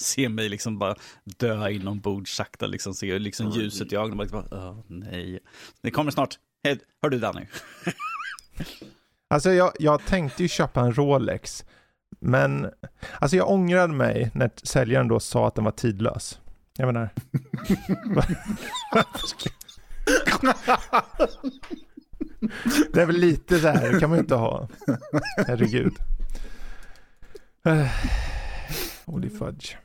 se mig liksom bara dö inombords sakta, liksom se liksom ljuset i ögonen. Bara, Åh, nej. Det kommer snart. Hej, hör du Danny? Alltså jag, jag tänkte ju köpa en Rolex. Men alltså jag ångrade mig när säljaren då sa att den var tidlös. Jag menar. det är väl lite så här, det kan man ju inte ha. Herregud. Holy fudge.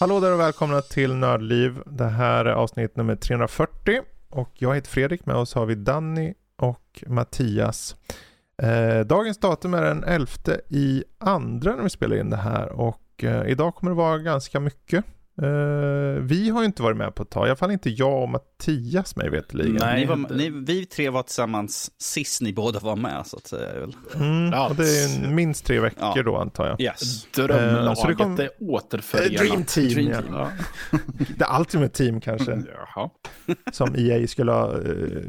Hallå där och välkomna till Nördliv. Det här är avsnitt nummer 340 och jag heter Fredrik. Med oss har vi Danny och Mattias. Eh, dagens datum är den 11 i andra när vi spelar in det här och eh, idag kommer det vara ganska mycket. Uh, vi har ju inte varit med på ett tag, i alla fall inte jag och Mattias mig veterligen. Nej, var, ni, vi tre var tillsammans sist ni båda var med så att säga. Väl. Mm, och det är minst tre veckor ja. då antar jag. Yes. Drömlaget uh, kom... är återförenat. Dream Team, Dream team. Ja. The Ultimate Team kanske. Jaha. Som EA skulle ha uh,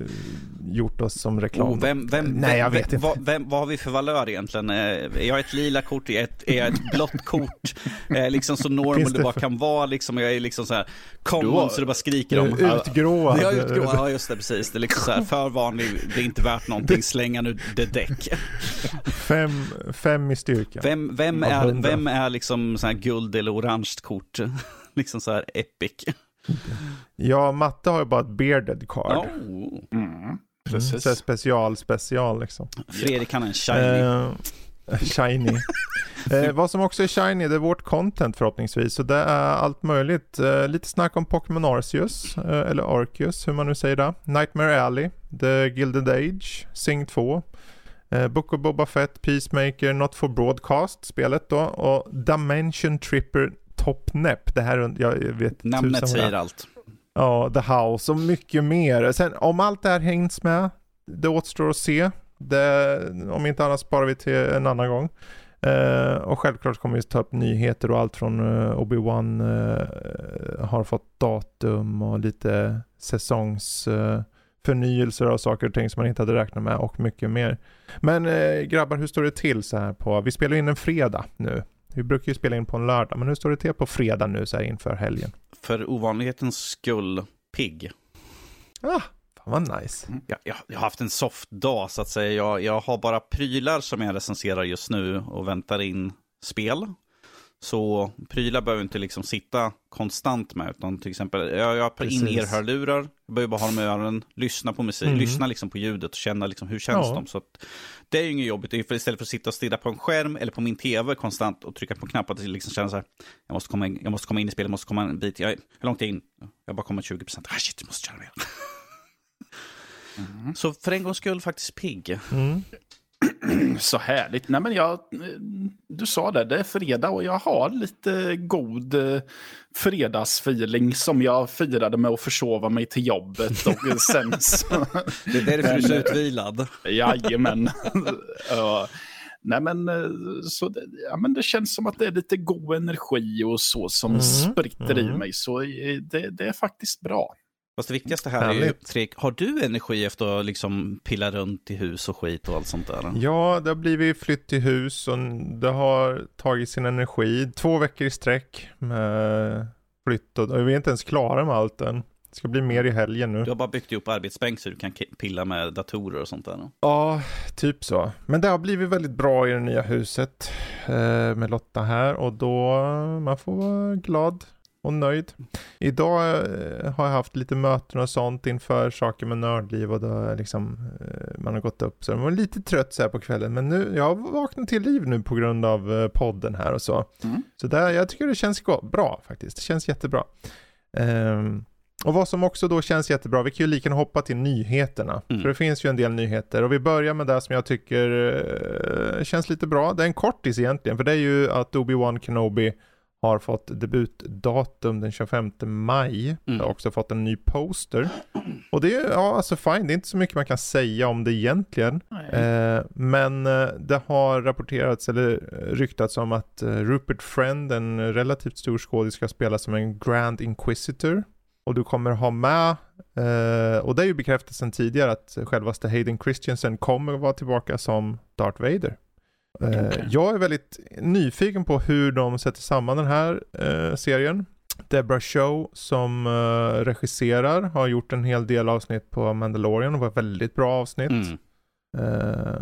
gjort oss som reklam. Oh, vem, vem, Nej, jag vet inte. Vad, vem, vad har vi för valör egentligen? Är jag ett lila kort? Är jag ett, är jag ett blått kort? liksom så normal det bara kan vara liksom, jag är liksom så här common så det bara skriker om. Utgråad. Ja, utgråad, ja just det precis. Det är liksom så här för vanlig, det är inte värt någonting, slänga nu det däck. Fem, fem i styrka. Vem, vem, är, vem är liksom så här guld eller orange kort? liksom så här epic. Ja, Matte har ju bara ett bearded card. Oh. Mm. Precis. Mm, så special, special liksom. Fredrik han är en shiny. Uh, shiny. eh, vad som också är shiny det är vårt content förhoppningsvis. Så det är allt möjligt. Eh, lite snack om Pokémon Arceus, eh, eller Arceus hur man nu säger det. Nightmare Alley, The Gilded Age, Sing 2. Eh, Book of Boba Fett, Peacemaker, Not for Broadcast, spelet då. Och Dimension Tripper Top Nep. Det här, jag vet Namnet säger allt. Ja, The House och mycket mer. Sen om allt det här hängs med, det återstår att se. Det, om inte annat sparar vi till en annan gång. Uh, och självklart kommer vi ta upp nyheter och allt från uh, Obi-Wan uh, har fått datum och lite säsongsförnyelser av saker och ting som man inte hade räknat med och mycket mer. Men grabbar, hur står det till så här på, vi spelar in en fredag nu. Vi brukar ju spela in på en lördag, men hur står det till på fredag nu så här inför helgen? För ovanlighetens skull, pigg. Ah, vad nice. Mm. Jag, jag, jag, har haft en soft dag så att säga. Jag, jag har bara prylar som jag recenserar just nu och väntar in spel. Så prylar behöver inte liksom sitta konstant med, utan till exempel, jag, jag har in ear-hörlurar, jag behöver bara ha dem i öronen, lyssna på musik, mm. lyssna liksom på ljudet och känna liksom hur känns ja. de. Så att, det är ju inget jobbigt, istället för att sitta och stirra på en skärm eller på min tv konstant och trycka på knappar, att liksom känna så här, jag måste komma in, jag måste komma in i spelet, jag måste komma en bit, jag, hur långt är jag in? Jag bara kommit 20 procent, ah shit, jag måste köra mer. Mm. Så för en gångs skull faktiskt pigg. Mm. Så härligt. Nej, men jag, du sa det, det är fredag och jag har lite god eh, fredagsfeeling som jag firade med att försova mig till jobbet. Och sen så... det är därför du är så utvilad. Jajamän. nej men, eh, så det, ja, men det känns som att det är lite god energi och så som mm. spritter mm. i mig. Så eh, det, det är faktiskt bra. Fast det viktigaste här Härligt. är ju, Fredrik, har du energi efter att liksom pilla runt i hus och skit och allt sånt där? Ja, det har blivit flytt till hus och det har tagit sin energi. Två veckor i sträck med flytt och vi är inte ens klara med allt än. Det ska bli mer i helgen nu. Du har bara byggt ihop arbetsbänk så du kan pilla med datorer och sånt där? Ja, typ så. Men det har blivit väldigt bra i det nya huset eh, med Lotta här och då man får vara glad och nöjd. Idag eh, har jag haft lite möten och sånt inför saker med nördliv och då liksom eh, man har gått upp så man var lite trött så här på kvällen men nu, jag har vaknat till liv nu på grund av eh, podden här och så. Mm. Så där, jag tycker det känns bra faktiskt, det känns jättebra. Um, och vad som också då känns jättebra, vi kan ju lika hoppa till nyheterna. Mm. För det finns ju en del nyheter. Och vi börjar med det som jag tycker känns lite bra. Det är en kortis egentligen, för det är ju att Obi-Wan Kenobi har fått debutdatum den 25 maj. Mm. har också fått en ny poster. Och det är, ja alltså fine, det är inte så mycket man kan säga om det egentligen. Eh, men eh, det har rapporterats eller eh, ryktats om att eh, Rupert Friend, en relativt stor skådis, ska spela som en Grand Inquisitor. Och du kommer ha med, eh, och det är ju bekräftat sedan tidigare att självaste Hayden Christensen kommer att vara tillbaka som Darth Vader. Eh, Okej. Jag är väldigt nyfiken på hur de sätter samman den här eh, serien. Deborah Show som eh, regisserar har gjort en hel del avsnitt på Mandalorian och var väldigt bra avsnitt. Mm. Eh,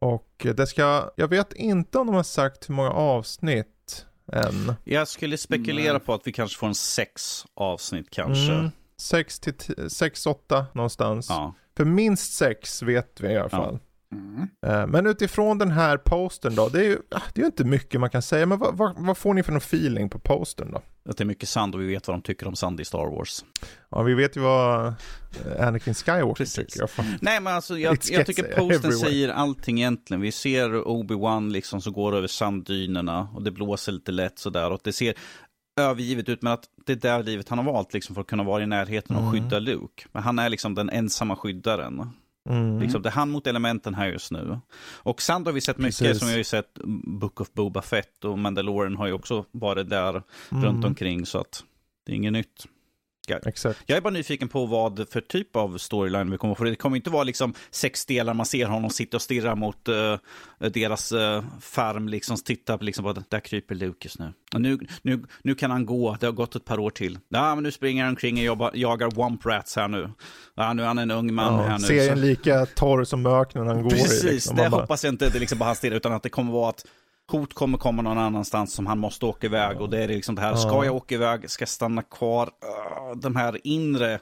och det ska, jag vet inte om de har sagt hur många avsnitt än. Jag skulle spekulera Nej. på att vi kanske får en sex avsnitt kanske. Mm, sex till sex, åtta någonstans. Ja. För minst sex vet vi i alla Ja. Mm. Eh, Men utifrån den här posten då, det är ju ah, det är inte mycket man kan säga, men vad, vad, vad får ni för någon feeling på posten då? Att det är mycket sand och vi vet vad de tycker om sand i Star Wars. Ja, vi vet ju vad eh, Anakin Skywalker Precis. tycker. Jag Nej men alltså jag, jag tycker posten everywhere. säger allting egentligen. Vi ser Obi-Wan liksom som går över sanddynerna och det blåser lite lätt sådär och det ser övergivet ut men att det är där livet han har valt liksom för att kunna vara i närheten och Mm. skydda Luke. Men han är liksom den ensamma skyddaren. Mm. Liksom, det är han mot elementen här just nu. Och Sand har vi sett mycket, Precis. som vi har sett Book of Boba Fett och Mandalorian har ju också varit där runt Mm. omkring så att det är inget nytt. Exakt. Jag är bara nyfiken på vad för typ av storyline vi kommer få. Det kommer inte vara liksom sex delar, man ser honom sitta och stirra mot eh, deras uh, farm, liksom titta på liksom, där kryper just nu. Och nu, nu. Nu kan han gå, det har gått ett par år till. Ja, men nu springer han omkring och jobbar, jagar Womp Rats här nu. Ja, nu är han en ung man Ja, här nu. serien så- lika torr som öknen han går Precis, i. Liksom. det bara, hoppas jag inte det liksom bara han stirrar, utan att det kommer vara att hot kommer komma någon annanstans som han måste åka iväg. Och det är liksom det här, ska Ja. jag åka iväg, ska jag stanna kvar? Uh, de här inre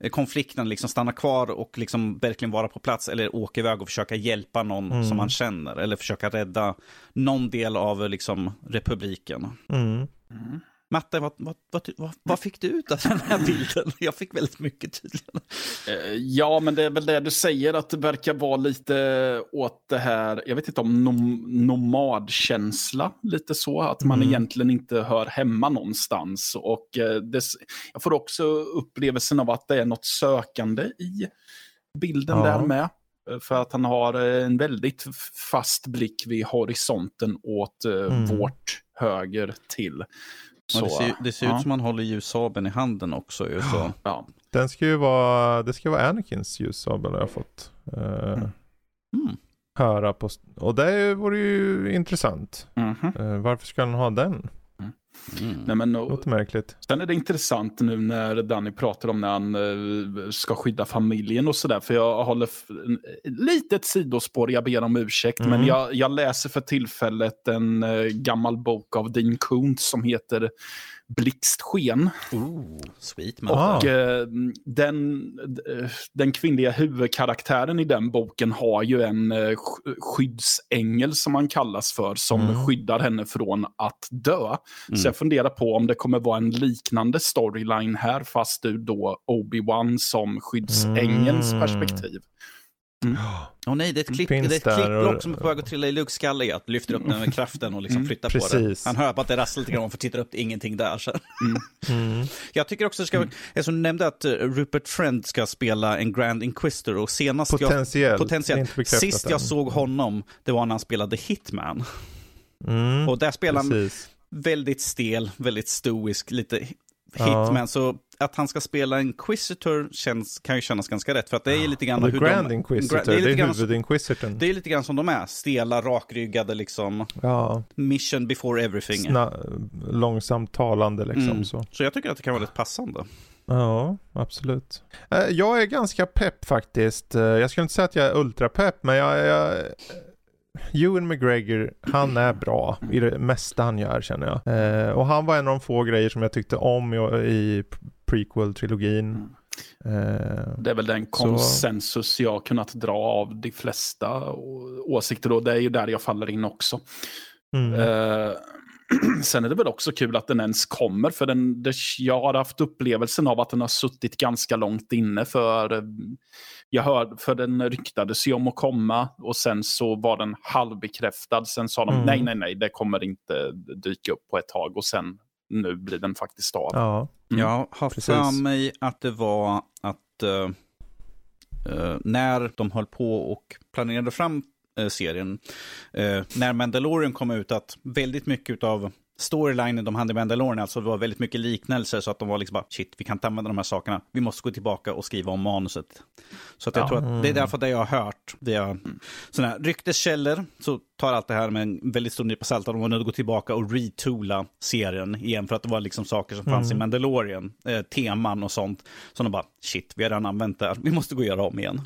eh, konflikten, liksom stanna kvar och liksom verkligen vara på plats eller åka iväg och försöka hjälpa någon Mm. som man känner. Eller försöka rädda någon del av eh, liksom, republiken. mm. Matte, vad, vad, vad, vad, fick du ut av den här bilden? Jag fick väldigt mycket tydligen. Eh, Ja, men det är väl det du säger, att det verkar vara lite åt det här, jag vet inte om nom nomadkänsla, lite så, att man Mm. egentligen inte hör hemma någonstans. Och eh, det, jag får också upplevelsen av att det är något sökande i bilden Ja. där med. Eh, För att han har en väldigt fast blick vid horisonten åt Mm. vårt höger till. Och det Så, ser, det ser ja. ut som han håller ljussabeln i handen också. Ju, så. Ja. Den ska ju vara, det ska vara Anakins ljussabel har jag fått eh, Mm. höra på. Och det vore ju intressant. Mhm. Eh, varför ska han ha den? Mm. Nej, men, och- Låter märkligt. Sen är det intressant nu när Danny pratar om när han eh, ska skydda familjen och sådär. För jag håller litet sidospår, jag ber om ursäkt. Mm. Men jag, jag läser för tillfället en eh, gammal bok av Dean Koontz som heter Blixtsken. Ooh, sweet man. Och eh, den, eh, den kvinnliga huvudkaraktären i den boken har ju en eh, sk- skyddsängel som han kallas för, som Mm. skyddar henne från att dö. Mm. Så jag funderar på om det kommer vara en liknande storyline här, fast ur då Obi-Wan som skyddsängelns Mm. perspektiv. Åh nej, det är ett, klipp, det Finns är ett där klippblock och- som är på väg att trilla i Lukes skalle. Att lyfter upp den med kraften och liksom Mm, flyttar på precis. det. Han hör bara att det rasslar lite grann och får titta upp, det är ingenting där. Så. Mm. Jag tycker också det ska, eftersom du nämnde att eh, Rupert Friend ska spela en Grand Inquisitor och senast jag, Potentiellt. potentiellt, inte bekräftat sist än. jag såg honom, det var när han spelade Hitman. Mm. Och där spelar han väldigt stel, väldigt stoisk, lite Ja. hitman. Så att han ska spela Inquisitor känns, kan ju kännas ganska rätt. För att det är ju lite grann The hur Grand de... Inquisitor, Gra- det är, lite grann, huvudinquisitorn. det är lite grann som de är. Stela, rakryggade liksom. Ja, Mission before everything. sna- långsamt talande liksom Mm. så. Så jag tycker att det kan vara lite passande. Ja, absolut. Eh, Jag är ganska pepp faktiskt. Eh, Jag skulle inte säga att jag är ultrapepp, men jag, jag Ewan McGregor, han är bra i det mesta han gör känner jag. Eh, och han var en av de få grejer som jag tyckte om i, i prequel-trilogin. Eh, Det är väl den konsensus jag har kunnat dra av de flesta åsikter. Och det är ju där jag faller in också. mm. Eh, sen är det väl också kul att den ens kommer, för den, det, jag har haft upplevelsen av att den har suttit ganska långt inne. För eh, jag hörde, för den ryktades ju om att komma och sen så var den halvbekräftad. Sen sa de Mm. nej, nej, nej, det kommer inte dyka upp på ett tag och sen nu blir den faktiskt av. Ja, Mm. Jag har för mig att det var att eh, när de höll på och planerade fram eh, serien, eh, när Mandalorian kom ut, att väldigt mycket av storylinen de hade i Mandalorian, alltså det var väldigt mycket liknelser, så att de var liksom bara, shit, vi kan inte använda de här sakerna, vi måste gå tillbaka och skriva om manuset. Så att jag Ja. tror att det är därför det jag har hört, via sådana här rykteskällor, så tar allt det här med en väldigt stor nypa salt, de var att gå tillbaka och retoola serien igen, för att det var liksom saker som fanns i Mandalorian, eh, teman och sånt, som de bara, shit, vi har redan använt det här, vi måste gå och göra om igen.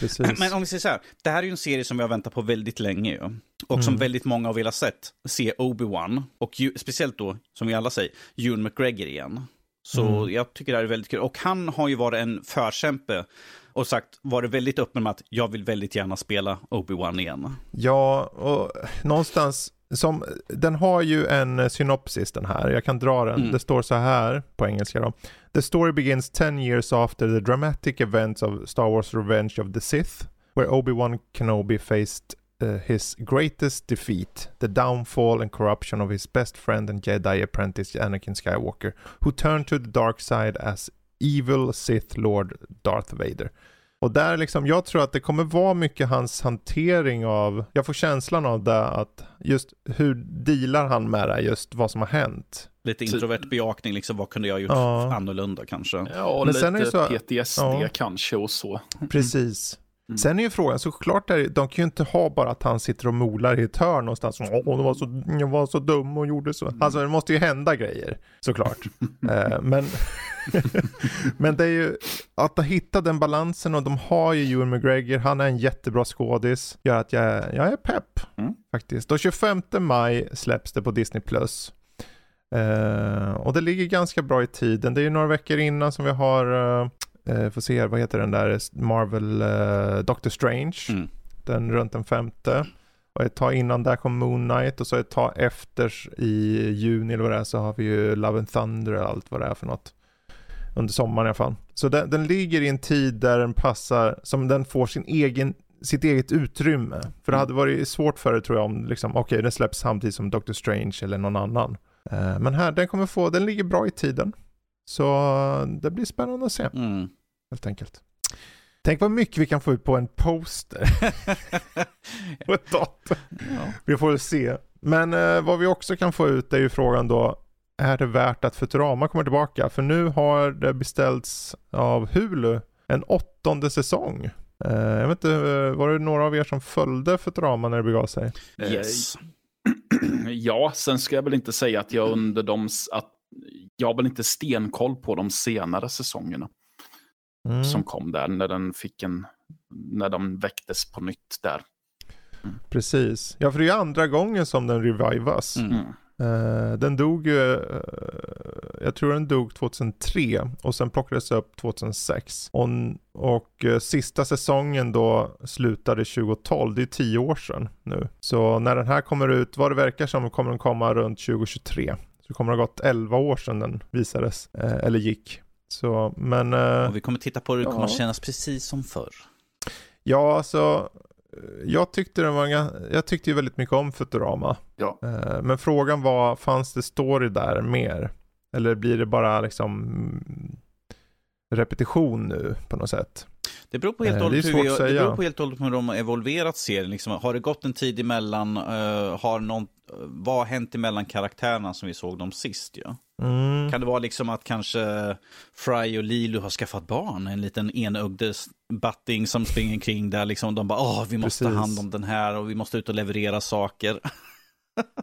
Precis. Men om vi säger så här, det här är ju en serie som vi har väntat på väldigt länge ju. Och som väldigt många har velat sett, se Obi-Wan. Och ju, speciellt då, som vi alla säger, Ewan McGregor igen. Så jag tycker det här är väldigt kul. Och han har ju varit en förkämpe och sagt, varit väldigt öppen med att jag vill väldigt gärna spela Obi-Wan igen. Ja, och någonstans, som, den har ju en synopsis den här, jag kan dra den. Mm. Det står så här på engelska då. The story begins 10 years after the dramatic events of Star Wars Revenge of the Sith, where Obi-Wan Kenobi faced uh, his greatest defeat, the downfall and corruption of his best friend and Jedi apprentice Anakin Skywalker, who turned to the dark side as evil Sith Lord Darth Vader. Och där liksom, jag tror att det kommer vara mycket hans hantering av, jag får känslan av det att just hur dealar han med det, just vad som har hänt. Lite introvert bejakning, liksom vad kunde jag ha gjort Ja. annorlunda kanske? Ja, och Men lite sen är det så- PTSD ja. kanske och så. Precis. Mm. Sen är ju frågan, såklart, är, det- de kan ju inte ha bara att han sitter och molar i ett hörn någonstans. Åh, det var så, jag var så dum och gjorde så. Alltså det måste ju hända grejer, såklart. eh, men, men det är ju att hitta den balansen och de har ju Ewan McGregor, han är en jättebra skådis. Gör att jag, jag är pepp, Mm. faktiskt. Och 25 maj släpps det på Disney+. Plus. Eh, och det ligger ganska bra i tiden. Det är ju några veckor innan som vi har, uh, uh, får se vad heter den där, Marvel uh, Doctor Strange. Mm. Den runt den femte. Och ett tag innan där kom Moon Knight och så ett tag efter i juni eller vad det är så har vi ju Love and Thunder och allt vad det är för något. Under sommaren i alla fall. Så den, den ligger i en tid där den passar, som den får sin egen, sitt eget utrymme. För det hade varit svårt för det tror jag om, liksom, okej den släpps samtidigt som Doctor Strange eller någon annan. Eh, men här, den kommer få, den ligger bra i tiden. Så det blir spännande att se, Mm. helt enkelt. Tänk vad mycket vi kan få ut på en poster på ett datum. ja. Vi får väl se. Men eh, vad vi också kan få ut är ju frågan då, är det värt att Futurama kommer tillbaka? För nu har det beställts av Hulu en åttonde säsong. Eh, jag vet inte, eh, var det några av er som följde Futurama när det begav sig? Eh, Yes. Ja, sen ska jag väl inte säga att jag under de... Att jag har väl inte stenkoll på de senare säsongerna Mm, som kom där. När den fick en... När de väcktes på nytt där. Precis. Ja, för det är andra gången som den revivas. Mm. Mm. Eh, den dog ju, eh, jag tror den dog 2003 och sen plockades upp 2006. Och, och eh, sista säsongen då slutade 2012, det är 10 år sedan nu. Så när den här kommer ut, vad det verkar som kommer den komma runt 2023. Så det kommer ha gått 11 år sedan den visades, eh, eller gick. Så, men eh, Och vi kommer titta på det, det kommer Ja. att kännas precis som förr. ja, alltså jag tyckte, den var, jag tyckte ju väldigt mycket om Futurama. Ja. Eh, Men frågan var, fanns det story där mer? Eller blir det bara liksom mm, repetition nu på något sätt? Det beror på helt Eh, och hållet hur, det beror på helt och hur de har evolverat serien. Liksom, har det gått en tid emellan? Uh, har någon, vad har hänt emellan karaktärerna som vi såg dem sist? Ja? Mm. Kan det vara liksom att kanske Fry och Lilu har skaffat barn? En liten enögdes batting som springer kring där. Liksom, de bara, åh, vi måste ta Precis. hand om den här och vi måste ut och leverera saker.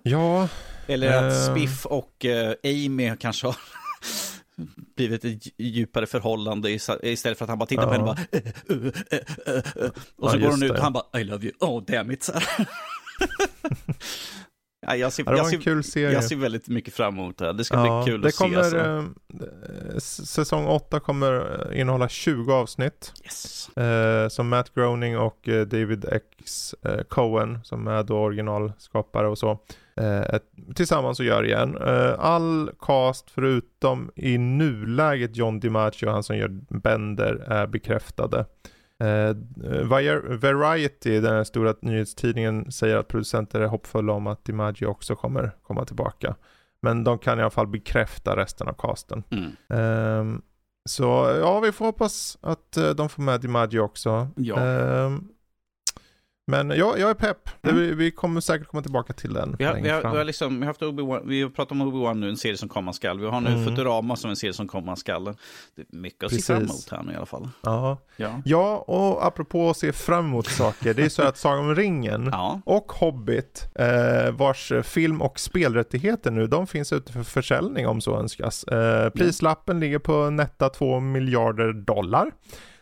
Ja, Eller att Eh. Spiff och eh, Amy kanske har blivit ett dj- djupare förhållande is- istället för att han bara tittar på Ja. henne och bara "Eh, eh, eh, eh, eh." Och så Ja, går hon ut och han bara I love you, oh damn it. Ja, jag, ser, jag, ser, kul serie. jag ser väldigt mycket fram emot det här. Det ska bli kul att kommer, se. alltså. eh, säsong 8 kommer eh, innehålla 20 avsnitt. Yes. Eh, som Matt Groening och David X Cohen som är då originalskapare och så. Eh, tillsammans och gör igen. Eh, all cast förutom i nuläget John DiMaggio, han som gör Bender, är bekräftade. Eh, Vari- Variety, den här stora nyhetstidningen, säger att producenter är hoppfulla om att DiMaggio också kommer komma tillbaka. Men de kan i alla fall bekräfta resten av casten. Mm. Ehm, så ja, vi får hoppas att eh, de får med DiMaggio också. Ja. Men ja, jag är pepp. Mm. vi, vi kommer säkert komma tillbaka till den Vi har, vi, har, vi, har liksom, vi har haft Obi-Wan, vi har pratat om Obi-Wan nu, en serie som komma skall. Vi har nu Mm. Futurama som en serie som komma skall. Det är mycket att se fram Precis. emot här nu i alla fall. Ja. Ja. ja, och apropå att se fram emot saker. Det är så att Sagan om ringen Ja, och Hobbit, eh, vars film och spelrättigheter nu, de finns ute för försäljning om så önskas. Eh, prislappen ligger på netta 2 miljarder dollar.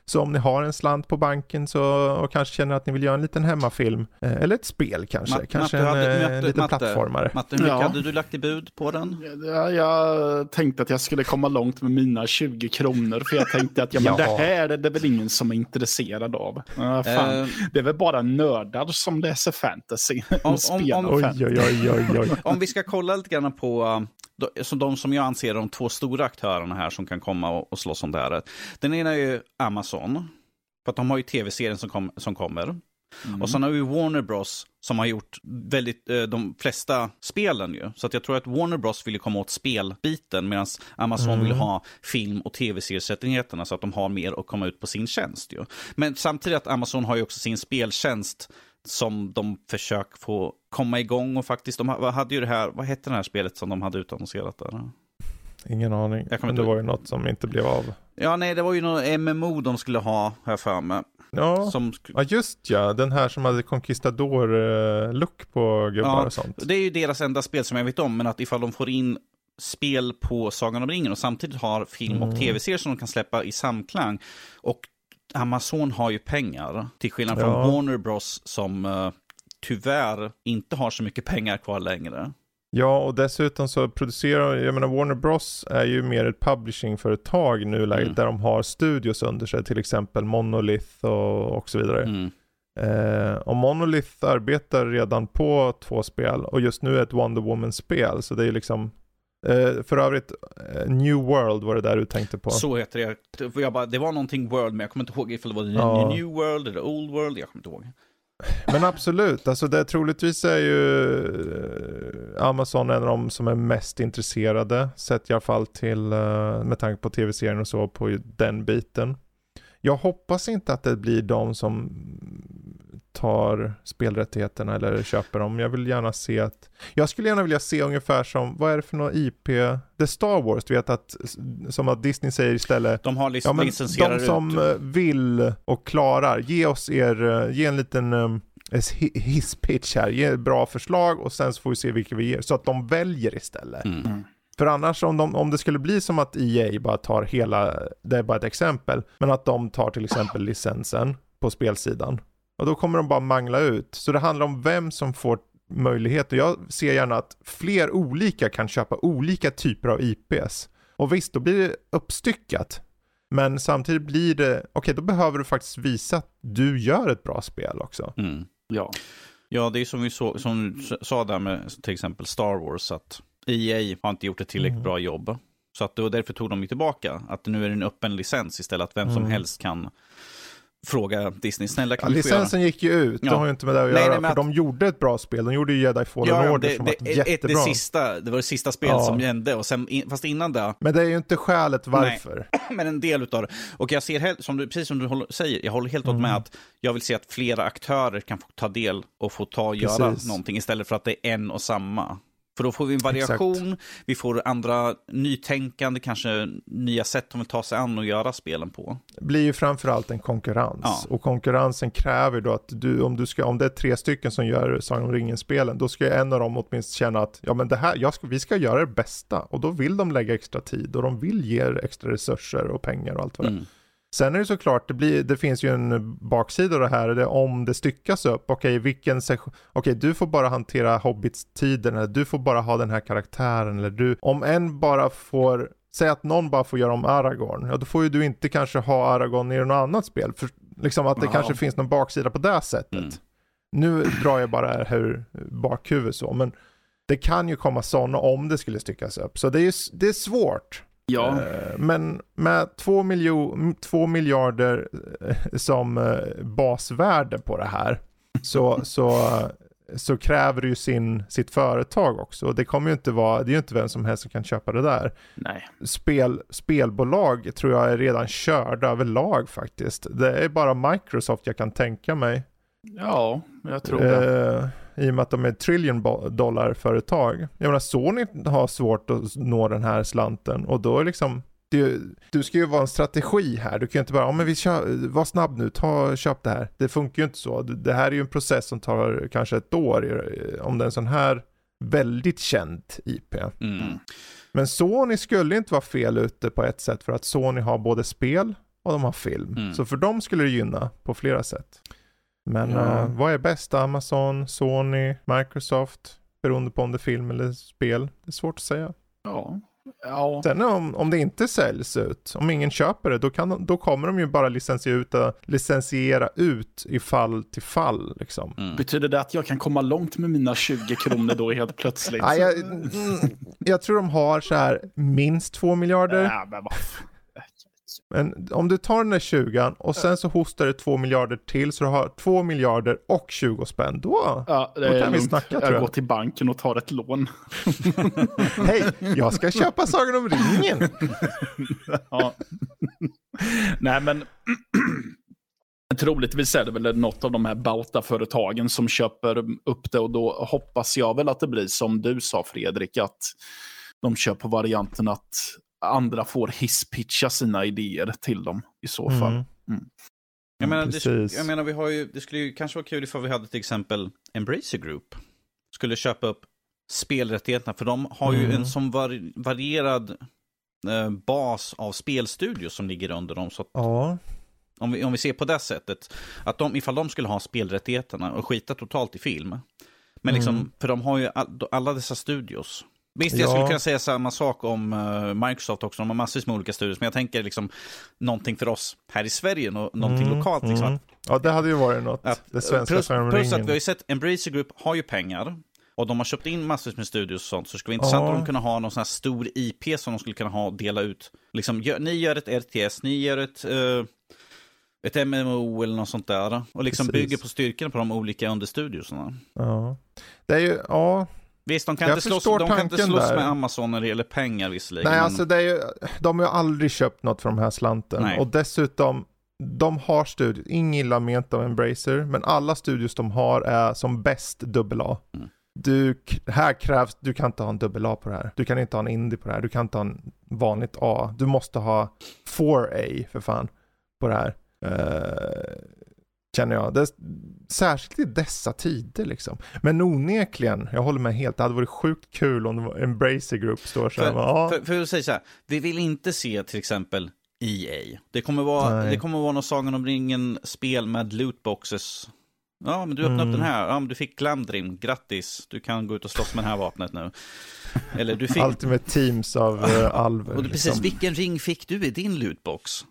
Så om ni har en slant på banken så, och kanske känner att ni vill göra en liten hemmafilm, eh, eller ett spel kanske, Matte, kanske Matte, en hade- eh, Matte, liten Matte. plattformare. Matte, hur mycket Ja. hade du lagt i bud på den? Ja, jag tänkte att jag skulle komma långt med mina 20 kronor. För jag tänkte att ja, men det Jaha. här är det väl ingen som är intresserad av. Ja, fan. Eh, Det är väl bara nördar som läser fantasy Om- om- om- Oj, fantasy. oj, oj, oj, oj. Om vi ska kolla lite grann på uh, de, som de som jag anser är de två stora aktörerna här som kan komma och, och slåss om det här. Den ena är ju Amazon. För att de har ju tv-serien som, kom, som kommer. Mm. Och sen har vi Warner Bros som har gjort väldigt, eh, de flesta spelen ju. Så att jag tror att Warner Bros vill ju komma åt spelbiten medan Amazon Mm. vill ha film och tv-serierättigheterna så att de har mer att komma ut på sin tjänst ju. Men samtidigt att Amazon har ju också sin speltjänst som de försöker få komma igång och faktiskt, de ha- hade ju det här, vad hette det här spelet som de hade utannonserat där? Ingen aning. Jag Men det var ju något som inte blev av. Ja, nej, det var ju någon MMO de skulle ha, jag för mig. Ja, Som, ja just ja. Den här som hade Conquistador-look på gubbar Ja, och sånt. det är ju deras enda spel som jag vet om, men att ifall de får in spel på Sagan om ringen och samtidigt har film och Mm. tv-serier som de kan släppa i samklang. Och Amazon har ju pengar, till skillnad från Ja. Warner Bros som eh, tyvärr inte har så mycket pengar kvar längre. Ja, och dessutom så producerar, jag menar Warner Bros är ju mer ett publishingföretag nu läget Mm. där de har studios under sig, till exempel Monolith och, och så vidare. Mm. Eh, och Monolith arbetar redan på två spel och just nu är ett Wonder Woman-spel, så det är ju liksom eh, för övrigt, eh, New World var det där du tänkte på. Så heter det. Jag bara, det var någonting World, men jag kommer inte ihåg ifall det var Ja. New World eller Old World. Jag kommer inte ihåg. Men absolut, alltså det troligtvis är ju eh, Amazon en av de som är mest intresserade, sett i alla fall till, med tanke på tv-serien och så, på den biten. Jag hoppas inte att det blir de som tar spelrättigheterna eller köper dem. Jag vill gärna se att, jag skulle gärna vilja se ungefär som, vad är det för något IP? Det är Star Wars, du vet att, som att Disney säger istället, De har lis- Ja men licensierar de som ut. eh, vill och klarar, ge oss er, eh, ge en liten um, hisspitch här, ge bra förslag och sen så får vi se vilka vi ger. Så att de väljer istället. Mm. För annars om, de, om det skulle bli som att EA bara tar hela, det är bara ett exempel, men att de tar till exempel licensen på spelsidan. Och då kommer de bara mangla ut. Så det handlar om vem som får möjlighet. Och jag ser gärna att fler olika kan köpa olika typer av IPs. Och visst, då blir det uppstyckat. Men samtidigt blir det, okej då behöver du faktiskt visa att du gör ett bra spel också. Mm. Ja. Ja, det är som vi så, som du sa där med till exempel Star Wars, att EA har inte gjort ett tillräckligt Mm. bra jobb. Så att då, därför tog de ju tillbaka, att nu är det en öppen licens istället, att vem som Mm. helst kan fråga Disney, snälla Ja, kan göra... licensen gick ju ut, Ja. det har ju inte med det att Nej, göra. nej, för att- de gjorde ett bra spel, de gjorde ju Jedi Fallen Ja, ja, Order det, som det, var jättebra. det, sista, det var det sista spelet Ja. som hände, och sen, fast innan det, Men det är ju inte skälet varför. men en del utav det. Och jag ser, som du, precis som du säger, jag håller helt åt med Mm. att jag vill se att flera aktörer kan få ta del och få ta och göra någonting istället för att det är en och samma. För då får vi en variation, vi får andra nytänkande, kanske nya sätt de vill ta sig an och göra spelen på. blir ju framförallt en konkurrens. Ja. Och konkurrensen kräver då att du, om, du ska, om det är tre stycken som gör Sagan om ringen-spelen, då ska en av dem åtminstone känna att ja men det här, ska, vi ska göra det bästa. Och då vill de lägga extra tid och de vill ge er extra resurser och pengar och allt vad det är. Mm. Sen är det såklart, det, blir, det finns ju en baksida av det här, det om det styckas upp. Okej, vilken session, okej du får bara hantera Hobbits-tiden, eller du får bara ha den här karaktären, eller du, om en bara får, säg att någon bara får göra om Aragorn, ja då får ju du inte kanske ha Aragorn i något annat spel. För, liksom att det Ja. kanske finns någon baksida på det sättet. Mm. Nu drar jag bara hur bakhuvudet så, men det kan ju komma sådana om det skulle styckas upp. Så det är, ju det är svårt. Ja. Eh, Men med två, miljo, två miljarder eh, som eh, basvärde på det här så, så så kräver det ju sin, sitt företag också. Det kommer ju inte vara, det är ju inte vem som helst som kan köpa det där. Nej. Spel, spelbolag tror jag är redan körda överlag faktiskt. Det är bara Microsoft jag kan tänka mig. Ja, jag tror det. Eh, I och med att de är trillion dollar företag. Jag menar Sony har svårt att nå den här slanten och då är liksom du, du ska ju vara en strategi här. Du kan ju inte bara, ja men vi kör, var snabb nu, ta, köp det här. Det funkar ju inte så. Det här är ju en process som tar kanske ett år om det är en sån här väldigt känd IP. Mm. Men Sony skulle inte vara fel ute på ett sätt för att Sony har både spel och de har film. Mm. Så för dem skulle det gynna på flera sätt. Men Ja. eh, vad är bäst? Amazon, Sony, Microsoft? Beroende på om det är film eller spel. Det är svårt att säga. Ja. Ja. Sen om, om det inte säljs ut, om ingen köper det, då, kan, då kommer de ju bara licensiera ut, licensiera ut i fall till fall. Liksom. Mm. Betyder det att jag kan komma långt med mina 20 kronor då helt plötsligt? Ja, jag, mm, jag tror de har så här minst två miljarder. Ja, men Men om du tar den där 20 och sen så hostar du två miljarder till så du har två miljarder och 20 spänn. Då, Ja, det Då kan vi snacka, tror jag jag. går till banken och tar ett lån. hej, jag ska köpa Sagan om ringen. Ja. Nej, men troligtvis är det väl något av de här Bauta-företagen som köper upp det och då hoppas jag väl att det blir som du sa Fredrik, att de köper varianten att andra får hisspitcha sina idéer till dem i så fall. Mm. Jag menar, det, jag menar, vi har ju, det skulle ju kanske vara kul ifall vi hade till exempel Embracer Group. Skulle köpa upp spelrättigheterna, för de har ju Mm. en sån var, varierad eh, bas av spelstudios som ligger under dem. Så att Ja, om, vi, om vi ser på det sättet, att de, ifall de skulle ha spelrättigheterna och skita totalt i film. Men liksom, Mm. för de har ju all, alla dessa studios. Visst, jag Ja. skulle kunna säga samma sak om eh, Microsoft också, de har massvis med olika studios, men jag tänker liksom någonting för oss här i Sverige, nå- någonting Mm, lokalt. Liksom, mm. Ja, det hade ju varit något. att, det svenska plus, plus att vi har ju sett, Embracer Group har ju pengar. Och de har köpt in massvis med studios och sånt. Så det skulle vara intressant Ja. om de kunde ha någon sån här stor IP som de skulle kunna ha och dela ut. Liksom, gör, ni gör ett RTS, ni gör ett, eh, ett MMO eller något sånt där. Och liksom Precis. bygger på styrkan på de olika understudiosarna. Ja. Det är ju, ja. Visst, de kan Jag inte slåss, de kan inte slåss där. med Amazon när det gäller pengar visserligen. Nej, men- alltså det är ju, de har ju aldrig köpt något för de här slanten. Nej. Och dessutom, de har studios, inget illa ment av Embracer, men alla studios de har är som bäst dubbel A. Mm. Du, här krävs, du kan inte ha en dubbel A på det här. Du kan inte ha en indie på det här. Du kan inte ha en vanligt A. Du måste ha 4A för fan på det här. Eh, känner jag. Det, särskilt i dessa tider liksom. Men onekligen, jag håller med helt. Det hade varit sjukt kul om Embracer Group står så här. För, bara, ja. för, för att säga så här, vi vill inte se till exempel EA. Det kommer vara, Nej. det kommer vara någon Sagan om ringen-spel med lootboxes. Ja, men du öppnar Mm. upp den här. Ja, men du fick Glamdrim. Grattis. Du kan gå ut och slåss med det här vapnet nu. Eller du fick... Ultimate Teams av uh, alver. Och du, precis, liksom. vilken ring fick du i din lootbox?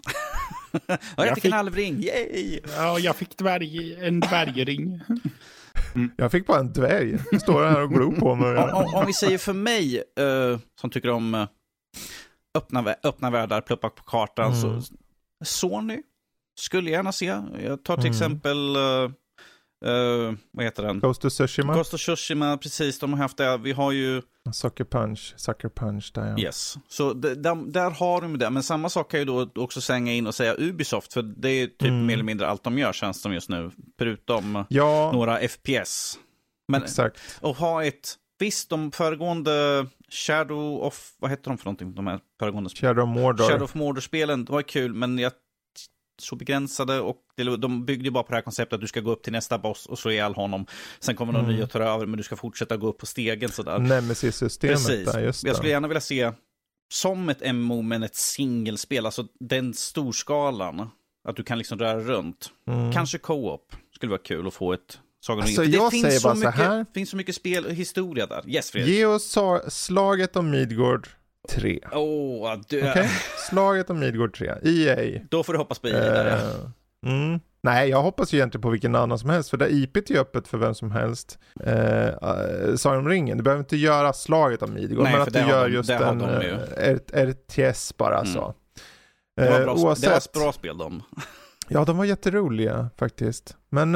ja, jag, Jag fick en halvring, yay! Ja, jag fick dvärg, en dvärgring. Jag fick bara en dvärg. Jag står här och glor på mig. Om, om, om vi säger för mig, eh, som tycker om eh, öppna, öppna världar, pluppa på kartan, Mm. så Sony skulle jag gärna se. Jag tar till Mm. exempel, eh, eh, vad heter den? Ghost of Tsushima. Ghost of Tsushima, precis, de har haft det. Vi har ju, Sucker Punch. Sucker Punch där ja. yes. Så där har de det. Men samma sak kan ju då också sänga in och säga Ubisoft, för det är typ Mm. mer eller mindre allt de gör känns som just nu. Förutom Ja, några FPS. Men exakt. och ha ett, visst de föregående Shadow of, vad heter de för någonting, de här föregående? Shadow of Mordor. Shadow of Mordor-spelen, det var kul, men jag så begränsade och det, de byggde ju bara på det här konceptet att du ska gå upp till nästa boss och slå ihjäl honom. Sen kommer någon Mm. ny och tar över, men du ska fortsätta gå upp på stegen sådär. Nemesis-systemet Precis. där, just Jag skulle det. gärna vilja se som ett MMO, men ett singelspel, alltså den storskalan. Att du kan liksom röra runt. Mm. Kanske co-op skulle vara kul att få ett Sagan Alltså, jag det säger finns så bara så mycket, här. finns så mycket spel och historia där. Yes, Fredrik. Ge oss slaget om Midgård 3. Åh, du... Okej? Slaget om Midgård 3. EA. Då får du hoppas på EA där, ja. Eh, mm. Nej, jag hoppas ju egentligen på vilken annan som helst, för det IP är öppet för vem som helst. Eh, uh, Sagan om ringen, du behöver inte göra slaget om Midgård, Nej, men att du gör de- just en de RTS bara Mm. så. Det var, bra, det var oavsett, bra spel de. Ja, de var jätteroliga faktiskt. Men,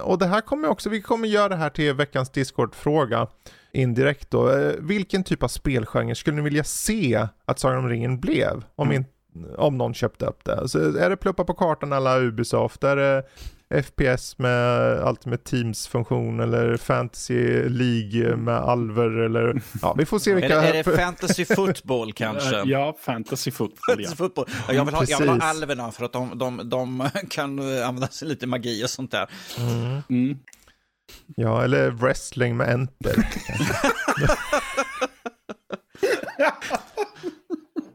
och det här kommer också, vi kommer göra det här till veckans Discord-fråga indirekt då. Eh, vilken typ av spelgenre skulle ni vilja se att Sagan om ringen blev? Om, Mm. in, om någon köpte upp det. Så är det pluppa på kartan alla Ubisoft? Är det FPS med Ultimate Teams-funktion eller Fantasy League med alver eller ja, vi får se Är vilka... det, är det fantasy football kanske? Ja, fantasy football ja. Fantasy football. Ja, Jag vill, ha, jag vill ha alverna för att de, de, de kan använda sig lite magi och sånt där. Mm. Mm. Ja, eller wrestling med enter.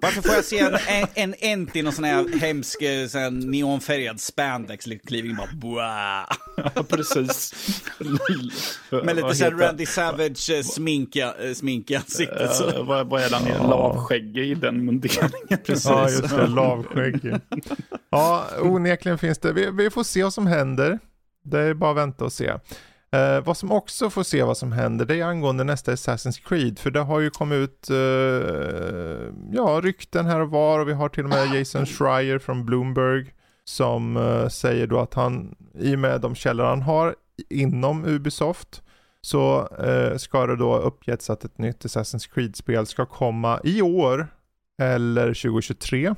Varför får jag se en, en, en ent i någon sån här hemsk eh, sån här neonfärgad spandex in bara Boah! Ja, precis. Med lite såhär Randy Savage eh, sminka, eh, smink i ansiktet. Så. Vad, vad är det han är? Lavskägg i den munderingen. Precis. Ja, just det. Lavskägg. Ja, onekligen finns det. Vi, vi får se vad som händer. Det är bara att vänta och se. Eh, vad som också får se vad som händer, det är angående nästa Assassin's Creed. För det har ju kommit ut, eh, ja, rykten här och var och vi har till och med Jason Schreier från Bloomberg som eh, säger då att han, i och med de källor han har inom Ubisoft, så eh, ska det då uppgetts att ett nytt Assassin's Creed-spel ska komma i år eller 2023.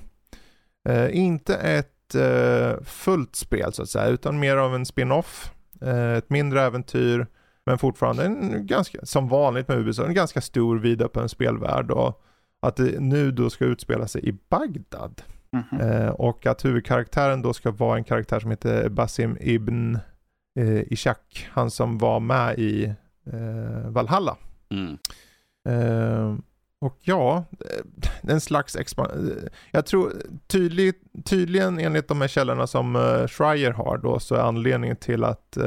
Eh, inte ett eh, fullt spel så att säga, utan mer av en spin-off. Eh, ett mindre äventyr, men fortfarande en ganska, som vanligt med Ubisoft, en ganska stor vidöppen spelvärld. Och att det nu då ska utspela sig i Bagdad. Mhm. Eh, och att huvudkaraktären då ska vara en karaktär som heter Basim Ibn eh, Ishak. Han som var med i eh, Valhalla. Mm. Eh, och ja, eh, en slags expansion. Eh, jag tror tydlig, tydligen enligt de här källorna som uh, Schreier har då så är anledningen till att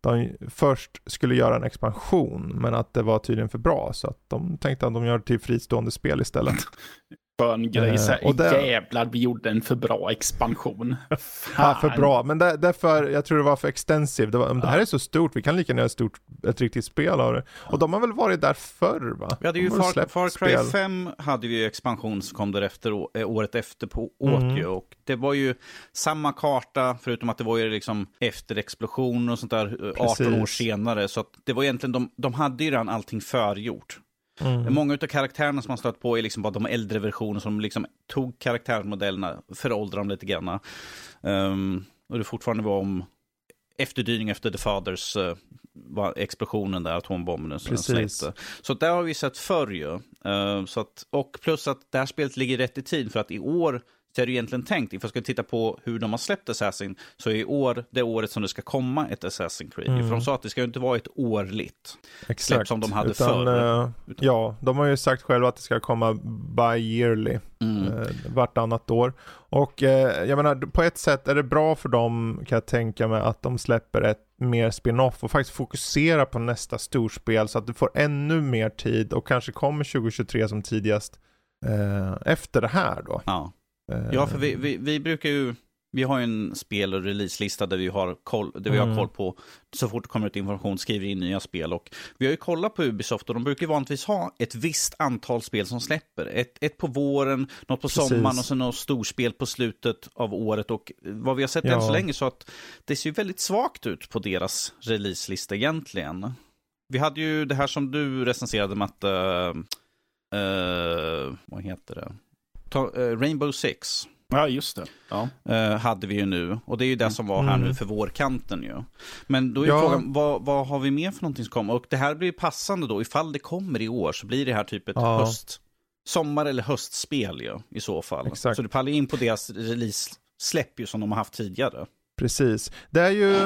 de först skulle göra en expansion men att det var tydligen för bra så att de tänkte att de gör det till fristående spel istället. Skön grej. Så Eh, här, och det- Jävlar, vi gjorde en för bra expansion. Ja, för bra. Men det, därför, jag tror det var för extensive. Det, var, det här är så stort, vi kan lika gärna göra ett, stort, ett riktigt spel av det. Och de har väl varit där förr va? Vi hade ju Far, Far Cry spel. 5 hade vi ju expansion som kom därefter, eh, året efter på Mm. åt ju. Och det var ju samma karta, förutom att det var ju liksom efter explosion och sånt där, eh, 18 år Precis. senare. Så att det var egentligen, de, de hade ju redan allting förgjort. Mm. Många av karaktärerna som man stött på är liksom bara de äldre versioner som liksom tog karaktärsmodellerna, föråldrade dem lite grann. Um, och det fortfarande var om efterdyning efter The Fathers uh, explosionen där, atombomben. Precis. Så där har vi sett förr ju. Uh, så att, och plus att det här spelet ligger rätt i tid för att i år så är det egentligen tänkt, ifall jag ska titta på hur de har släppt Assassin, så är i år det året som det ska komma ett Assassin Creed. Mm. För de sa att det ska ju inte vara ett årligt. Exakt. som de hade Utan, förr. eh, ja, de har ju sagt själva att det ska komma bi-yearly. Mm. eh, vartannat år. Och eh, jag menar, på ett sätt är det bra för dem kan jag tänka mig att de släpper ett mer spin-off och faktiskt fokuserar på nästa storspel så att du får ännu mer tid och kanske kommer 2023 som tidigast eh, efter det här då. Ja. Eh, Ja, för vi, vi, vi brukar ju, vi har ju en spel och releaselista där vi har koll, där vi har Mm. koll på så fort det kommer ut information, skriver in nya spel. Och vi har ju kollat på Ubisoft och de brukar vanligtvis ha ett visst antal spel som släpper. Ett, ett på våren, något på Precis. sommaren och sen något storspel på slutet av året. Och vad vi har sett än Ja. så länge så att det ser ju väldigt svagt ut på deras releaselista egentligen. Vi hade ju det här som du recenserade Matte, uh, vad heter det? Ta, eh, Rainbow Six Ja, just det. Ja. eh, hade vi ju nu. Och det är ju det som var här Mm. nu för vårkanten ju. Men då är Ja. frågan, vad, vad har vi mer för någonting som kommer? Och det här blir ju passande då, ifall det kommer i år så blir det här typ ett Ja. höst, sommar eller höstspel ju i så fall. Exakt. Så det pallar in på deras release-släpp ju som de har haft tidigare. Precis. Det är ju,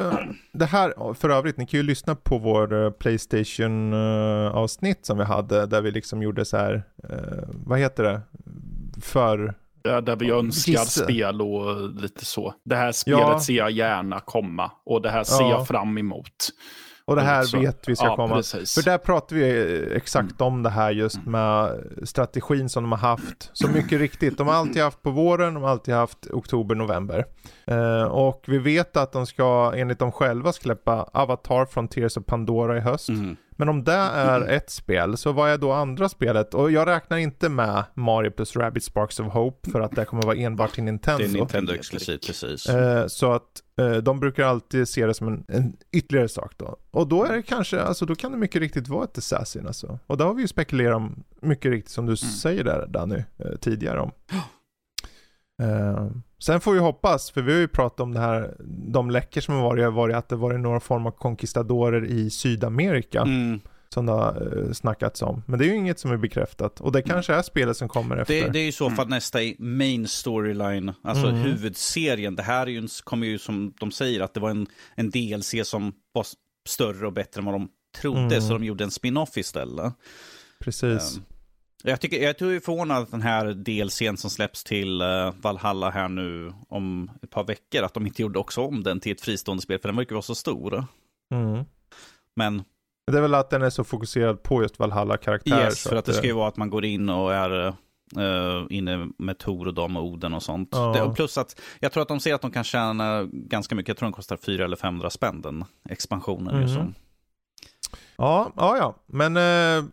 det här, för övrigt, ni kan ju lyssna på vår eh, Playstation eh, avsnitt som vi hade, där vi liksom gjorde så här, vad heter det, för, Ja, Där vi önskar Gissa. spel och lite så. Det här spelet Ja. ser jag gärna komma och det här ser Ja. jag fram emot. och det här Så- vet vi ska ja, komma. Precis. För där pratar vi exakt om det här just med strategin som de har haft. Så mycket riktigt, de har alltid haft på våren, de har alltid haft oktober, november. Eh, och vi vet att de ska, enligt dem själva, släppa Avatar från Tears of Pandora i höst. Mm. Men om det är ett spel, så vad är då andra spelet? Och jag räknar inte med Mario plus Rabbids Sparks of Hope för att det kommer vara enbart till Nintendo. Det är Nintendo exklusivt, precis. Eh, så att eh, de brukar alltid se det som en, en ytterligare sak då. Och då är det kanske, alltså då kan det mycket riktigt vara ett Assassin alltså. Och det har vi ju spekulerat om, mycket riktigt som du Mm. säger där Danny, eh, tidigare om. Eh, sen får vi hoppas, för vi har ju pratat om det här, de läckor som har varit, har varit att det varit några form av conquistadorer i Sydamerika Mm. som det har eh, snackats om. Men det är ju inget som är bekräftat. Och det kanske är spelet som kommer efter. Det, det är i så fall nästa i main storyline, alltså Mm. huvudserien. Det här är ju, kommer ju som de säger att det var en, en DLC som var större och bättre än vad de trodde, Mm. så de gjorde en spin-off istället. Precis. Ehm, Jag, tycker, jag tror förvånad att den här DLCn som släpps till eh, Valhalla här nu om ett par veckor, att de inte gjorde också om den till ett fristående spel, för den verkar vara så stor. Mm. Men Det är väl att den är så fokuserad på just Valhalla-karaktär. yes, för att det ska ju eh, vara att man går in och är eh, inne med Tor och Dam och Oden och sånt. Ja. Det, och plus att jag tror att de ser att de kan tjäna ganska mycket. Jag tror den kostar 400 eller 500 spänn den expansionen. Mhm. Ju som. Ja, ja, ja. Men eh,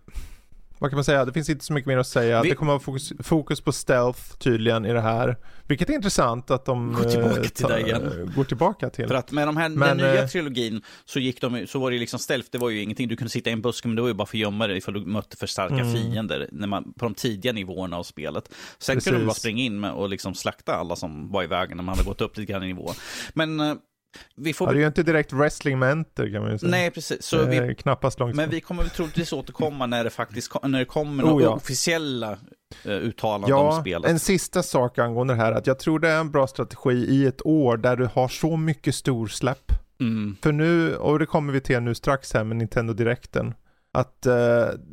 vad kan man säga? Det finns inte så mycket mer att säga. Vi- Det kommer att vara fokus, fokus på stealth tydligen i det här. Vilket är intressant att de Går tillbaka eh, till det igen. Går tillbaka till. För att med de här, Men, den nya eh, trilogin så, gick de, så var det liksom stealth, det var ju ingenting. Du kunde sitta i en buske men det var ju bara för att gömma dig ifall du mötte för starka Mm. fiender när man, på de tidiga nivåerna av spelet. Sen Precis. kunde du bara springa in och liksom slakta alla som var i vägen när man hade gått upp lite grann i nivå. Men eh, vi får... Ja, det är ju inte direkt wrestling mentor kan man ju säga. Nej, precis. Så vi, Knappast långt Men vi kommer väl troligtvis återkomma när det faktiskt när det kommer Oh, några ja. officiella eh, uttalanden om Ja, spelet. en sista sak angående det här. Att jag tror det är en bra strategi i ett år där du har så mycket storsläpp. Mm. För nu, och det kommer vi till nu strax här med Nintendo Directen. Att eh,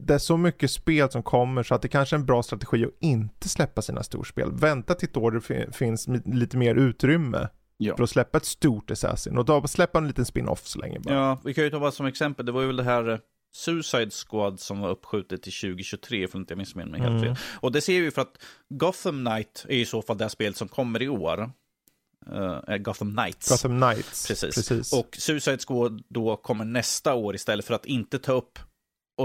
det är så mycket spel som kommer så att det kanske är en bra strategi att inte släppa sina storspel. Vänta till ett år det fi- finns lite mer utrymme Ja. för att släppa ett stort Assassin. Och då släppa en liten spin-off så länge bara. ja, vi kan ju ta bara som exempel, det var ju väl det här eh, Suicide Squad som var uppskjutet till 2023, för att inte jag missminner mig helt Mm. fel. Och det ser vi ju för att Gotham Knight är i så fall det spelet som kommer i år. Eh, Gotham Knights. Gotham Knights. Precis. Precis. Och Suicide Squad då kommer nästa år istället för att inte ta upp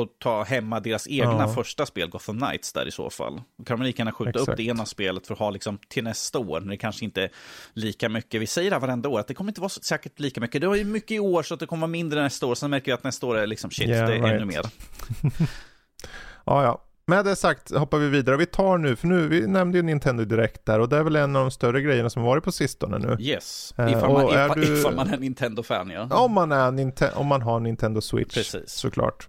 och ta hemma deras egna Ja. första spel, Gotham Knights, där i så fall. Då kan man lika gärna skjuta upp Exakt. det ena spelet för att ha liksom till nästa år, när det kanske inte är lika mycket. Vi säger det här varenda år, att det kommer inte vara så, säkert lika mycket. Det har ju mycket i år, så att det kommer vara mindre nästa år. Sen märker vi att nästa år är liksom shit, Yeah, det är right. ännu mer. Ja, ja. Med det sagt hoppar vi vidare. Vi tar nu, för nu, vi nämnde ju Nintendo Direkt där och det är väl en av de större grejerna som varit på sistone nu. Yes, Eh, ifall man, ifall, du- ifall man är Nintendo-fan ja. Om man, är om man har Nintendo Switch Precis. såklart.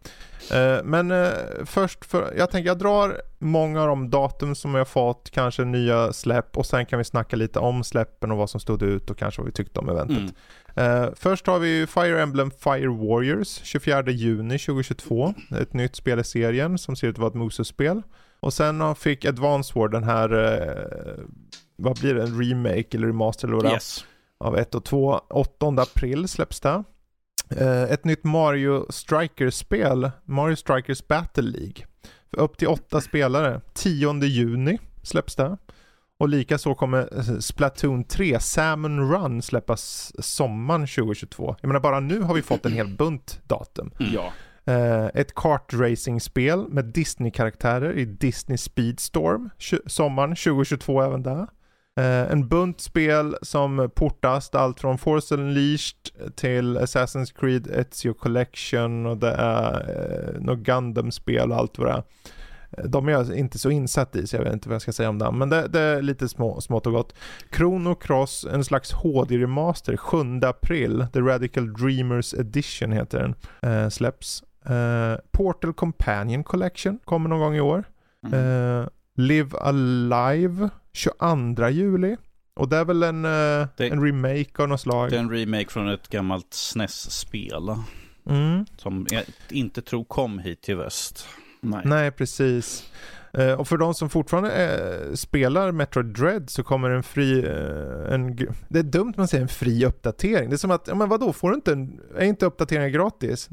Eh, men eh, först, för, jag tänker jag drar många av de datum som jag fått, kanske nya släpp och sen kan vi snacka lite om släppen och vad som stod ut och kanske vad vi tyckte om eventet. Mm. Eh, först har vi Fire Emblem Fire Warriors 24 juni 2022. Ett nytt spel i serien som ser ut att vara ett Musu-spel. Och sen fick Advance War den här, eh, vad blir det, en remake eller remaster eller Yes. av 1 och 2. 8 april släpps det. Eh, ett nytt Mario Strikers-spel, Mario Strikers Battle League. För upp till åtta spelare. 10 juni släpps det. Och likaså kommer eh, Splatoon 3 Salmon Run släppas sommaren 2022. Jag menar bara nu har vi fått en hel bunt datum. Mm. Ja. Eh, ett kartracingspel med Disney-karaktärer i Disney Speedstorm, sommaren 2022 även där. Eh, en bunt spel som portas, allt från Force Unleashed till Assassin's Creed Ezio Collection och det är eh, något Gundam-spel och allt vad det är. De är jag inte så insatt i så jag vet inte vad jag ska säga om det. Men det, det är lite små, smått och gott. Chrono Cross, en slags HD-remaster, 7 april. The Radical Dreamers Edition heter den. Eh, släpps. Eh, Portal Companion Collection kommer någon gång i år. Mm. Eh, Live Alive 22 juli. Och det är väl en, eh, Det- en remake av något slag. Det är en remake från ett gammalt SNES-spel. Mm. Som jag inte tror kom hit till väst. Nej. Nej, precis. Eh, och för de som fortfarande eh, spelar Metroid Dread så kommer en fri, eh, en, det är dumt man säger en fri uppdatering. Det är som att, ja men vadå, får du inte en, är inte uppdateringen gratis?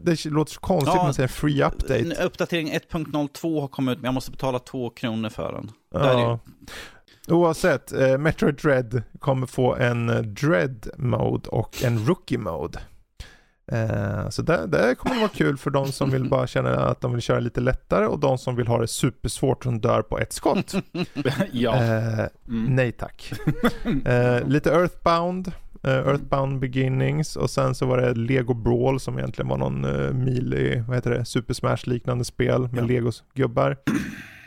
Det låter så konstigt Ja, att man säger free En update. uppdatering 1.02 har kommit ut, men jag måste betala två kronor för den. Är Ja. Oavsett, eh, Metroid Dread kommer få en Dread Mode och en Rookie Mode. Eh, så det, det kommer att vara kul för de som vill bara känna att de vill köra lite lättare och de som vill ha det supersvårt som dör på ett skott. ja. Eh, Mm. Nej tack. Eh, lite Earthbound, Earthbound Beginnings och sen så var det Lego Brawl som egentligen var någon uh, mili, vad heter det, Super Smash liknande spel med Ja. Legos gubbar.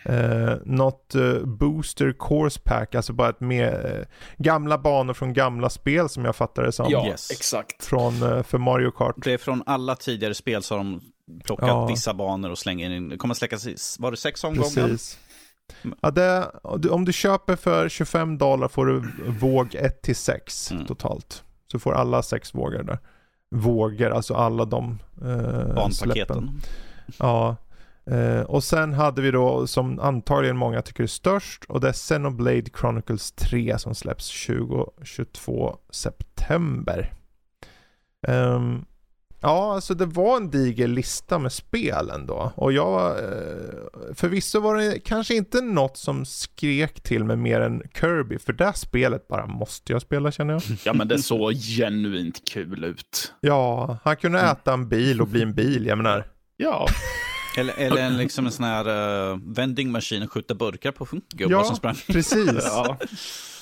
Eh, något eh, Booster Course Pack, alltså bara ett med eh, gamla banor från gamla spel som jag fattar det som. ja, Yes. exakt. Från, eh, för Mario Kart. Det är från alla tidigare spel så har de plockat Ja. vissa banor och slänger in. Det kommer släckas i, var det sex omgångar? Precis. Ja, det, om du- köper för 25 dollar får du våg 1 till 6 Mm. totalt. Så får alla sex vågor där. Vågor, alltså alla de eh, släppen. Banpaketen. Ja. Eh, och sen hade vi då som antagligen många tycker är störst och det är Xenoblade Chronicles 3 som släpps 2022 september. Ehm, ja, alltså det var en diger lista med spel ändå. Och jag, eh, förvisso var det kanske inte något som skrek till mig mer än Kirby, för det här spelet bara måste jag spela känner jag. Ja, men det såg genuint kul ut. Ja, han kunde äta en bil och bli en bil, jag menar. Ja, Eller, eller en, liksom en sån här uh, vending machine och skjuta burkar på gubbar Ja. som sprang. Precis. ja. Precis.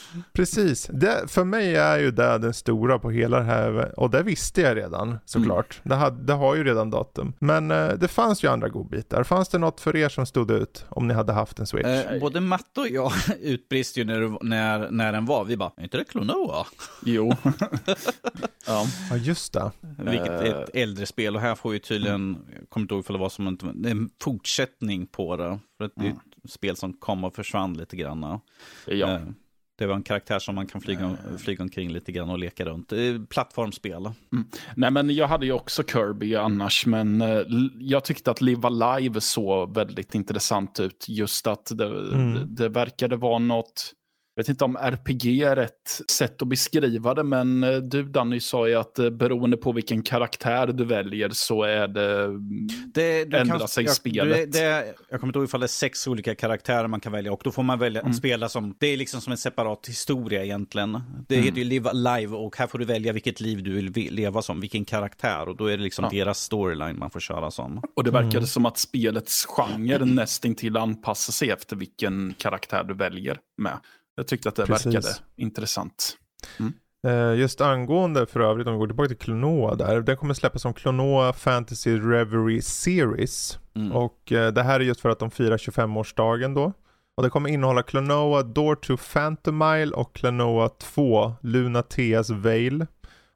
Det, för mig är ju det den stora på hela det här, och det visste jag redan såklart. Det, hade, det har ju redan datum. Men eh, det fanns ju andra godbitar. Fanns det något för er som stod ut om ni hade haft en Switch? Eh, både Matte och jag utbrist ju när, när, när den var. Vi bara, är inte det Klonoa? Jo. ja. Ja, just det. Vilket är Eh. ett äldre spel och här får ju tydligen, jag kommer inte ihåg ifall det var som en, en fortsättning på det. För det är ett spel som kom och försvann lite grann. ja. Eh, Det var en karaktär som man kan flyga, flyga omkring lite grann och leka runt. Är Plattformsspel. Nej, men jag hade ju också Kirby annars, men eh, jag tyckte att Live Alive såg väldigt intressant ut. Just att det, Mm. det, det verkade vara något, jag vet inte om RPG är rätt sätt att beskriva det, men eh, du Danny sa ju att eh, beroende på vilken karaktär du väljer så är det... Det, du Ändra sig jag, spelet. Det, det, jag kommer inte ihåg ifall det är sex olika karaktärer man kan välja och då får man välja Mm. spela som, det är liksom som en separat historia egentligen. Det Mm. heter ju Live Live och här får du välja vilket liv du vill vi- leva som, vilken karaktär och då är det liksom Ja. deras storyline man får köra som. Och det verkade Mm. som att spelets genre nästintill anpassar sig efter vilken karaktär du väljer med. Jag tyckte att det Precis. verkade intressant. Eh, Just angående för övrigt, om vi går tillbaka till Klonoa där. Den kommer släppas som Klonoa Fantasy Reverie Series. Mm. Och eh, det här är just för att de firar 25-årsdagen då. Och det kommer innehålla Klonoa Door to Phantomile och Klonoa 2 Lunateas Veil.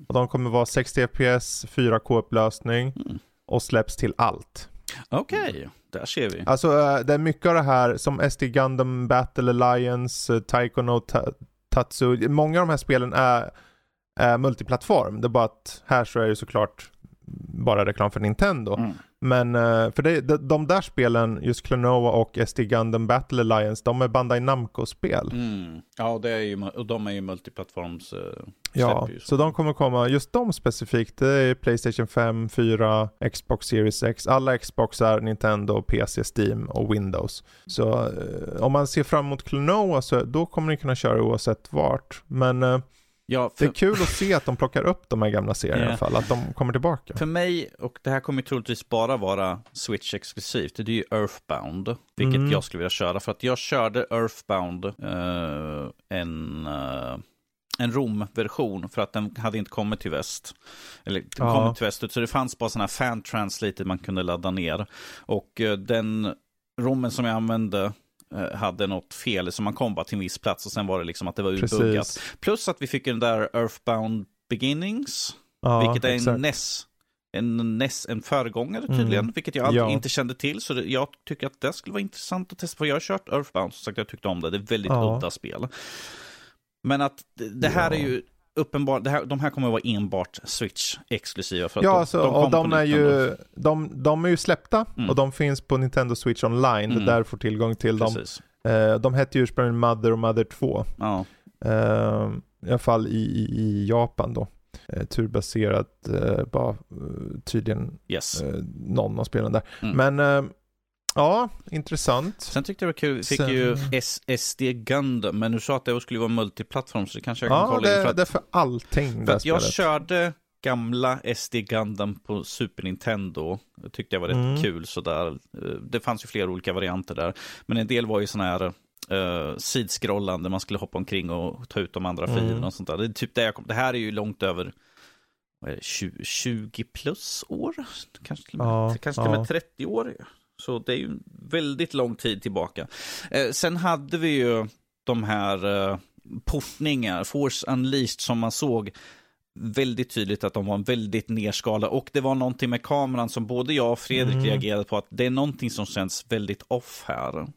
Och de kommer vara 60 FPS, 4K-upplösning Mm. och släpps till allt. Okej, där ser vi. Alltså eh, det är mycket av det här som SD Gundam Battle Alliance, eh, Taiko no Ta- Tatsu. Många av de här spelen är, är multiplattform. Det är bara att här så är det såklart bara reklam för Nintendo. Mm. Men eh, för det, de, de där spelen, just Klonoa och SD Gundam Battle Alliance, de är Bandai Namco-spel. Mm. Ja, det är ju, och de är ju multiplattforms. eh, Ja, ju så de kommer komma, just de specifikt, det är Playstation 5, 4, Xbox Series X, alla Xboxar, Nintendo, PC, Steam och Windows. Så eh, om man ser fram emot Klonoa så då kommer ni kunna köra oavsett vart. Men Ja, det för, är kul att se att de plockar upp de här gamla serierna i Ja. alla fall, att de kommer tillbaka. för mig, och det här kommer troligtvis bara vara Switch exklusivt, det är ju Earthbound. Vilket Mm. jag skulle vilja köra, för att jag körde Earthbound, eh, en, uh, en Rom-version, för att den hade inte kommit till väst. Eller den Ja. kommit till väst, så det fanns bara sådana här fan translated man kunde ladda ner. Och eh, den rommen som jag använde hade något fel, så man kom bara till en viss plats och sen var det liksom att det var urbuggat. Precis. Plus att vi fick den där Earthbound Beginnings, Ja, vilket är en exakt. NES. En NES, en föregångare tydligen, Mm. vilket jag aldrig, Ja. inte kände till. Så det, jag tycker att det skulle vara intressant att testa, för jag har kört Earthbound, som sagt jag tyckte om det, det är väldigt Ja. udda spel. Men att det, det här Ja. är ju uppenbart, här, de här kommer att vara enbart Switch-exklusiva. För Ja, de, alltså, de och de är, ju, de, de är ju släppta Mm. och de finns på Nintendo Switch Online, Mm. där får tillgång till dem. Precis. Eh, de hette ju ursprungligen Mother och Mother 2. Ja. Eh, I alla fall i, i, i Japan då. Eh, turbaserat, eh, bara eh, tydligen Yes. eh, någon av spelen där. Mm. Men ja, intressant. Sen tyckte jag det var kul, fick Sen- ju S- SD Gundam, men du sa att det skulle vara multiplattform, så det kanske jag kan Ja, kolla in. För det, att, det är för allting för det att jag spelet. körde gamla SD Gundam på Super Nintendo. Det tyckte jag var rätt Mm. kul sådär. Eh, Det fanns ju flera olika varianter där. Men en del var ju sådana här uh, sidskrollande, man skulle hoppa omkring och ta ut de andra Mm. och sånt där. Det är typ det jag kom. Det här är ju långt över vad är det, 20, 20 plus år, kanske till och med, Ja, kanske till och med ja. 30 år. Så det är ju väldigt lång tid tillbaka. Eh, sen hade vi ju de här eh, portningar, Force Unleashed, som man såg väldigt tydligt att de var väldigt nerskalade. Och det var någonting med kameran som både jag och Fredrik Mm. reagerade på att det är någonting som känns väldigt off här.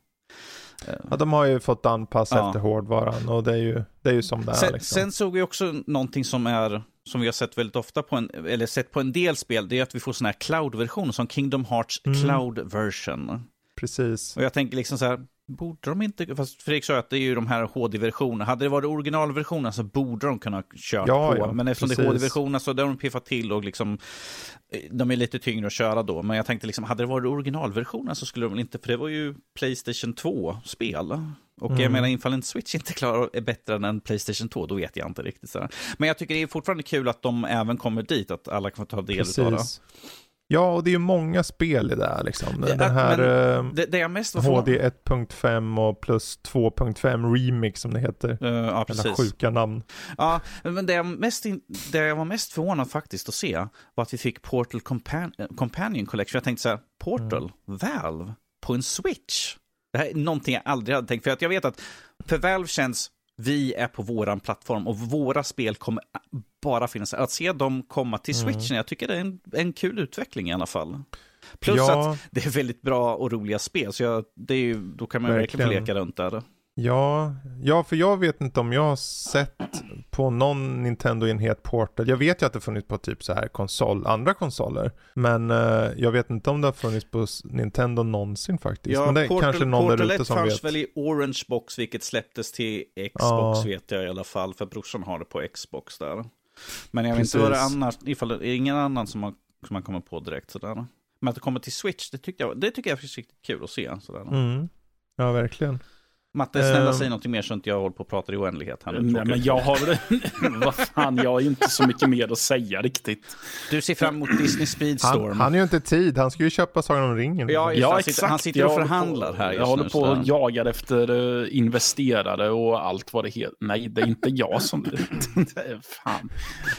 Ja, de har ju fått anpassa Ja. efter hårdvaran och det är ju, det är ju som det är. Sen, Liksom. sen såg vi också någonting som är som vi har sett väldigt ofta på en, eller sett på en del spel, det är att vi får sådana här cloud-versioner, som Kingdom Hearts Mm. cloud version. Precis. Och jag tänker liksom så här, borde de inte, fast Fredrik sa att det är ju de här HD-versionerna, hade det varit originalversionen så borde de kunna köra Ja, på. ja, men eftersom det är precis. HD-versionerna så har de piffat till och liksom, eh, de är lite tyngre att köra då. Men jag tänkte liksom, hade det varit originalversionen så skulle de väl inte, för det var ju Playstation 2-spel. Och jag Mm. menar, ifall en Switch inte klarar är bättre än en Playstation 2, då vet jag inte riktigt. Så här. Men jag tycker det är fortfarande kul att de även kommer dit, att alla kan få ta del av det. Ja, och det är ju många spel i det här liksom. Ja, Den här men eh, Det, det HD 1.5 och plus 2.5 remix som det heter. Eh, ja, precis. sjuka namn. Ja, men det jag, mest in, det jag var mest förvånad faktiskt att se var att vi fick Portal Compan- Companion Collection. Jag tänkte så här, Portal, Valve, på en Switch. Det här är någonting jag aldrig hade tänkt. För att jag vet att för Valve känns, vi är på våran plattform och våra spel kommer bara finnas Att se dem komma till Mm. Switchen, jag tycker det är en, en kul utveckling i alla fall. Plus Ja. att det är väldigt bra och roliga spel, så jag, det är ju, då kan man ju verkligen få Verkligen. leka runt där. Ja, ja, för jag vet inte om jag har sett på någon Nintendo-enhet Portal. Jag vet ju att det funnits på typ så här konsol, andra konsoler. Men eh, jag vet inte om det har funnits på Nintendo någonsin faktiskt. men det är kanske någon Portal där ute 1 som fanns vet. väl i Orange Box, vilket släpptes till Xbox Ja. vet jag i alla fall, för brorsan har det på Xbox där. Men jag vet inte vad det Precis. annars, ifall det är ingen annan som, har, som man kommer på direkt sådär. Men att det kommer till Switch, det tycker jag, det tycker jag är riktigt kul att se. Sådär. Mm. Ja, verkligen. Matte, snälla Ehm. säg någonting mer så inte jag håller på och pratar i oändlighet här nu. Nej, men jag har... vad fan, jag har ju inte så mycket mer att säga riktigt. Du ser fram emot Disney Speedstorm. Han, han har ju inte tid, han ska ju köpa Sagan om ringen. Ja, just. Ja, han, sitter, han sitter och förhandlar på, här just Jag håller nu, på och jagar efter uh, investerare och allt vad det heter. Nej, det är inte jag som... det är fan.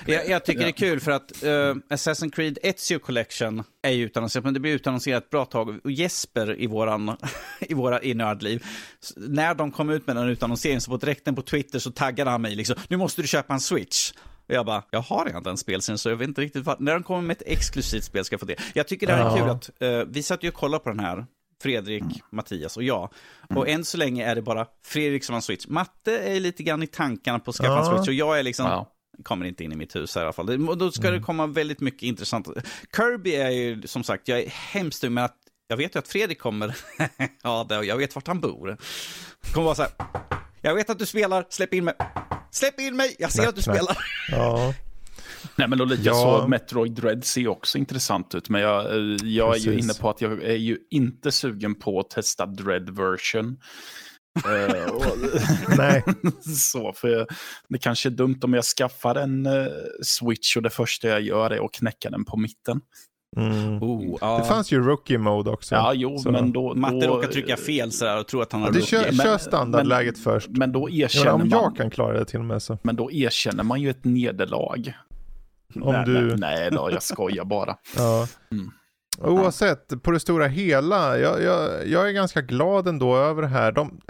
Jag, jag tycker Ja. det är kul för att uh, Assassin's Creed Ezio Collection är ju utannonserat, men det blir utannonserat ett bra tag. Och Jesper i, våran, i våra i Nördliv, s- när de kom ut med den utannonseringen så på direkten på Twitter så taggade han mig liksom, nu måste du köpa en Switch. Och jag bara, jag har redan den spelserien så jag vet inte riktigt vad, när de kommer med ett exklusivt spel ska jag få det. Jag tycker det här är kul att, uh, vi satt ju och kollade på den här, Fredrik, Mattias och jag. Och än så länge är det bara Fredrik som har en Switch. Matte är lite grann i tankarna på att skaffa en Ja. Switch och jag är liksom, Ja. kommer inte in i mitt hus här i alla fall. Då ska det komma väldigt mycket intressant. Kirby är ju som sagt, jag är hemskt med att jag vet ju att Fredrik kommer, ja, jag vet vart han bor. Kommer vara så här, jag vet att du spelar, släpp in mig. Släpp in mig, jag ser Knack, att du knack. spelar. Ja, Nej, men och lite Ja. så, Metroid Dread ser också intressant ut. Men jag, eh, jag är ju inne på att jag är ju inte sugen på att testa Dread version. Eh, och, nej. så, för jag, det kanske är dumt om jag skaffar en eh, Switch och det första jag gör är att knäcka den på mitten. Mm. Oh, ja. Det fanns ju rookie mode också. Ja, jo, så- men då... Matte då, råkar trycka fel sådär och tror att han har Ja, kör, rookie. men- kör standardläget först. Men då Ja, erkänner om man... jag kan klara det till och med så. Men då erkänner man ju ett nederlag. Om nej, du- nej, nej då, jag skojar bara. Ja. Mm. Oavsett, på det stora hela, jag, jag, jag är ganska glad ändå över det här. De,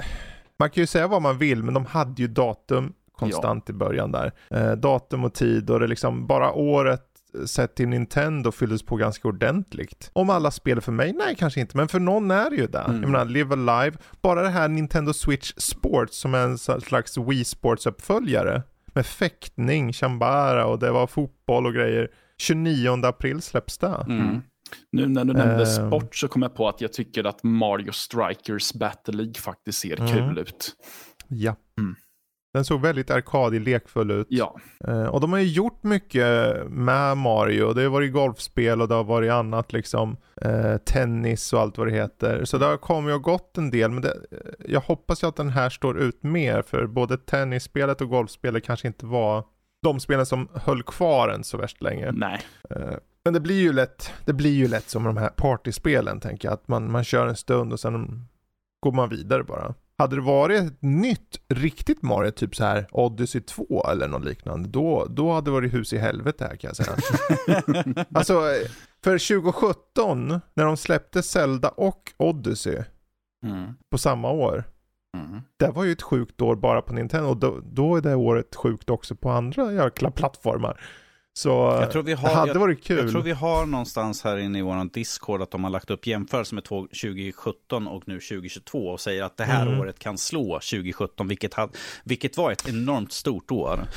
man kan ju säga vad man vill, men de hade ju datum konstant i början där. Eh, datum och tid och det liksom bara året sett till Nintendo fylldes på ganska ordentligt. Om alla spel för mig? Nej, kanske inte, men för någon är det ju det. Mm. Jag menar, Live Alive, bara det här Nintendo Switch Sports som är en slags Wii Sports-uppföljare med fäktning, chambara och det var fotboll och grejer. 29 april släpps det. Mm. Nu när du nämnde Eh. sport så kom jag på att jag tycker att Mario Strikers Battle League faktiskt ser Mm. kul ut. Ja. Mm. Den såg väldigt arkadig, lekfull ut. Ja, Eh, och de har ju gjort mycket med Mario. Det har varit golfspel och det har varit annat liksom. Eh, tennis och allt vad det heter. Så det har kommit och gått en del. Men det, eh, jag hoppas ju att den här står ut mer. För både tennisspelet och golfspelet kanske inte var... de spelen som höll kvar än så värst länge. Nej. Men det blir ju lätt, det blir ju lätt som de här partyspelen tänker jag. Att man, man kör en stund och sen går man vidare bara. Hade det varit ett nytt, riktigt Mario, typ så här Odyssey 2 eller något liknande, då, då hade det varit hus i helvete här kan jag säga. alltså, för 2017, när de släppte Zelda och Odyssey Mm. på samma år, Mm. det var ju ett sjukt år bara på Nintendo och då, då är det året sjukt också på andra jäkla plattformar. Så Jag tror vi har, det hade jag, varit kul. jag tror vi har någonstans här inne i vår Discord att de har lagt upp jämförelser med två- 2017 och nu 2022 och säger att det här Mm. året kan slå 2017, vilket, had, vilket var ett enormt stort år.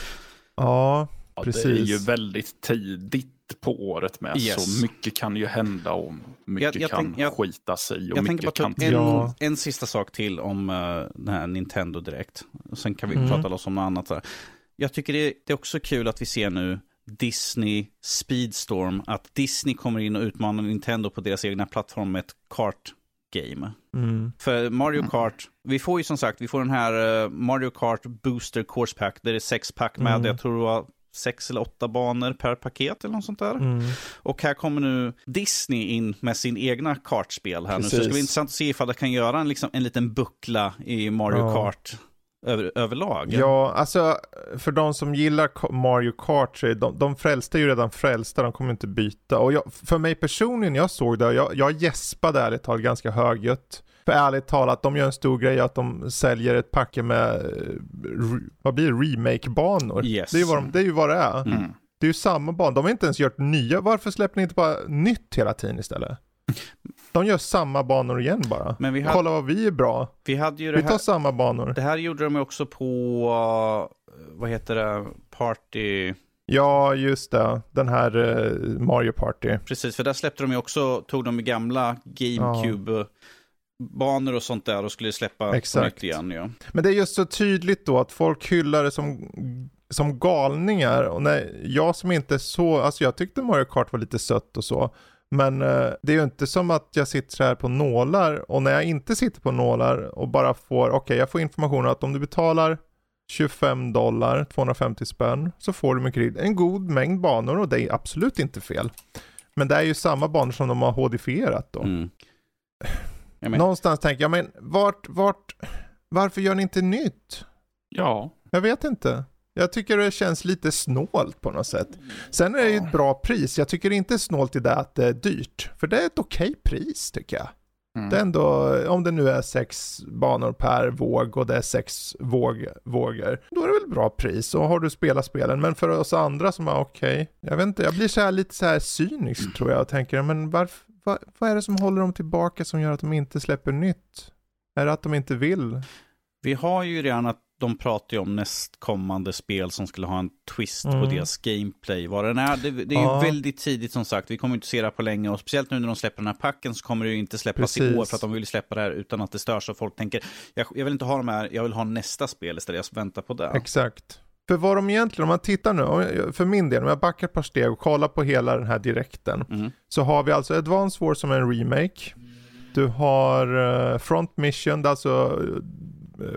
Ja, Ja, Precis. Det är ju väldigt tidigt på året med. Yes. Så mycket kan ju hända och mycket Jag- jag kan tänk- jag- skita sig och Jag tänker bara mycket kan... en, Ja. en sista sak till om uh, den här Nintendo Direkt. Sen kan vi Mm. prata loss om något annat. Där. Jag tycker det, det är också kul att vi ser nu Disney Speedstorm, att Disney kommer in och utmanar Nintendo på deras egna plattform med ett kart game. mm. För Mario Kart, vi får ju som sagt, vi får den här eh, Mario Kart Booster Course Pack, där det är sex pack med, Mm. jag tror det var sex eller åtta banor per paket eller något sånt där. Mm. Och här kommer nu Disney in med sin egna kartspel här nu. Så det ska Precis. bli intressant att se ifall det kan göra en, liksom, en liten buckla i Mario Ja. Kart över, överlag. Ja, alltså för de som gillar Mario Kart, så är de, de frälsta är ju redan frälsta, de kommer inte byta. Och jag, för mig personligen, jag såg det, jag, jag gäspade ärligt talat ganska högljutt. För ärligt talat, de gör en stor grej att de säljer ett packe med, eh, vad blir det, remake-banor. Yes. Det, är ju vad de, det är ju vad det är. Mm. Det är ju samma ban, de har inte ens gjort nya, varför släpper ni inte bara nytt hela tiden istället? De gör samma banor igen bara. Men vi hade, Kolla vad vi är bra. vi hade ju det Vi tar här, samma banor. det här gjorde de också på, uh, vad heter det, Party, Ja, just det. Den här eh, Mario Party. precis, för där släppte de ju också, tog de gamla GameCube banor och sånt där och skulle släppa Exakt. nytt igen. Ja. Men det är just så tydligt då att folk hyllar det som, som galningar. Och när jag som inte är så, alltså jag tyckte Mario Kart var lite sött och så. Men eh, det är ju inte som att jag sitter här på nålar och när jag inte sitter på nålar och bara får, okej jag får information att om du betalar 25 dollar, 250 spänn, så får du mycket en god mängd banor och det är absolut inte fel. Men det är ju samma banor som de har hodifierat då. Mm. Någonstans tänker jag, men vart, vart, varför gör ni inte nytt? Ja, Jag vet inte. Jag tycker det känns lite snålt på något sätt. Sen är det ju ett bra pris. Jag tycker inte snålt i det att det är dyrt. För det är ett okej pris tycker jag. Mm. Det är ändå, om det nu är sex banor per våg och det är sex våg, vågor, då är det väl bra pris. Och har du spelat spelen. Men för oss andra som är okej, jag vet inte, jag blir så här lite så här cynisk tror jag och tänker, men varför, vad, vad är det som håller dem tillbaka som gör att de inte släpper nytt? Är det att de inte vill? Vi har ju redan att de pratar ju om nästkommande spel som skulle ha en twist Mm. på deras gameplay. Vad den är. Det, det är Ja. ju väldigt tidigt som sagt. Vi kommer inte se det här på länge. Och speciellt nu när de släpper den här packen så kommer det ju inte släppas i Precis. år. För att de vill släppa det här utan att det stör. Så folk tänker, jag, jag vill inte ha de här, jag vill ha nästa spel istället. Jag väntar på det. Exakt. För vad de egentligen, om man tittar nu, för min del, om jag backar ett par steg och kollar på hela den här direkten, Mm. så har vi alltså Advance Wars som är en remake. Du har eh, Front Mission, det är alltså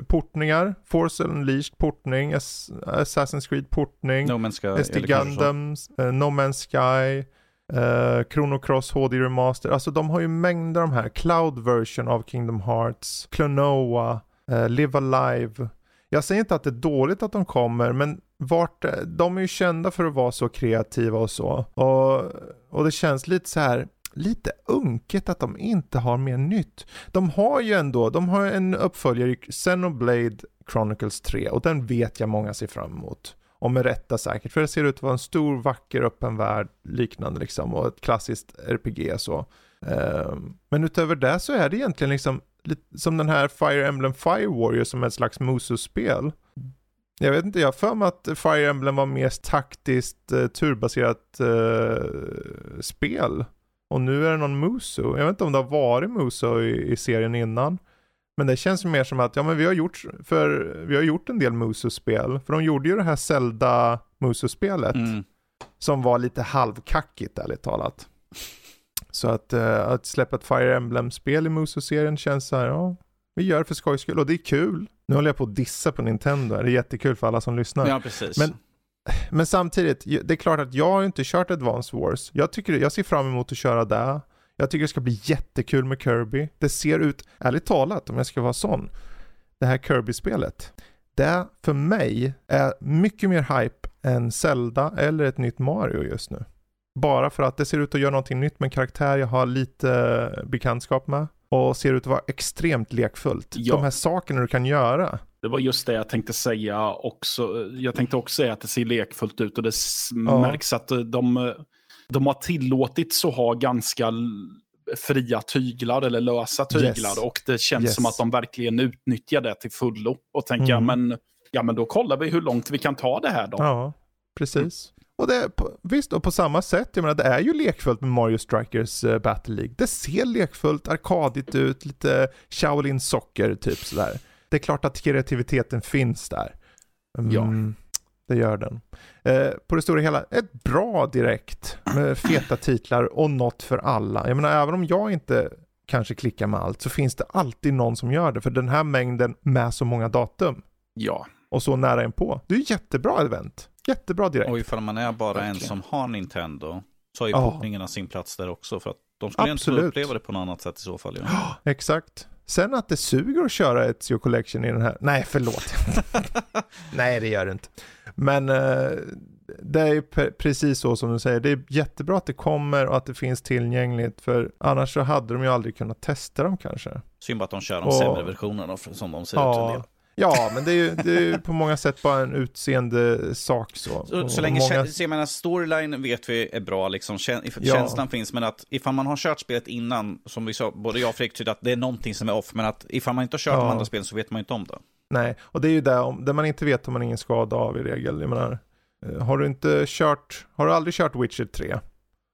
portningar, Force Unleashed portning, Ass- Assassin's Creed portning, No Man's Sky. Gundam, eh, No Man's Sky, eh, Chrono Cross HD Remaster. Alltså de har ju mängder av de här. Cloud version av Kingdom Hearts, Klonoa, eh, Live Alive. Jag säger inte att det är dåligt att de kommer, men vart, eh, de är ju kända för att vara så kreativa och så. Och, och det känns lite så här, lite unket att de inte har mer nytt. De har ju ändå, de har en uppföljare i Xenoblade Chronicles 3 och den vet jag många ser fram emot. Och med rätta säkert, för det ser ut att vara en stor, vacker, öppen värld liknande liksom och ett klassiskt RPG så. Ehm, men utöver det så är det egentligen liksom som den här Fire Emblem Fire Warrior som är ett slags Musu-spel. Jag vet inte, jag har för mig att Fire Emblem var mer taktiskt eh, turbaserat eh, spel. Och nu är det någon Musu. Jag vet inte om det har varit Musu i, i serien innan. Men det känns ju mer som att, ja men vi har gjort, för vi har gjort en del Musu-spel. För de gjorde ju det här Zelda Musu-spelet. Mm. Som var lite halvkackigt ärligt talat. Så att, eh, att släppa ett Fire Emblem-spel i Musu-serien känns så här, ja, vi gör det för skojs skull och det är kul. Nu håller jag på att dissa på Nintendo, det är jättekul för alla som lyssnar. Ja, precis. Men- men samtidigt, det är klart att jag har inte kört Advance Wars. Jag, tycker, jag ser fram emot att köra det. Jag tycker det ska bli jättekul med Kirby. Det ser ut, ärligt talat, om jag ska vara sån, det här Kirby-spelet. Det för mig är mycket mer hype än Zelda eller ett nytt Mario just nu. Bara för att det ser ut att göra någonting nytt med en karaktär jag har lite bekantskap med. Och ser ut att vara extremt lekfullt. Ja. De här sakerna du kan göra. Det var just det jag tänkte säga också. Jag tänkte också säga att det ser lekfullt ut och det ja. märks att de, de har tillåtits att ha ganska fria tyglar eller lösa tyglar. Yes. Och det känns yes. som att de verkligen utnyttjar det till fullo. Och tänker, mm. men, ja men då kollar vi hur långt vi kan ta det här då. Ja, precis. Och det, visst, och på samma sätt, jag menar det är ju lekfullt med Mario Strikers uh, Battle League. Det ser lekfullt, arkadigt ut, lite Shaolin Socker typ sådär. Det är klart att kreativiteten finns där. Mm, ja. Det gör den. Eh, på det stora hela, ett bra direkt med feta titlar och något för alla. Jag menar, även om jag inte kanske klickar med allt så finns det alltid någon som gör det. För den här mängden med så många datum. Ja. Och så nära en på. Det är ju jättebra event. Jättebra direkt. Och ifall man är bara Verkligen. en som har Nintendo så har ju portningarna sin plats där också. För att de skulle Absolut. inte uppleva det på något annat sätt i så fall. Ja. Exakt. Sen att det suger att köra ett Zio Collection i den här. Nej, förlåt. Nej, det gör det inte. Men uh, det är ju precis så som du säger. Det är jättebra att det kommer och att det finns tillgängligt. För annars så hade de ju aldrig kunnat testa dem kanske. Synd bara att de kör de och, sämre versionerna som de ser ja, ut. En del. Ja, men det är ju det är på många sätt bara en utseende sak så. Så, så länge många... så jag menar, storyline vet vi är bra, liksom, känslan ja. finns, men att ifall man har kört spelet innan, som vi sa, både jag och Fredrik tyckte att det är någonting som är off, men att ifall man inte har kört ja. de andra spelen så vet man inte om det. Nej, och det är ju det, det man inte vet har man ingen skada av i regel. Jag menar, eh, har du inte kört, har du aldrig kört Witcher 3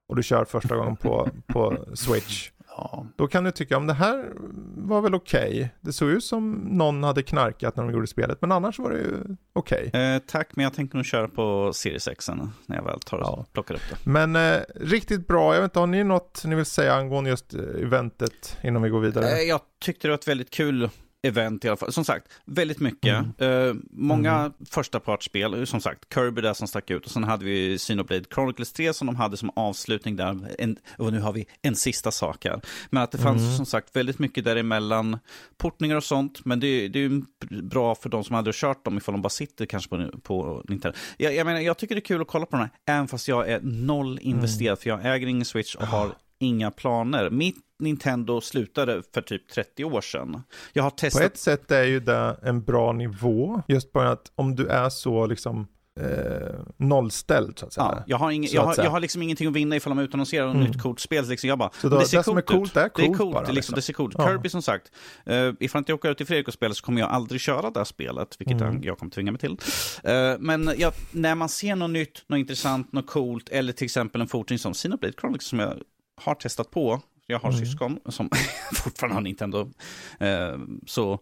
och du kör första gången på, på Switch, Ja. Då kan du tycka, om det här var väl okej. Okay. Det såg ut som någon hade knarkat när de gjorde spelet, men annars var det ju okej. Okay. Eh, tack, men jag tänker nog köra på Series X när jag väl tar och ja. plockar upp det. Men eh, riktigt bra. Jag vet inte, har ni något ni vill säga angående just eh, eventet innan vi går vidare? Eh, jag tyckte det var ett väldigt kul event i alla fall. Som sagt, väldigt mycket. Mm. Uh, många mm. första partsspel, som sagt, Kirby där som stack ut och sen hade vi Xenoblade Chronicles 3 som de hade som avslutning där. En, och nu har vi en sista sak här. Men att det fanns mm. som sagt väldigt mycket däremellan, portningar och sånt, men det, det är bra för de som hade kört dem ifall de bara sitter kanske på, på Nintendo. Jag, jag, menar, jag tycker det är kul att kolla på den här, även fast jag är noll investerad, mm. för jag äger ingen Switch och har inga planer. Mitt Nintendo slutade för typ 30 år sedan. Jag har testat... På ett sätt är ju det en bra nivå. Just bara att om du är så liksom eh, nollställd så att säga. Ja, jag, har ing, jag, har, jag har liksom ingenting att vinna ifall de utannonserar något mm. nytt kortspel. Liksom jag bara, så då, det, ser det som är coolt är coolt, det är coolt bara. Liksom, liksom. Det ser coolt ja. Kirby som sagt, uh, ifall inte jag åker ut till Fredrik och spelar så kommer jag aldrig köra det här spelet, vilket mm. jag, jag kommer tvinga mig till. Uh, men jag, när man ser något nytt, något intressant, något coolt, eller till exempel en fortsättning som Xenoblade Chronicles som jag har testat på, jag har mm. syskon som fortfarande har Nintendo. Eh, så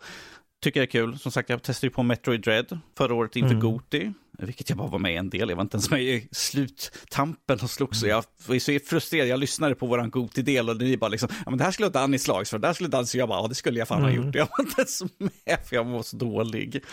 tycker jag är kul. Som sagt, jag testade ju på Metroid Dread förra året inför mm. Goti. Vilket jag bara var med i en del. Jag var inte ens med i sluttampen och slogs. Mm. Jag var så frustrerad. Jag lyssnade på våran Goti-del och ni bara liksom, ja men det här skulle Danny slags för, det här skulle Danny, så jag bara, ja det skulle jag fan ha mm. gjort. Jag var inte ens med för jag var så dålig.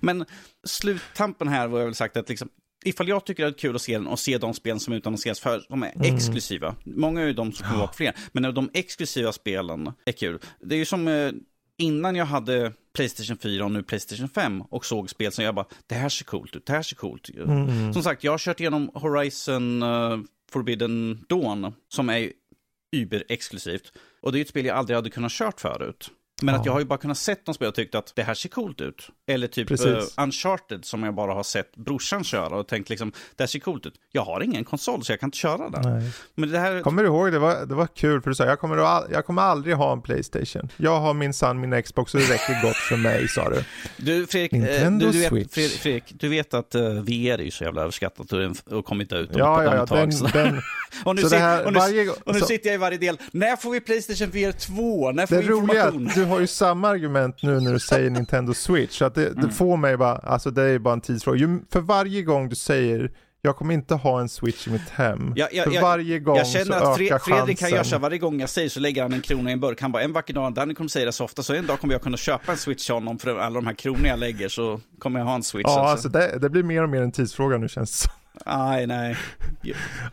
Men sluttampen här var jag väl sagt att liksom, ifall jag tycker det är kul att se den och se de spel som utannonseras för, de är mm. exklusiva. Många är ju de som kommer vara fler, men de exklusiva spelen är kul. Det är ju som eh, innan jag hade Playstation 4 och nu Playstation 5 och såg spel som jag bara, det här ser coolt ut, det här ser coolt ut. Mm. Som sagt, jag har kört igenom Horizon uh, Forbidden Dawn, som är Uber-exklusivt. Och det är ett spel jag aldrig hade kunnat kört förut. Men ja. att jag har ju bara kunnat sett de spel och tyckt att det här ser coolt ut. Eller typ uh, Uncharted som jag bara har sett brorsan köra och tänkt liksom, det här ser coolt ut. Jag har ingen konsol så jag kan inte köra den. Men det här... Kommer du ihåg, det var, det var kul för du sa, jag kommer, jag kommer aldrig ha en Playstation. Jag har min son, min Xbox och det räcker gott för mig, sa du. Du Fredrik, eh, Nintendo du, du vet, Switch. Fredrik, Fredrik, du vet att uh, VR är ju så jävla överskattat och, och kommit ut om ja, ja, ja, den, den... och nu, sit, här, och nu, varje... och nu så... sitter jag i varje del, när får vi Playstation VR 2? När får det vi information? Roliga, har ju samma argument nu när du säger Nintendo Switch. Så att det, mm. det får mig bara, alltså det är bara en tidsfråga. Ju, för varje gång du säger jag kommer inte ha en switch i mitt hem. Ja, ja, För varje gång Jag känner så att Fre ökar Fredrik kan göra så varje gång jag säger så lägger han en krona i en burk. Han bara, en vacker dag, Danny kommer säga det så ofta, så en dag kommer jag kunna köpa en switch till honom för alla de här kronorna jag lägger så kommer jag ha en switch. Ja, alltså. alltså det, det blir mer och mer en tidsfråga nu känns det. Nej, nej.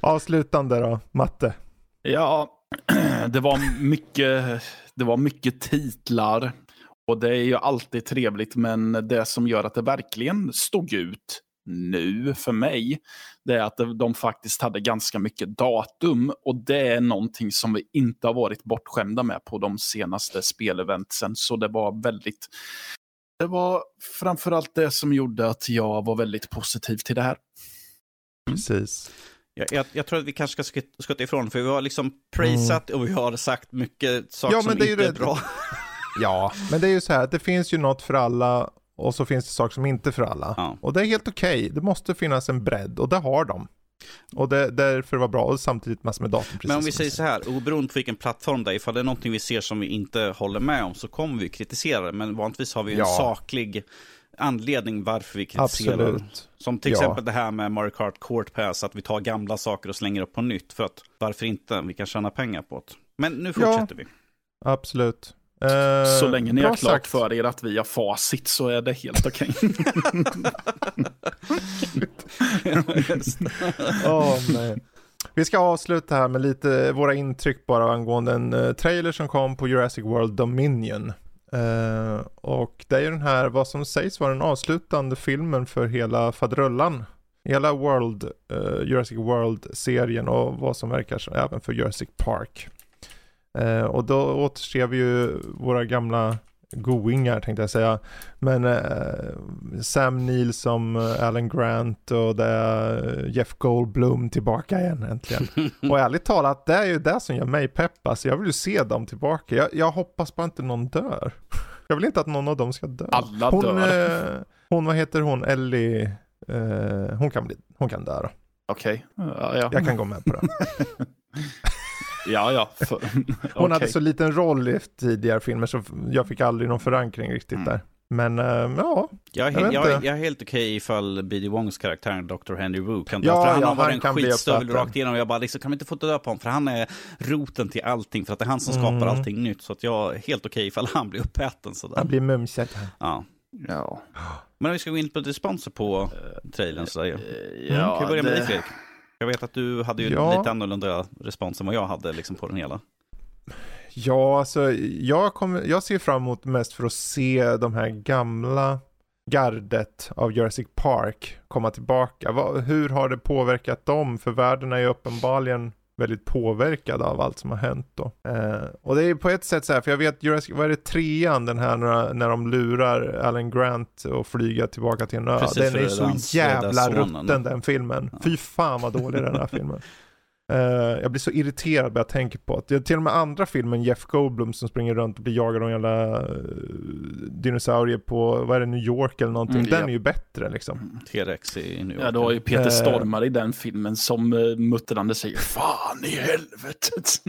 Avslutande då, matte. Ja, det var mycket, det var mycket titlar. Och det är ju alltid trevligt, men det som gör att det verkligen stod ut nu för mig, det är att de faktiskt hade ganska mycket datum. Och det är någonting som vi inte har varit bortskämda med på de senaste speleventsen. Så det var väldigt... Det var framförallt det som gjorde att jag var väldigt positiv till det här. Precis. Jag, jag, jag tror att vi kanske ska skut- skutta ifrån, för vi har liksom praisat och vi har sagt mycket saker Ja, men som det är ju inte är det- bra. Ja, men det är ju så här, det finns ju något för alla och så finns det saker som inte är för alla. Ja. Och det är helt okej, det måste finnas en bredd och det har de. Och det, därför var bra och samtidigt massor med datum. Men om vi säger så här, oberoende på vilken plattform det är, ifall det är någonting vi ser som vi inte håller med om så kommer vi kritisera det. Men vanligtvis har vi en Ja. saklig anledning varför vi kritiserar. Absolut. Som till Ja. exempel det här med Mario Kart Court Pass, att vi tar gamla saker och slänger upp på nytt. För att varför inte? Vi kan tjäna pengar på det. Men nu fortsätter vi. Absolut. Eh, Så länge ni bra har klart sagt. för er att vi har facit så är det helt okej. Nej. Vi ska avsluta här med lite våra intryck bara angående en eh, trailer som kom på Jurassic World Dominion. Eh, och det är ju den här, vad som sägs vara den avslutande filmen för hela faderullan. Hela World, uh, Jurassic World-serien och vad som verkar som, även för Jurassic Park. Uh, och då återser vi ju våra gamla goingar tänkte jag säga. Men eh, Sam Neill som eh, Alan Grant och det är Jeff Goldblum tillbaka igen äntligen. och ärligt talat, det är ju det som gör mig pepp. Alltså, jag vill ju se dem tillbaka. Jag, jag hoppas bara inte någon dör. Jag vill inte att någon av dem ska dö. Alla hon, dör. eh, hon, vad heter hon, Ellie, eh, hon, kan bli, hon kan dö då. Okej. Ja, ja. Jag kan gå med på det. ja, ja. För... Hon hade så liten roll i tidigare filmer så jag fick aldrig någon förankring riktigt Mm. där. Men eh, ja, Jag är, Jag jag, jag är helt okej ifall B.D. Wongs karaktär, Dr. Henry Wu, kan dö. Ja, för han ja, har varit han en skitstövel rakt igenom. Jag bara, liksom, kan vi inte få dö på honom? För han är roten till allting. För att det är han som skapar Mm. allting nytt. Så att jag är helt okej ifall han blir uppäten sådär. han blir mumsad. Ja. Ja. Men om vi ska gå in på responser på trailern så där. ja kan vi börja med det- dig Fredrik? Jag vet att du hade ju Ja. lite annorlunda respons än vad jag hade liksom på den hela. Ja, alltså jag, kommer, jag ser fram emot mest för att se de här gamla gardet av Jurassic Park komma tillbaka. Hur har det påverkat dem? För världen är ju uppenbarligen väldigt påverkad av allt som har hänt då. Eh, och det är ju på ett sätt så här, för jag vet Jurassic, vad är det, trean, den här när, när de lurar Alan Grant och flyga tillbaka till en ö. Precis, den är det så jävla rutten den filmen. Ja. Fy fan vad dålig den här filmen. Eh, jag blir så irriterad när jag tänker på det. Till och med andra filmen, Jeff Goldblum som springer runt och blir jagad av en jävla uh, dinosaurier på, vad är det, New York eller någonting. Mm, den ja. är ju bättre liksom. T-Rex i New York. Ja, det var ju Peter Eh. Stormare i den filmen som uh, muttrande säger Fan i helvetet.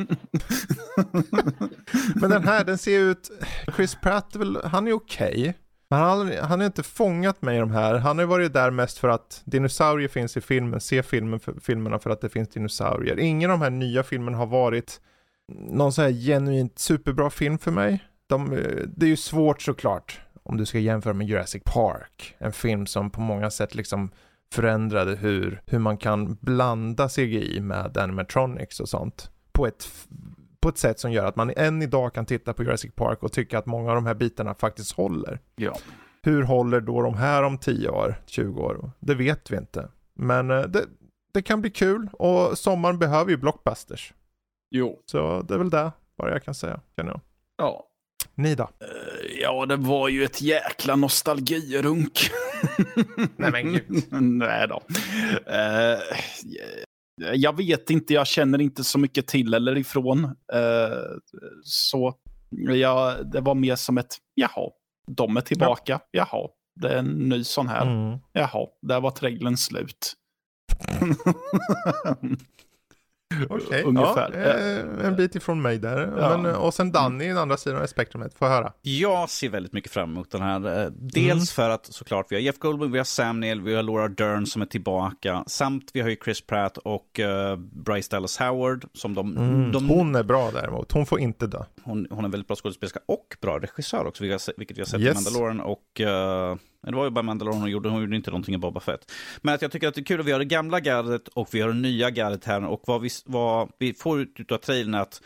Men den här, den ser ut, Chris Pratt, han är okej. Men han, han har inte fångat mig i de här. Han har ju varit där mest för att dinosaurier finns i filmen. Se filmen för, filmerna för att det finns dinosaurier. Ingen av de här nya filmerna har varit någon så här genuint superbra film för mig. De, det är ju svårt såklart om du ska jämföra med Jurassic Park. En film som på många sätt liksom förändrade hur, hur man kan blanda CGI med animatronics och sånt. På ett, på ett sätt som gör att man än idag kan titta på Jurassic Park och tycka att många av de här bitarna faktiskt håller. ja. Hur håller då de här om 10 år, 20 år? Det vet vi inte. Men eh, det, det kan bli kul och sommaren behöver ju blockbusters. Jo. Så det är väl det bara jag kan säga, känner jag. Ja. Ni då? Eh, Ja, det var ju ett jäkla nostalgirunk. Nej, men gud. Nej då. Eh, jag vet inte, jag känner inte så mycket till eller ifrån. Eh, så ja, det var mer som ett, jaha, de är tillbaka, jaha, det är en ny sån här, Mm. jaha, där var trailern slut. Okej, Ungefär. ja, eh, en bit ifrån mig där. Ja. Men, eh, och sen Danny, den andra sidan av spektrumet, får jag höra. Jag ser väldigt mycket fram emot den här. Eh, Dels Mm. för att såklart vi har Jeff Goldblum, vi har Sam Neill, vi har Laura Dern som är tillbaka. Samt vi har ju Chris Pratt och uh, Bryce Dallas Howard. Som de, Mm. de, Hon är bra däremot, hon får inte dö. hon, hon är väldigt bra skådespelerska och bra regissör också, vilket vi har sett, sett i Yes. Mandalorian och... Men det var ju bara Mandalorian hon gjorde, hon gjorde inte någonting i Boba Fett. Men att jag tycker att det är kul att vi har det gamla gardet och vi har det nya gardet här. Och vad vi, vad vi får ut av trailern är att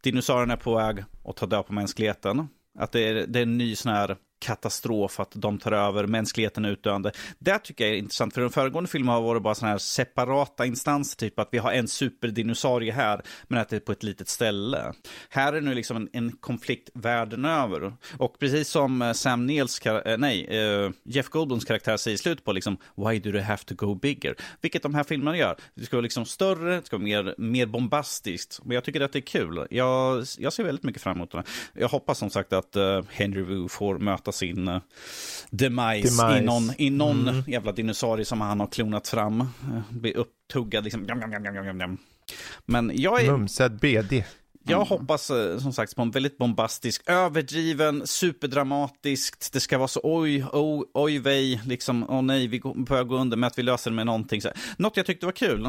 dinosaurierna är på väg att ta död på mänskligheten. Att det är, det är en ny sån här katastrof, att de tar över, mänskligheten är utdöende. Det tycker jag är intressant, för den föregående filmen har varit bara sådana här separata instanser, typ att vi har en superdinosaurie här, men att det är på ett litet ställe. Här är nu liksom en, en konflikt världen över. Och precis som eh, Sam Neils, eh, nej, uh, Jeff Goldblums karaktär säger i slutet på, liksom, why do they have to go bigger? Vilket de här filmerna gör. Det ska vara liksom större, det ska vara mer, mer bombastiskt. Men jag tycker att det är kul. Jag, jag ser väldigt mycket fram emot det. Jag hoppas som sagt att uh, Henry Wu får möta sin uh, demise, Demise. i någon, i någon Mm. jävla dinosaurie som han har klonat fram. Uh, blir upptuggad liksom. Jam, jam, jam. Men jag är, Mumsed BD. jag hoppas eh, som sagt på en väldigt bombastisk, överdriven, superdramatiskt. Det ska vara så oj, oj, oj vej, liksom, åh nej, vi börjar gå under med att vi löser det med någonting. Så. Något jag tyckte var kul,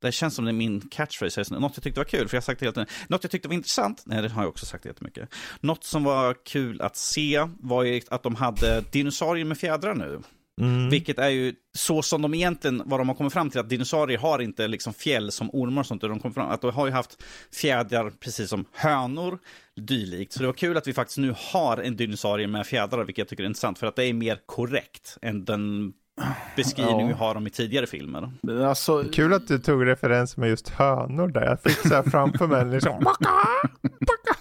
det känns som det är min catchphrase, något jag tyckte var kul, för jag har sagt det hela tiden. Något jag tyckte var intressant, nej det har jag också sagt jättemycket. Något som var kul att se var ju att de hade dinosaurier med fjädrar nu. Mm. Vilket är ju så som de egentligen, vad de har kommit fram till, att dinosaurier har inte liksom fjäll som ormar och sånt. De, kommer fram, att de har ju haft fjädrar precis som hönor, dylikt. Så det var kul att vi faktiskt nu har en dinosaurie med fjädrar, vilket jag tycker är intressant. För att det är mer korrekt än den beskrivning Ja. vi har om i tidigare filmer. Alltså, Kul att du tog referens med just hönor där. Jag fick så här framför mig liksom baka, baka.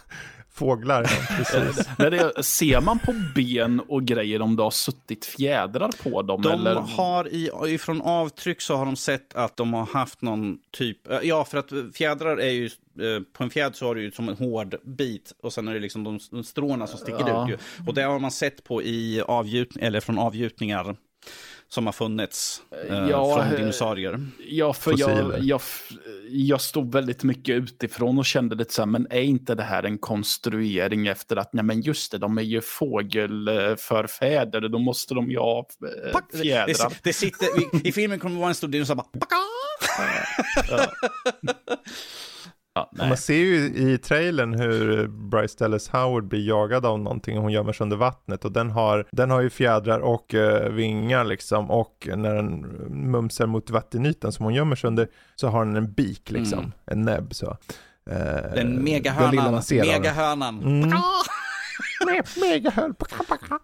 Fåglar, ja, precis. när det, ser man på ben och grejer om det har suttit fjädrar på dem? De eller? har i, ifrån avtryck så har de sett att de har haft någon typ, eh, ja för att fjädrar är ju, eh, på en fjäder så har du ju som en hård bit och sen är det liksom de, de stråna som sticker Ja. ut ju. Och det har man sett på i avgjut, eller från avgjutningar som har funnits eh, Ja, från eh, dinosaurier. Ja, för jag, Fossiler. jag, jag stod väldigt mycket utifrån och kände lite så här, men är inte det här en konstruering efter att, nej men just det, de är ju fågelförfäder, då måste de ju ha eh, Pack! Det, fjädrar. det sitter, i, I filmen kommer det vara en stor dinosaurie bara! Ja. Man ser ju i trailern hur Bryce Dallas Howard blir jagad av någonting och hon gömmer sig under vattnet och den har, den har ju fjädrar och eh, vingar liksom och när den mumsar mot vattenytan som hon gömmer sig under så har den en bik liksom, Mm. en näbb så. Eh, Den den lilla megahönan, man ser av den. megahönan. Mm. Me- Megahöl. Paka, paka.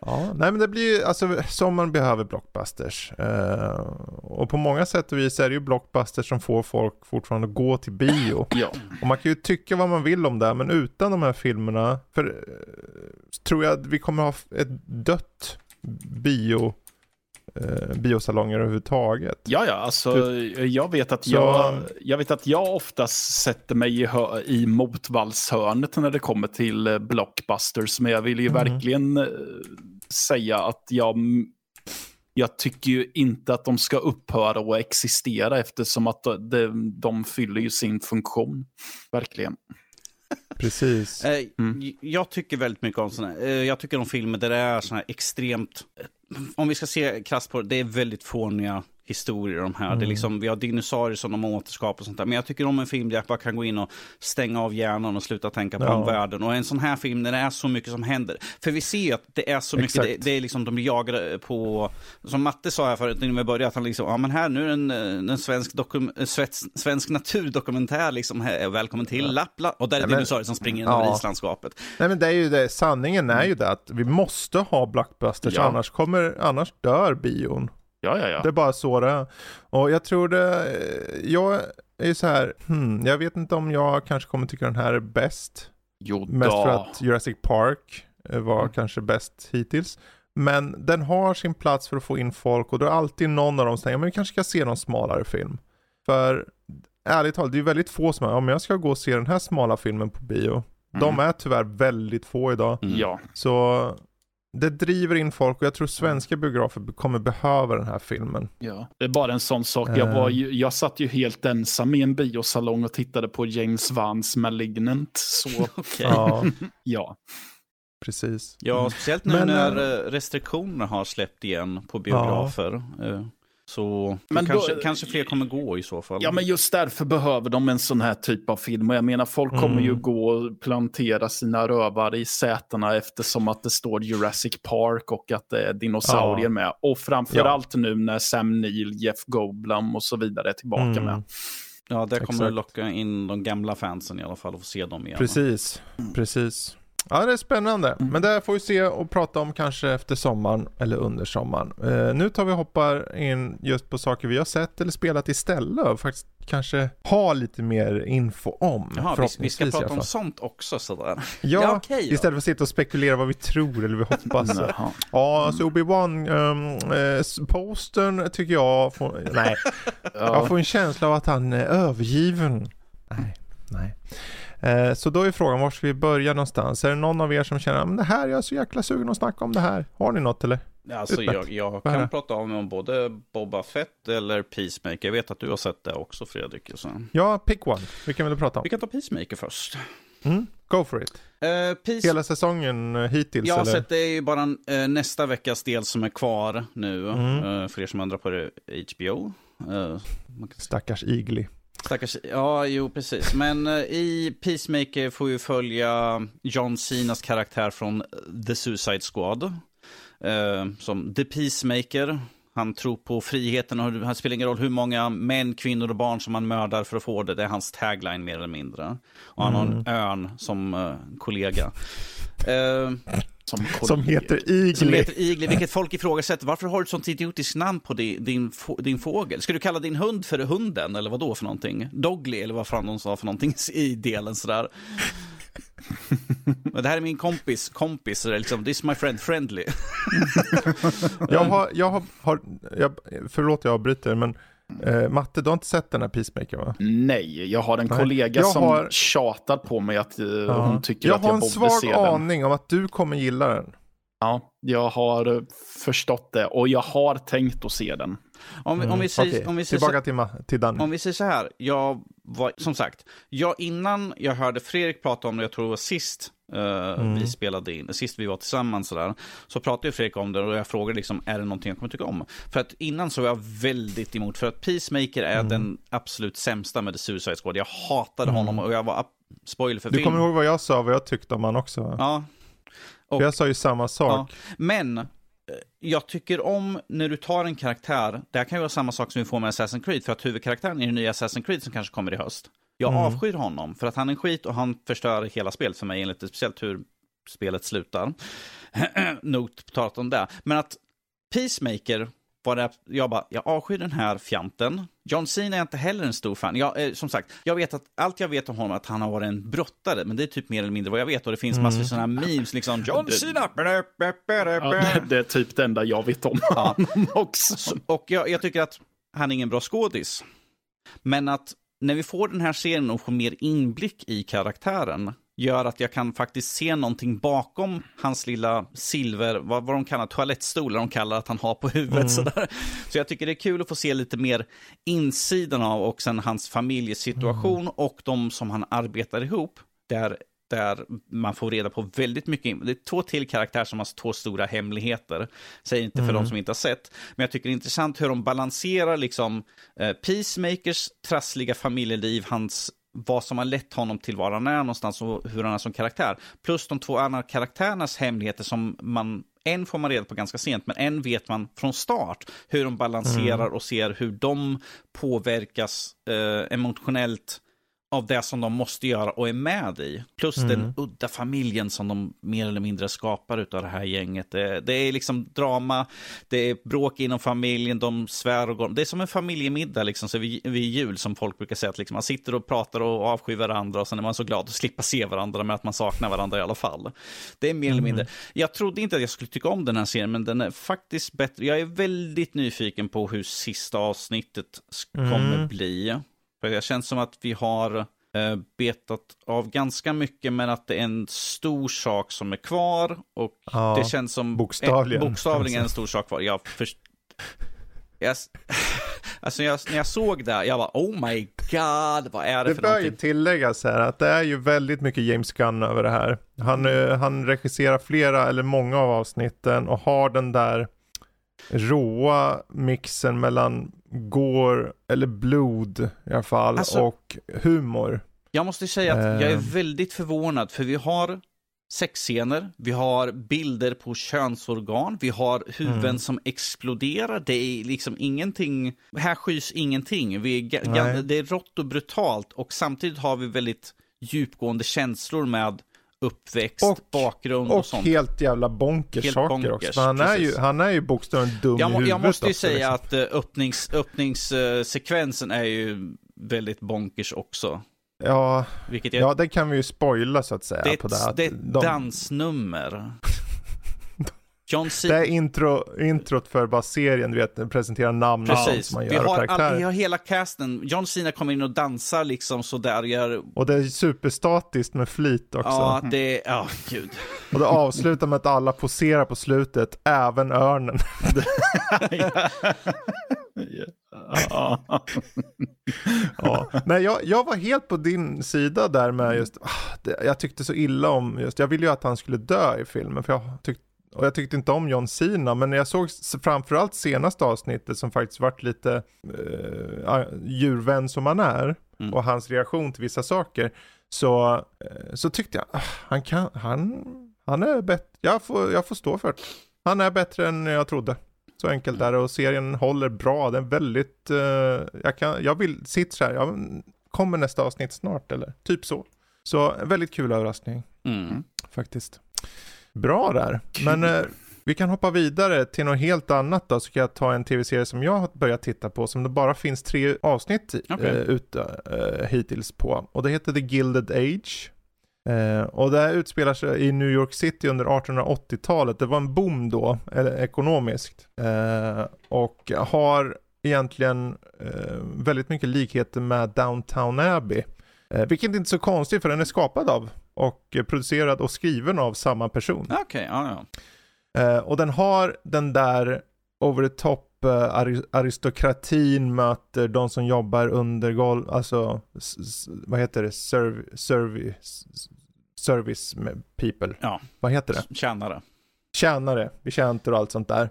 ja, nej men det blir ju, alltså som man behöver blockbusters. Eh, och på många sätt och vis är det ju blockbusters som får folk fortfarande att gå till bio. Ja. Och man kan ju tycka vad man vill om det, men utan de här filmerna, för eh, tror jag att vi kommer ha ett dött bio, eh, biosalonger överhuvudtaget. Ja, ja, alltså jag vet att Så- jag, jag vet att jag oftast sätter mig i, hö- i motvallshörnet när det kommer till eh, blockbusters, men jag vill ju Mm. verkligen eh, säga att jag, jag tycker ju inte att de ska upphöra att existera eftersom att de, de fyller ju sin funktion. Verkligen. Precis. Eh, Mm. Jag tycker väldigt mycket om sådana. Eh, jag tycker om filmer där det är sådana här extremt, om vi ska se krasst på det, det är väldigt fåniga historier de här. Det är Mm. liksom, vi har dinosaurier som de återskapar och sånt där. Men jag tycker om en film där jag bara kan gå in och stänga av hjärnan och sluta tänka på Ja. omvärlden. Och en sån här film när det är så mycket som händer. För vi ser ju att det är så mycket, det, det är liksom de blir jagade på, som Matte sa här förut när vi började, att han liksom, ja men här nu är en, en svensk, dokum, en svensk, svensk naturdokumentär liksom, här, välkommen till Lappland. Och där är Ja, men- dinosaurier som springer Ja. islandskapet. Nej men det är ju det, sanningen är ju det att vi måste ha blockbusters, Ja. annars kommer, annars dör bion. Ja, ja, ja. Det är bara så det. Och jag tror det, jag är så här, hmm, jag vet inte om jag kanske kommer tycka den här är bäst. Jo, Mest då. för att Jurassic Park eh, var Mm. kanske bäst hittills. Men den har sin plats för att få in folk och då är alltid någon av dem som säger, men vi kanske ska se någon smalare film. För ärligt talat, det är ju väldigt få som är, om jag ska gå och se den här smala filmen på bio. De Mm. är tyvärr väldigt få idag. Ja, Så det driver in folk och jag tror svenska biografer kommer behöva den här filmen. Ja, det är bara en sån sak. Jag, var ju, jag satt ju helt ensam i en biosalong och tittade på James Vans Malignant. Så Okej. Ja, ja. precis. Ja, speciellt nu Men, när eh, restriktioner har släppt igen på biografer. Eh, Så Men då- kanske, kanske fler kommer gå i så fall. Ja, men just därför behöver de en sån här typ av film. Och jag menar, folk kommer ju Mm. gå och plantera sina rövar i sätena eftersom att det står Jurassic Park och att det är dinosaurier Ja. med. Och framförallt nu när Sam Neill, Jeff Goldblum och så vidare är tillbaka Mm. med. Ja, där kommer Exakt. det locka in de gamla fansen i alla fall och få se dem igen. Precis, precis. Ja, det är spännande. Mm. Men det får vi se och prata om kanske efter sommaren eller under sommaren. Eh, nu tar vi och hoppar in just på saker vi har sett eller spelat istället och faktiskt kanske ha lite mer info om. Jaha, vi, vi ska prata om sånt också sådär. Ja, Ja, då. istället för att sitta och spekulera vad vi tror eller vi hoppas. Jaha. Ja, alltså Obi-Wan um, eh, postern tycker jag får, nej, jag Ja. får en känsla av att han är övergiven. Nej, nej. Eh, så då är frågan, var ska vi börja någonstans? Är det någon av er som känner, men det här, jag är så jäkla sugen att snacka om det här. Har ni något eller? Alltså Utmärkt. jag, jag kan prata om, om både Boba Fett eller Peacemaker. Jag vet att du har sett det också Fredrik. Så. Ja, pick one. Vilken vill du prata om? Vi kan ta Peacemaker först. Mm, go for it. Uh, Peace... Hela säsongen eh, hittills Jag har eller? sett det är ju bara eh, nästa veckas del som är kvar nu. Mm. eh, för er som undrar på det, HBO. Uh, Stackars Igli. Stackars, ja, jo precis. Men eh, i Peacemaker får vi följa John Cenas karaktär från The Suicide Squad. Eh, som The Peacemaker. Han tror på friheten och det spelar ingen roll hur många män, kvinnor och barn som han mördar för att få det. Det är hans tagline mer eller mindre. Och han har en örn som eh, kollega. Eh, Som, Som heter Igli. som heter Igli, vilket folk ifrågasätter. Varför har du ett sånt idiotiskt namn på din, din, få- din fågel? Ska du kalla din hund för hunden, eller vad då för någonting? Dogly, eller vad fan de sa för någonting i delen sådär. Men det här är min kompis, kompis, det är liksom, this is my friend, friendly. Jag har, jag har, har jag, förlåt jag avbryter men eh, Matte, du har inte sett den här Peacemaker va? Nej, jag har en Nej. kollega Jag som har- tjatar på mig att eh, hon tycker jag att har jag en borde svag se den. aning om att du kommer gilla den. Ja, jag har förstått det och jag har tänkt att se den. Om, vi- om, vi, säger, Okej, om, vi säger så, Tillbaka till, Danny. om vi säger så här, jag var, som sagt, jag, innan jag hörde Fredrik prata om det, jag tror det var sist eh, vi spelade in, sist vi var tillsammans sådär, så pratade ju Fredrik om det och jag frågade liksom, är det någonting jag kommer tycka om? För att innan så var jag väldigt emot, för att Peacemaker är den absolut sämsta med The Suicide Squad. Jag hatade honom och jag var, spoiler för Du film. kommer ihåg vad jag sa, vad jag tyckte om han också? Ja, För Jag sa ju samma Ja, sak. men eh, jag tycker om när du tar en karaktär, det här kan ju vara samma sak som vi får med Assassin's Creed, för att huvudkaraktären i den nya Assassin's Creed som kanske kommer i höst. Jag Mm. avskyr honom, för att han är en skit och han förstör hela spelet för mig, enligt speciellt hur spelet slutar. Not talat om det. Men att Peacemaker var det, jag bara, jag avskyr den här fjanten. John Cena är inte heller en stor fan. Jag, eh, som sagt, jag vet att allt jag vet om honom är att han har varit en brottare, men det är typ mer eller mindre vad jag vet. Och det finns massor av sådana här memes, liksom John Cena. Ja, det, det är typ det enda jag vet om Ja. honom också. Så, och jag, jag tycker att han är ingen bra skådis. Men att när vi får den här serien och får mer inblick i karaktären gör att jag kan faktiskt se någonting bakom hans lilla silver, vad, vad de kallar toalettstolar, de kallar att han har på huvudet. Sådär. Så jag tycker det är kul att få se lite mer insidan av och sen hans familjesituation och de som han arbetar ihop. Där där man får reda på väldigt mycket. Det är två till karaktärer som har två stora hemligheter. Säger inte för de som inte har sett. Men jag tycker det är intressant hur de balanserar liksom eh, Peacemakers trassliga familjeliv, hans vad som har lett honom till var han är någonstans och hur han är som karaktär. Plus de två andra karaktärernas hemligheter som man, en får man reda på ganska sent, men en vet man från start hur de balanserar och ser hur de påverkas eh, emotionellt av det som de måste göra och är med i. Plus den udda familjen som de mer eller mindre skapar utav det här gänget. Det, det är liksom drama, det är bråk inom familjen, de svär och går. Det är som en familjemiddag liksom, så vid, vid jul som folk brukar säga att liksom, man sitter och pratar och avskyr varandra och sen är man så glad att slippa se varandra men att man saknar varandra i alla fall. Det är mer eller mindre. Jag trodde inte att jag skulle tycka om den här serien men den är faktiskt bättre. Jag är väldigt nyfiken på hur sista avsnittet kommer bli. För det känns som att vi har eh, betat av ganska mycket, men att det är en stor sak som är kvar. Och Ja, det känns som... bokstavligen. Eh, bokstavligen en stor sak kvar. Jag först... Jag, alltså jag, när jag såg det, jag bara oh my god, vad är det, Det för bör ju någonting? tilläggas här att det är ju väldigt mycket James Gunn över det här. Han, eh, han regisserar flera eller många av avsnitten och har den där råa mixen mellan gore eller blod i alla fall Alltså- och humor. Jag måste säga att jag är Eh. väldigt förvånad, för vi har sexscener, vi har bilder på könsorgan, vi har huvuden Mm. som exploderar, det är liksom ingenting, här skys ingenting, vi är, det är rått och brutalt och samtidigt har vi väldigt djupgående känslor med uppväxt, Och- bakgrund och, Och sånt. helt jävla bonkers Helt saker bonkers, också. Han är, ju, han är ju bokstavligen dum i Jag, må, huvudet jag måste ju också, säga liksom. att uh, öppnings, öppningssekvensen är ju väldigt bonkers också. Ja, Vilket jag, ja, det kan vi ju spoila så att säga. det är på det, ett, att det är ett de- dansnummer. John Det Cena. är intro, introt för bara serien, du vet, presentera namn och Precis. som man Vi gör och har, all, vi har hela casten. John Cena kommer in och dansar liksom sådär. Gör, Och det är superstatiskt med flit också. ja, det Ja, gud. Och det avslutar med att alla poserar på slutet, även örnen. Ja. ja. Nej, jag, jag var helt på din sida där med just, ah, det, jag tyckte så illa om just, jag ville ju att han skulle dö i filmen, för jag tyckte och jag tyckte inte om John Cena, men när jag såg framförallt senaste avsnittet som faktiskt vart lite eh, djurvän som han är Mm. och hans reaktion till vissa saker så, eh, så tyckte jag, ah, han kan, han, han är bättre, jag får, jag får stå för det. Han är bättre än jag trodde. Så enkelt är det och serien håller bra, den är väldigt, eh, jag kan, jag vill, sitt så här, jag, kommer nästa avsnitt snart eller? Typ så. Så väldigt kul överraskning Mm. faktiskt. Bra där, men eh, vi kan hoppa vidare till något helt annat då, så ska jag ta en tv-serie som jag har börjat titta på, som det bara finns tre avsnitt Okej. eh, ute eh, hittills på. Och det heter The Gilded Age. Eh, och det här utspelar sig i New York City under 1880-talet. Det var en boom då, eller ekonomiskt. Eh, och har egentligen eh, väldigt mycket likheter med Downtown Abbey. Eh, vilket inte är så konstigt för den är skapad av och producerad och skriven av samma person. Okej, ja, ja. Eh, och den har den där over the top eh, ari- aristokratin möter de som jobbar under golv, alltså vad heter det, Serv, service, service people. Ja. Vad heter det? Tjänare. Tjänare, betjänter och allt sånt där.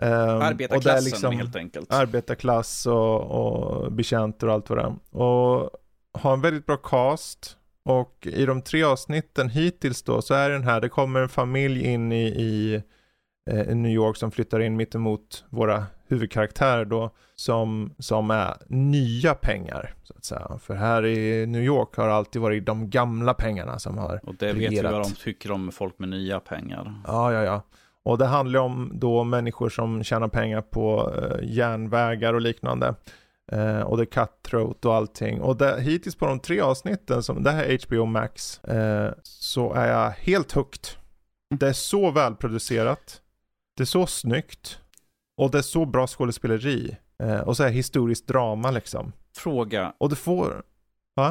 Um, Arbetarklassen helt enkelt. arbetarklass och, och betjänter och allt vad det är. Och har en väldigt bra cast. Och i de tre avsnitten hittills då så är den här, det kommer en familj in i, i eh, New York som flyttar in mittemot våra huvudkaraktärer då som, som är nya pengar så att säga. För här i New York har det alltid varit de gamla pengarna som har Och det vet vi regerat. vad de tycker om folk med nya pengar. Ja, ja, ja. Och det handlar om då människor som tjänar pengar på eh, järnvägar och liknande. Eh, och det är cutthroat och allting. Och det, hittills på de tre avsnitten, som det här är HBO Max, eh, så är jag helt hooked. Det är så välproducerat. Det är så snyggt. Och det är så bra skådespeleri. Eh, och så är historiskt drama liksom. Fråga, Och det får,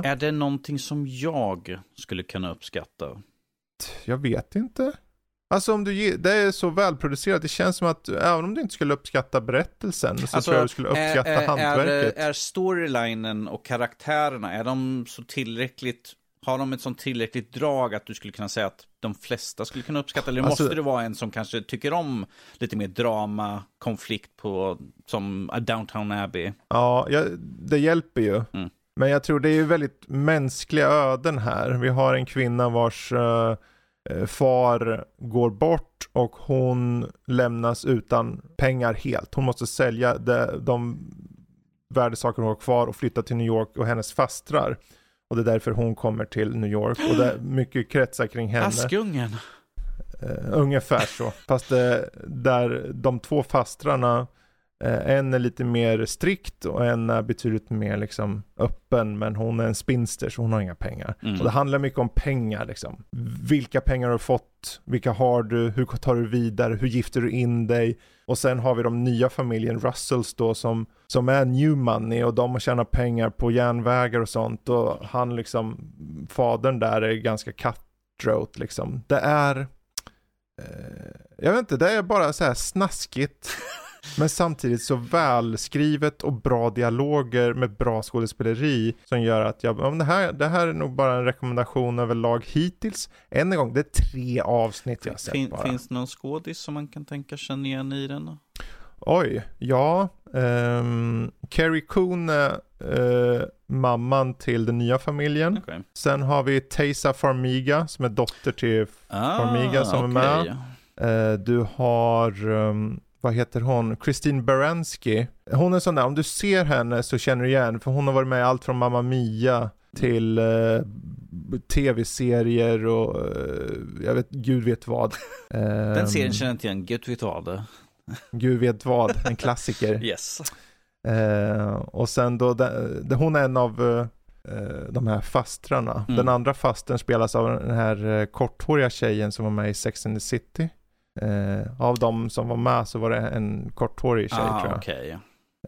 är det någonting som jag skulle kunna uppskatta? jag vet inte. Alltså om du det är så välproducerat, det känns som att även om du inte skulle uppskatta berättelsen så tror jag du skulle uppskatta är, är, hantverket. är, är storylinen och karaktärerna, är de så tillräckligt, har de ett sånt tillräckligt drag att du skulle kunna säga att de flesta skulle kunna uppskatta? Eller Alltså- måste det vara en som kanske tycker om lite mer drama, konflikt på, som Downtown Abbey? Ja, ja, det hjälper ju. Mm. Men jag tror det är ju väldigt mänskliga öden här. Vi har en kvinna vars eh, far går bort och hon lämnas utan pengar helt. Hon måste sälja de, de värdesaker hon har kvar och flytta till New York och hennes fastrar. Och det är därför hon kommer till New York och det är mycket kretsar kring henne. Askungen. Uh, ungefär så. Fast det, där de två fastrarna Eh, en är lite mer strikt och en är betydligt mer liksom öppen. Men hon är en spinster så hon har inga pengar. Mm. Och det handlar mycket om pengar liksom. Vilka pengar har du fått? Vilka har du? Hur tar du vidare? Hur gifter du in dig? Och sen har vi de nya familjen Russells då som, som är new money och de har tjänat pengar på järnvägar och sånt. Och han liksom, fadern där är ganska cutthroat liksom. Det är, eh, jag vet inte, det är bara så här snaskigt. Men samtidigt så välskrivet och bra dialoger med bra skådespeleri som gör att jag, ja, men det, här, det här är nog bara en rekommendation överlag hittills. Än en gång, det är tre avsnitt jag har sett Fin, bara. finns det någon skådis som man kan tänka känna igen i den? Oj, ja. Um, Carrie Coon är eh, mamman till den nya familjen. Okej. Sen har vi Taysa Farmiga som är dotter till, Ah, Farmiga som är okej. eh, du har, ehm, vad heter hon, Christine Baranski. Hon är sån där, om du ser henne så känner du igen, för hon har varit med i allt från Mamma Mia till eh, tv-serier och eh, jag vet, gud vet vad. Den Ehm, serien känner jag inte igen, Gud vet vad. Gud vet vad, en klassiker. Yes. Eh, och sen då, det, hon är en av eh, de här fastrarna. Mm. Den andra fastern spelas av den här eh, korthåriga tjejen som var med i Sex and the City. Eh, av de som var med så var det en korthårig tjej ah, tror jag. okej.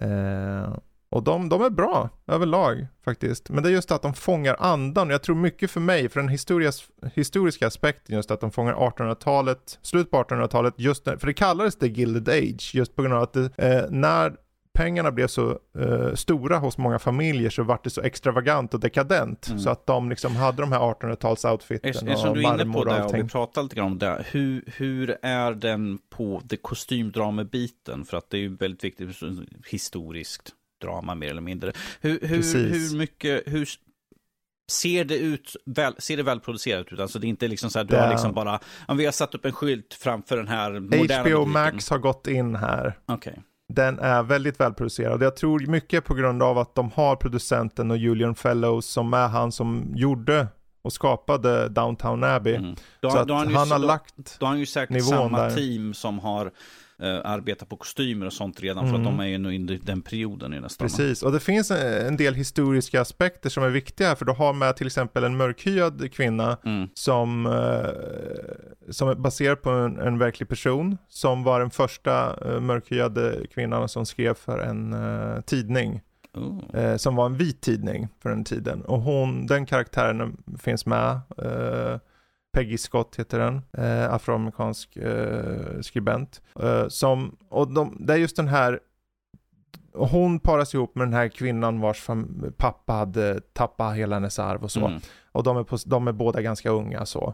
Eh, och de, de är bra överlag faktiskt. Men det är just att de fångar andan. Jag tror mycket för mig, för den historias, historiska aspekten, just att de fångar 1800-talet, slut på 1800-talet, just när, för det kallades det Gilded Age, just på grund av att det, eh, när pengarna blev så eh, stora hos många familjer så vart det så extravagant och dekadent. Mm. Så att de liksom hade de här 1800-talsoutfiten Eftersom och du är inne på och det och vi pratar lite grann om det. Hur, hur är den på det kostymdramabiten? För att det är ju väldigt viktigt, historiskt drama mer eller mindre. Hur, hur, Precis. hur mycket, hur ser det ut, väl, ser det välproducerat ut? Alltså det är inte liksom så här, du Det- har liksom bara, ja, vi har satt upp en skylt framför den här moderna HBO. Max har gått in här. Okej. Den är väldigt välproducerad. Jag tror mycket på grund av att de har producenten och Julian Fellows som är han som gjorde och skapade Downtown Abbey. Mm. Då, Så då han, ju, har då, lagt, då har han ju säkert samma där. team som har eh, arbetat på kostymer och sånt redan. För att Mm. de är ju inne i den perioden i nästan. precis, och det finns en, del historiska aspekter som är viktiga för du har med till exempel en mörkhyad kvinna Mm. som, eh, som är baserad på en, en verklig person, som var den första eh, mörkhyade kvinnan som skrev för en eh, tidning. Oh. som var en vit tidning för den tiden. Och hon, den karaktären finns med. Eh, Peggy Scott heter den, eh, afroamerikansk eh, skribent. Eh, som, och de, det är just den här, hon paras ihop med den här kvinnan vars pappa hade tappat hela hennes arv och så. Mm. Och de är, på, de är båda ganska unga så.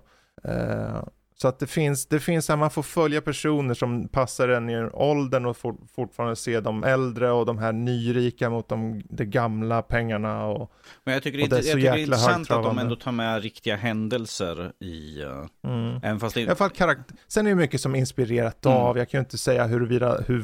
Eh, så att det finns, det finns här, man får följa personer som passar en i åldern och for, fortfarande se de äldre och de här nyrika mot de, de gamla pengarna och Men jag tycker, det, är jag tycker det är intressant att de ändå tar med riktiga händelser i... eh, mm. även fast det I alla fall karaktär. Sen är det mycket som inspirerat Mm. av, jag kan ju inte säga huruvida, hur,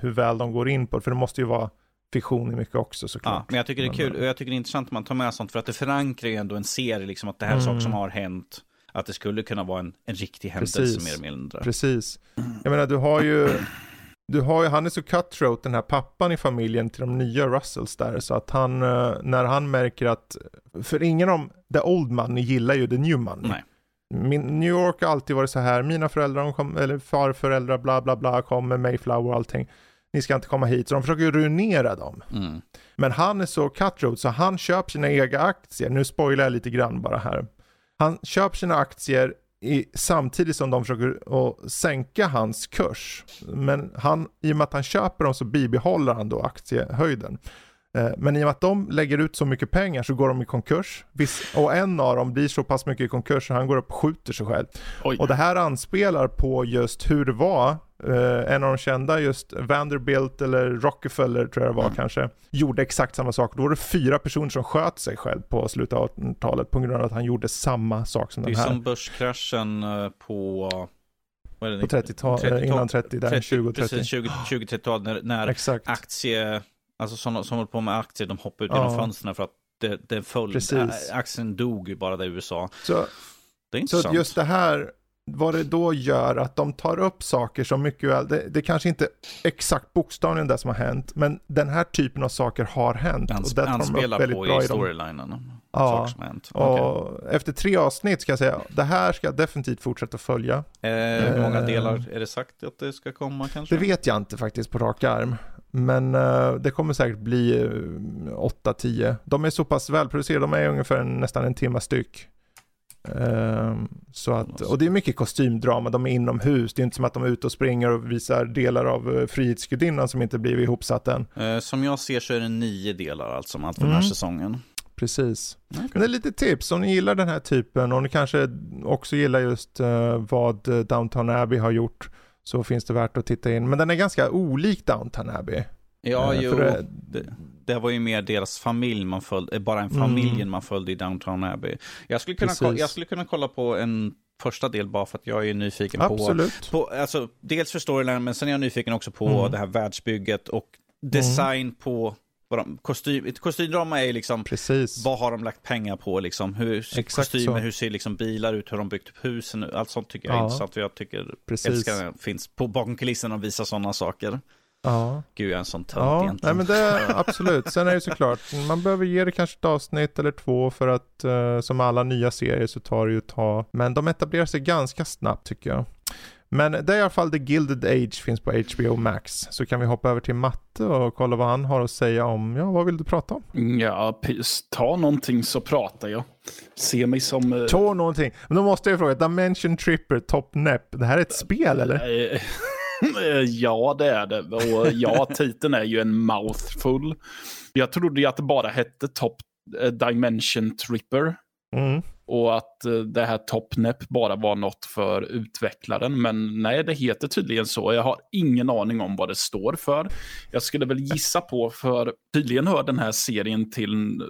hur väl de går in på det, för det måste ju vara fiktion i mycket också såklart. Ja, men jag tycker det är kul eh, och jag tycker det är intressant att man tar med sånt för att det förankrar ju ändå en serie, liksom att det här är Mm. saker som har hänt. Att det skulle kunna vara en, en riktig händelse Precis. mer eller mindre. Precis. Jag menar du har ju, du har ju, han är så cutthroat den här pappan i familjen till de nya Russells där så att han, eh, när han märker att, för ingen av the old money gillar ju the new money. Nej. Min, New York har alltid varit så här, mina föräldrar, kom, eller farföräldrar, bla bla bla, kom med Mayflower och allting. Ni ska inte komma hit, så de försöker ruinera dem. Mm. Men han är så cutthroat så han köper sina egna aktier. Nu spoilar jag lite grann bara här. Han köper sina aktier i, samtidigt som de försöker att sänka hans kurs. Men han, i och med att han köper dem så bibehåller han då aktiehöjden. Eh, Men i och med att de lägger ut så mycket pengar så går de i konkurs. Och en av dem blir så pass mycket i konkurs så han går upp och skjuter sig själv. Oj. Och det här anspelar på just hur det var. Eh, en av de kända, just Vanderbilt eller Rockefeller tror jag det var Mm. kanske, gjorde exakt samma sak. Då var det fyra personer som sköt sig själv på slutet av 1800-talet på grund av att han gjorde samma sak som Det är den här. som börskraschen eh, på... Är det? På 30-talet, 30-tal innan 30, där 20 30. Precis, 20 20-30-talet när, när Exakt. aktie... Alltså sådana som håller på med aktier, de hoppar ut Ja. genom fönstren för att det, det föll. Precis. Aktien dog ju bara där i USA. Så, Det är så intressant. att just det här, vad det då gör att de tar upp saker som mycket väl, det, det kanske inte exakt bokstavligen det som har hänt, men den här typen av saker har hänt. Ans och det de anspelar väldigt på bra i storylinen. Ja. Och efter tre avsnitt ska jag säga, det här ska jag definitivt fortsätta följa. Eh, hur många eh, delar är det sagt att det ska komma kanske? Det vet jag inte faktiskt på rak arm. Men eh, det kommer säkert bli eh, 8-10. De är så pass välproducerade, de är ungefär en, nästan en timme styck. Ehm, så att, och det är mycket kostymdrama, de är inomhus. Det är inte som att de är ute och springer och visar delar av uh, Frihetsgudinnan som inte blivit ihopsatt än. Eh, som jag ser så är det nio delar alltså, om allt för den Mm. här säsongen. Precis. Okej. Men det är lite tips, om ni gillar den här typen och ni kanske också gillar just eh, vad eh, Downton Abbey har gjort så finns det värt att titta in. Men den är ganska olik Downton Abbey. Ja, Eh, jo. det- Det, det var ju mer deras familj man följde, eh, bara en Mm. familjen man följde i Downtown Abbey. Jag skulle, kunna, Precis. ko- jag skulle kunna kolla på en första del bara för att jag är nyfiken på, Absolut. på alltså, dels för storyline, men sen är jag nyfiken också på Mm. det här världsbygget och design på vad de, kostym, ett kostymdrama är liksom Precis. vad har de lagt pengar på liksom? Hur ser Exakt kostymer, så. hur ser liksom bilar ut, hur har de byggt upp husen? Allt sånt tycker jag är Ja. intressant. För jag tycker, Precis. älskar när det finns på bakom kulisserna och visa sådana saker. Ja. Gud, jag är en sån tönt Ja, nej egentligen. men det är absolut. Sen är det såklart, man behöver ge det kanske ett avsnitt eller två för att eh, som alla nya serier så tar det ju ett tag. Men de etablerar sig ganska snabbt tycker jag. Men det är i alla fall The Gilded Age finns på HBO Max. Så kan vi hoppa över till Matte och kolla vad han har att säga om, ja vad vill du prata om? Ja, ta någonting så pratar jag. Se mig som... eh, Ta någonting. Men då måste jag fråga, Dimension Tripper Top Nep, det här är ett spel eller? Eh, ja, det är det. Och ja, titeln är ju en mouthful. Jag trodde ju att det bara hette Top eh, Dimension Tripper. Mm. Och att eh, det här Topnep bara var något för utvecklaren. Men nej, det heter tydligen så. Jag har ingen aning om vad det står för. Jag skulle väl gissa på, för tydligen hör den här serien till,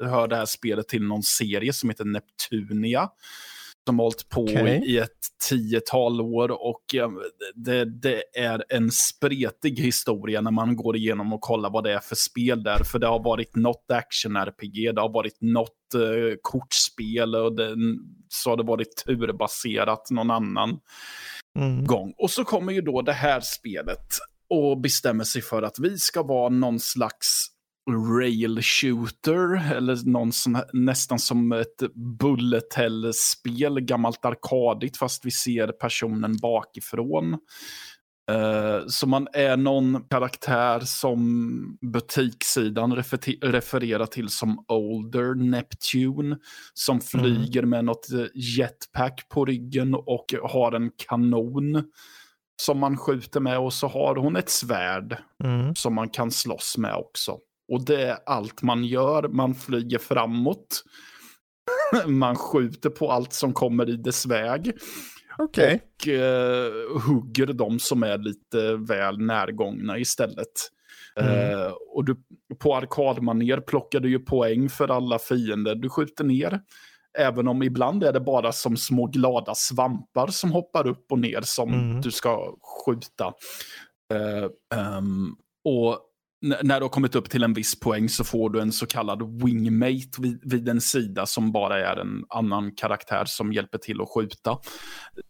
eh, hör det här spelet till någon serie som heter Neptunia. Som hållit på Okej. i ett tiotal år och eh, det, det är en spretig historia när man går igenom och kollar vad det är för spel där. För det har varit något action-RPG, det har varit något eh, kortspel och det, så har det varit turbaserat någon annan Mm. gång. Och så kommer ju då det här spelet och bestämmer sig för att vi ska vara någon slags rail shooter eller någon som, nästan som ett bullet hell-spel, gammalt arkadigt fast vi ser personen bakifrån. Eh, så man är någon karaktär som butikssidan refer- refererar till som Older Neptune. Som flyger med något eh, jetpack på ryggen och har en kanon som man skjuter med. Och så har hon ett svärd Mm. som man kan slåss med också. Och det är allt man gör. Man flyger framåt. Man skjuter på allt som kommer i dess väg. Okej. Och eh, hugger de som är lite väl närgångna istället. Mm. Eh, och du, på arkadmaner plockar du ju poäng för alla fiender du skjuter ner. Även om ibland är det bara som små glada svampar som hoppar upp och ner som Mm. du ska skjuta. Eh, ehm, och när du har kommit upp till en viss poäng så får du en så kallad wingmate vid, vid en sida som bara är en annan karaktär som hjälper till att skjuta.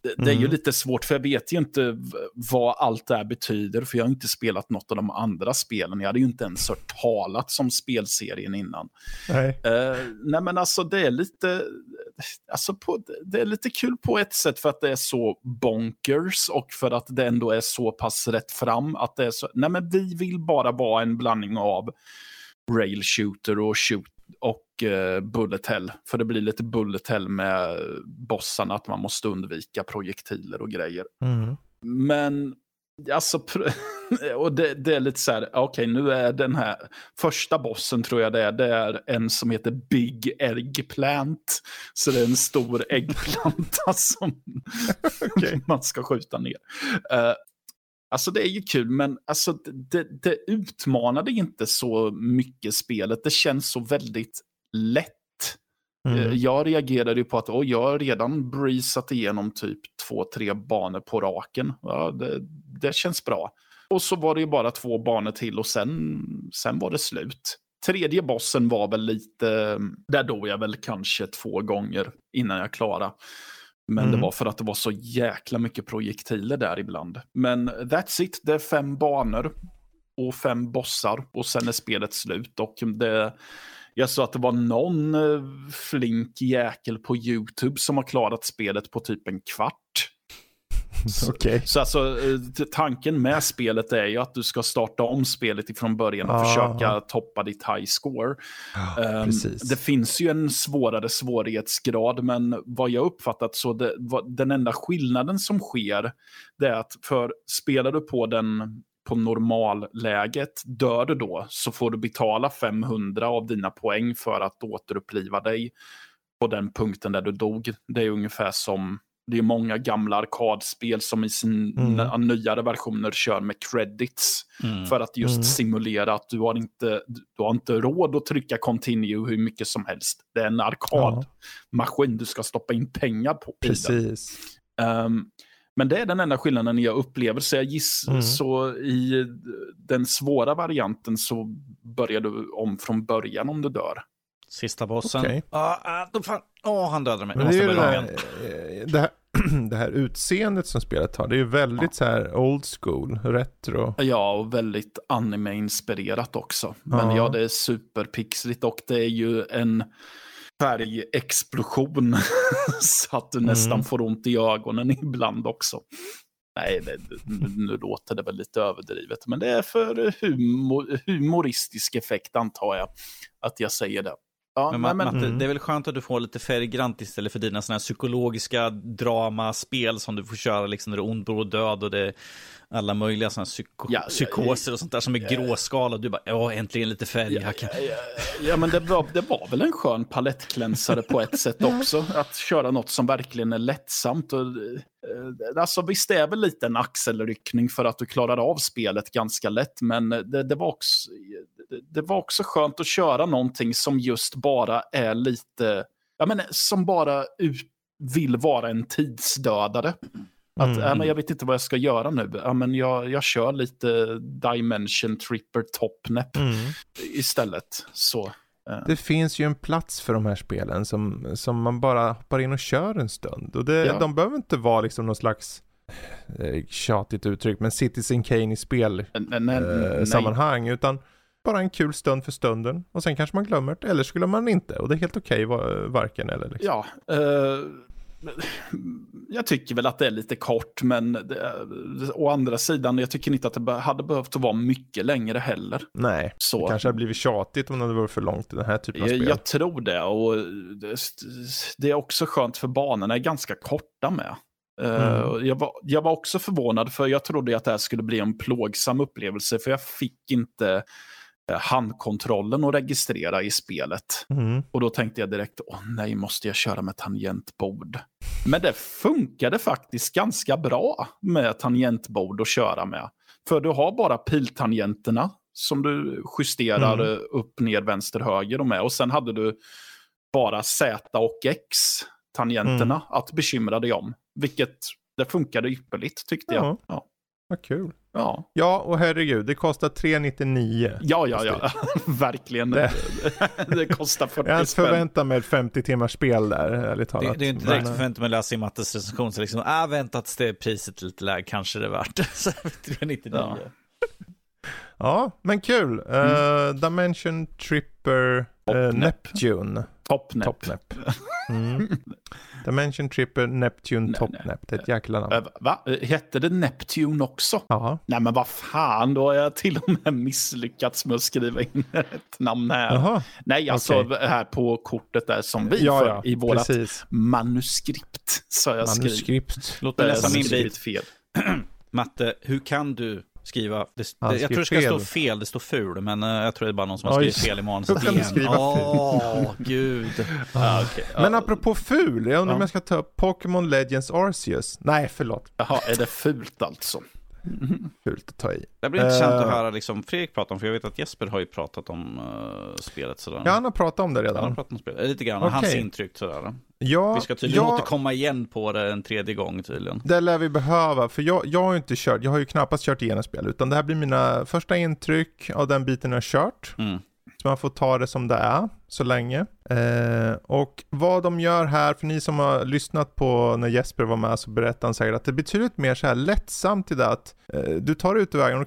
Det, det är ju Mm. lite svårt för jag vet ju inte vad allt det här betyder för jag har inte spelat något av de andra spelen. Jag hade ju inte ens hört talat som spelserien innan. Nej. Eh, nej men alltså det är lite, alltså på, det är lite kul på ett sätt för att det är så bonkers och för att det ändå är så pass rätt fram att det är så, nej men vi vill bara vara en blandning av rail shooter och shoot och eh, bullet hell. För det blir lite bullet hell med bossarna att man måste undvika projektiler och grejer. Mm. Men alltså, och det, det är lite så här, okej nu är den här första bossen tror jag det är, det är en som heter Big Eggplant. Så det är en stor äggplanta som Okej. man ska skjuta ner. Eh, alltså det är ju kul, men alltså, det, det utmanade inte så mycket spelet. Det känns så väldigt lätt. Eh, Mm. Jag reagerade ju på att oh, jag har redan breezat igenom typ två, tre banor på raken. Ja, det, det känns bra. Och så var det ju bara två banor till och sen, sen var det slut. Tredje bossen var väl lite, där dog jag väl kanske två gånger innan jag klarade. Men Mm. det var för att det var så jäkla mycket projektiler där ibland. Men that's it, det är fem banor och fem bossar och sen är spelet slut. Och det, jag sa att det var någon eh, flink jäkel på YouTube som har klarat spelet på typ en kvart. Okej. Så alltså, eh, tanken med spelet är ju att du ska starta om spelet ifrån början och Ah. försöka toppa ditt high score. Ehm, precis. Det finns ju en svårare svårighetsgrad, men vad jag uppfattat så det, vad, den enda skillnaden som sker, det är att för spelar du på den på normalläget, dör du då så får du betala 500 av dina poäng för att återuppliva dig på den punkten där du dog. Det är ungefär som det är många gamla arkadspel som i sin Mm. nyare versioner kör med credits. Mm. För att just Mm. simulera att du har, inte, du har inte råd att trycka continue hur mycket som helst. Det är en arkadmaskin du ska stoppa in pengar på. Precis. Ehm, men det är den enda skillnaden jag upplever. Så jag gissar, Mm. så i den svåra varianten så börjar du om från början om du dör. Sista bossen. Okej. Ah, ah, då fan. Åh, han dödade mig. Men det, är det, här, det, här, det här utseendet som spelet har, det är ju väldigt så här old school, retro. Ja, och väldigt anime-inspirerat också. Men Ja. ja, det är superpixligt och det är ju en färgexplosion så att du nästan Mm. får ont i ögonen ibland också. Nej, det, nu, nu låter det väl lite överdrivet, men det är för humor, humoristisk effekt antar jag att jag säger det. Ja, Men, nej, Ma- men, Mm. det är väl skönt att du får lite färggrant istället för dina sådana här psykologiska dramaspel som du får köra liksom när det är ond, bråd och död och det alla möjliga sådana psyko- Ja, ja, psykoser och sånt där som är gråskala och du bara, ja äntligen lite färg. Jag kan... Ja, ja, men det var, det var väl en skön palettklänsare på ett sätt också. Att köra något som verkligen är lättsamt. Och, eh, alltså, visst, det är väl lite en axelryckning för att du klarar av spelet ganska lätt, men det, det, var också, det, det var också skönt att köra någonting som just bara är lite, ja, men, som bara ut, vill vara en tidsdödare. Att, Mm. ja, men jag vet inte vad jag ska göra nu. Ja, men jag, jag kör lite Dimension Tripper Topnep Mm. istället. Så, eh, Det finns ju en plats för de här spelen som, som man bara hoppar in och kör en stund. Och det, Ja. de behöver inte vara liksom någon slags eh, tjatigt uttryck, men Citizen Kane i spel nej, nej, eh, utan bara en kul stund för stunden. Och sen kanske man glömmer det, eller skulle man inte. Och det är helt okej, va- varken eller. Liksom. Ja, eh, jag tycker väl att det är lite kort, men det, å andra sidan, jag tycker inte att det hade behövt att vara mycket längre heller. Nej, Så. det kanske hade blivit tjatigt om det hade varit för långt i den här typen av spel. jag tror det, och det, det är också skönt för banorna är ganska korta med. Eh, Mm. jag, var, jag var också förvånad för jag trodde att det här skulle bli en plågsam upplevelse för jag fick inte handkontrollen att registrera i spelet. Mm. Och då tänkte jag direkt, åh nej, måste jag köra med tangentbord? Men det funkade faktiskt ganska bra med tangentbord att köra med. För du har bara piltangenterna som du justerar Mm. eh, upp, ner, vänster, höger och med. Och sen hade du bara Z och X, tangenterna, Mm. att bekymra dig om. Vilket, det funkade ypperligt tyckte jag. Ja. Ja, Vad kul. Ja, Ja, och herregud, det kostar 399. ja, ja, ja. verkligen. Det- Det, det kostar 40 Jag spänn. förväntar mig ett 50 timmars spel där, ärligt Det, talat. det är inte direkt Men, förväntat mig att läsa i Mattes recension, så liksom, ah, vänta tills det är priset lite lägre, kanske det är värt det. Så 399. Ja. Ja, men kul. Eh, Dimension Tripper uh, Topnep. Neptune. Topnep. Topnep. Mm. Dimension Tripper Neptune Nej, Topnep. Det är ett jäkla namn. Eh, Va? Eh, Hette det Neptune också? Ja. Nej men vad fan, då har jag till och med misslyckats med att skriva in ett namn här. Jaha. Nej, alltså Okej. här på kortet där som vi Ja, för, ja, i precis. manuskript. Så jag. Manuskript. Låt mig Jag läsa har min skrivit bit. fel. Matte, hur kan du skriva? Det, det, jag tror det ska fel. stå fel, det står ful, men eh, jag tror det är bara någon som har Oj. skrivit fel i manuset. Igen. Åh, gud. Ja, okej. Men apropå ful, jag undrar om Ja. jag ska ta upp Pokémon Legends Arceus. Nej, förlåt. Jaha, är det fult alltså? Fult att ta i. Det blir intressant att Eh. höra liksom Fredrik prata om, för jag vet att Jesper har ju pratat om uh, spelet sådär. Ja, han har pratat om det Han har redan. pratat om spelet, lite grann, hans Okej. intryck sådär. Ja, Vi ska tydligen ja, återkomma igen på det en tredje gång tydligen. Det lär vi behöva, för jag, jag har ju inte kört, jag har ju knappast kört igenom spel, utan det här blir mina första intryck av den biten jag har kört. Mm. Så man får ta det som det är så länge. Eh, och vad de gör här, för ni som har lyssnat på när Jesper var med så berättade han säkert att det är betydligt mer så här lättsamt i det att eh, du tar ut vägen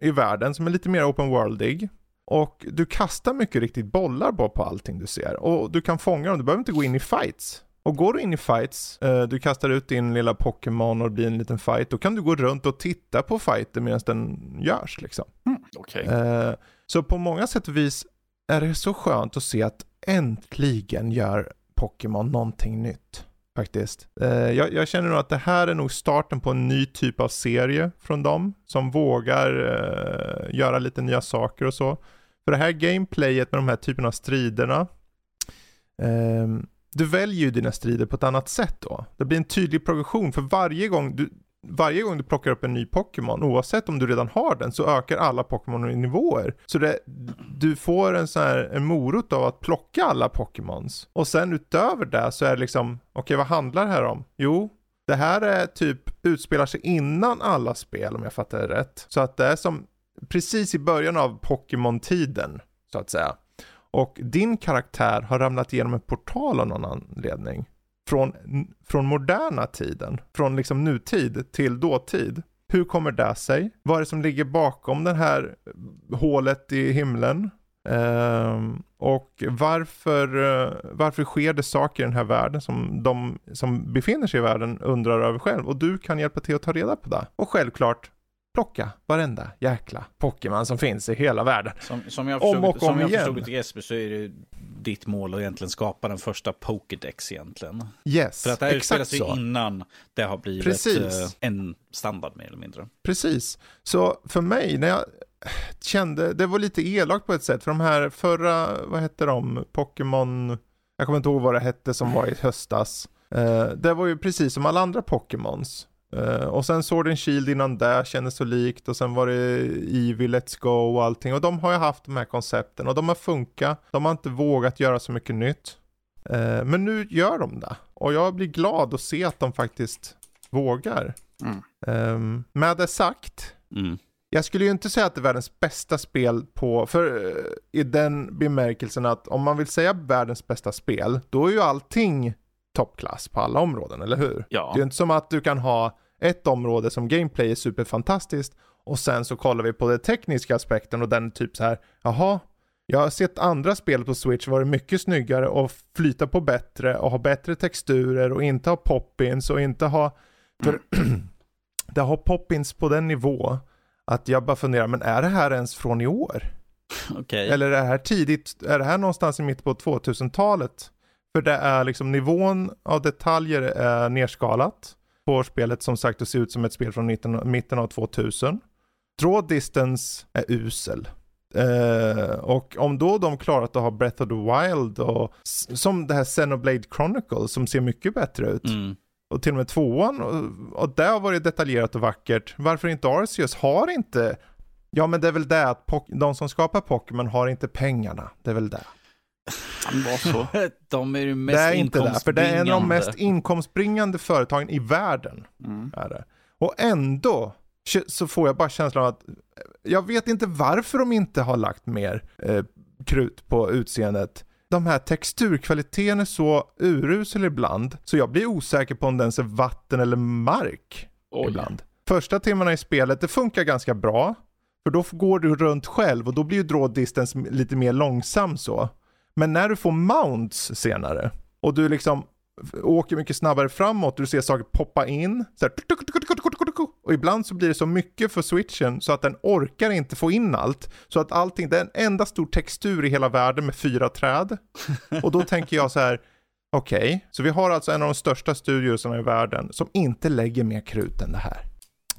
i världen som är lite mer open worldig. Och du kastar mycket riktigt bollar på, på allting du ser. Och du kan fånga dem, du behöver inte gå in i fights. Och går du in i fights, eh, du kastar ut din lilla Pokémon och det blir en liten fight, då kan du gå runt och titta på fighten medan den görs liksom. Mm, okay. eh, så på många sätt och vis är det så skönt att se att äntligen gör Pokémon någonting nytt. Faktiskt. Eh, jag, jag, känner nog att det här är nog starten på en ny typ av serie från dem. Som vågar eh, göra lite nya saker och så. För det här gameplayet med de här typerna av striderna. Eh, du väljer ju dina strider på ett annat sätt då. Det blir en tydlig progression för varje gång du, varje gång du plockar upp en ny Pokémon, oavsett om du redan har den, så ökar alla Pokémon i nivåer. Så det, du får en sån här en morot av att plocka alla Pokémons. Och sen utöver det så är det liksom, okej okay, vad handlar det här om? Jo, det här är typ, utspelar sig innan alla spel om jag fattar det rätt. Så att det är som precis i början av Pokémon-tiden, så att säga. Och din karaktär har ramlat igenom en portal av någon anledning från, från moderna tiden, från liksom nutid till dåtid. Hur kommer det sig? Vad är det som ligger bakom det här hålet i himlen? Uh, och varför, uh, varför sker det saker i den här världen som de som befinner sig i världen undrar över själv? Och du kan hjälpa till att ta reda på det. Och självklart plocka varenda jäkla Pokémon som finns i hela världen. Som, som jag förstod, om och om som jag förstod det Jesper så är det ditt mål att egentligen skapa den första Pokédex egentligen. Yes, För att det här utspelas ju innan det har blivit Precis. Eh, en standard mer eller mindre. Precis. Så för mig, när jag kände, det var lite elakt på ett sätt, för de här förra, vad hette de, Pokémon, jag kommer inte ihåg vad det hette som var i höstas. Uh, det var ju precis som alla andra Pokémons. Uh, och sen Sword and Shield innan det kändes så likt och sen var det Eevee, Let's Go och allting. Och de har ju haft de här koncepten och de har funkat. De har inte vågat göra så mycket nytt. Uh, men nu gör de det. Och jag blir glad att se att de faktiskt vågar. Mm. Um, med det sagt. Mm. Jag skulle ju inte säga att det är världens bästa spel på, för uh, i den bemärkelsen att om man vill säga världens bästa spel, då är ju allting toppklass på alla områden, eller hur? Ja. Det är ju inte som att du kan ha ett område som gameplay är superfantastiskt och sen så kollar vi på den tekniska aspekten och den typ så här, jaha, jag har sett andra spel på Switch vara mycket snyggare och flyta på bättre och ha bättre texturer och inte ha poppins och inte ha, för det har poppins på den nivå att jag bara funderar, men är det här ens från i år? Okay. Eller är det här tidigt, är det här någonstans i mitt på 2000-talet? För det är liksom nivån av detaljer är nerskalat på spelet som sagt att se ut som ett spel från mitten, mitten av 2000. Draw distance är usel. Uh, och om då de klarat att ha Breath of the Wild och som det här Xenoblade Chronicles som ser mycket bättre ut. Mm. Och till och med tvåan och, och det har varit detaljerat och vackert. Varför inte Arceus har inte Ja men det är väl det att de som skapar Pokémon har inte pengarna. Det är väl det. Så. de är ju mest Det är inte det, för det är en av de mest inkomstbringande företagen i världen. Mm. Är det. Och ändå så får jag bara känslan av att jag vet inte varför de inte har lagt mer eh, krut på utseendet. De här texturkvaliteten är så urusel ibland, så jag blir osäker på om det ens är vatten eller mark Oj. ibland. Första timmarna i spelet, det funkar ganska bra. För då går du runt själv och då blir ju draw distance lite mer långsam så. Men när du får mounts senare och du liksom åker mycket snabbare framåt, du ser saker poppa in. Så här, och ibland så blir det så mycket för switchen så att den orkar inte få in allt. Så att allting, det är en enda stor textur i hela världen med fyra träd. Och då tänker jag så här, okej, okay, så vi har alltså en av de största studiosarna i världen som inte lägger mer krut än det här.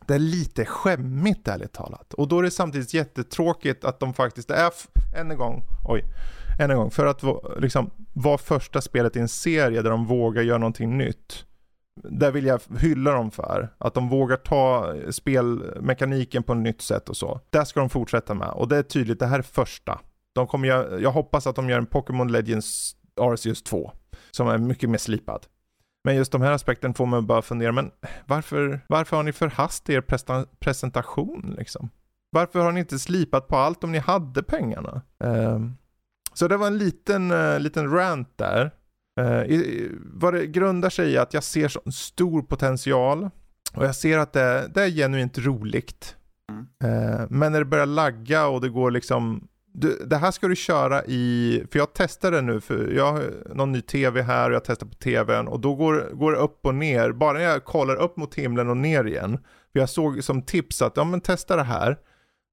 Det är lite skämmigt ärligt talat. Och då är det samtidigt jättetråkigt att de faktiskt är, än en gång, oj, än en gång, för att liksom, vara första spelet i en serie där de vågar göra någonting nytt. Där vill jag hylla dem för. Att de vågar ta spelmekaniken på ett nytt sätt och så. Det ska de fortsätta med. Och det är tydligt, det här är första. De kommer göra, jag hoppas att de gör en Pokémon Legends Arceus 2. Som är mycket mer slipad. Men just de här aspekterna får man bara fundera, men varför, varför har ni förhastat er presentation liksom? Varför har ni inte slipat på allt om ni hade pengarna? Um, så det var en liten, uh, liten rant där. Uh, i, vad det grundar sig i att jag ser så stor potential och jag ser att det, det är genuint roligt. Mm. Uh, men när det börjar lagga och det går liksom du, det här ska du köra i, för jag testade nu, för jag har någon ny tv här och jag testar på tvn och då går, går det upp och ner, bara när jag kollar upp mot himlen och ner igen. För jag såg som tips att, ja men testa det här.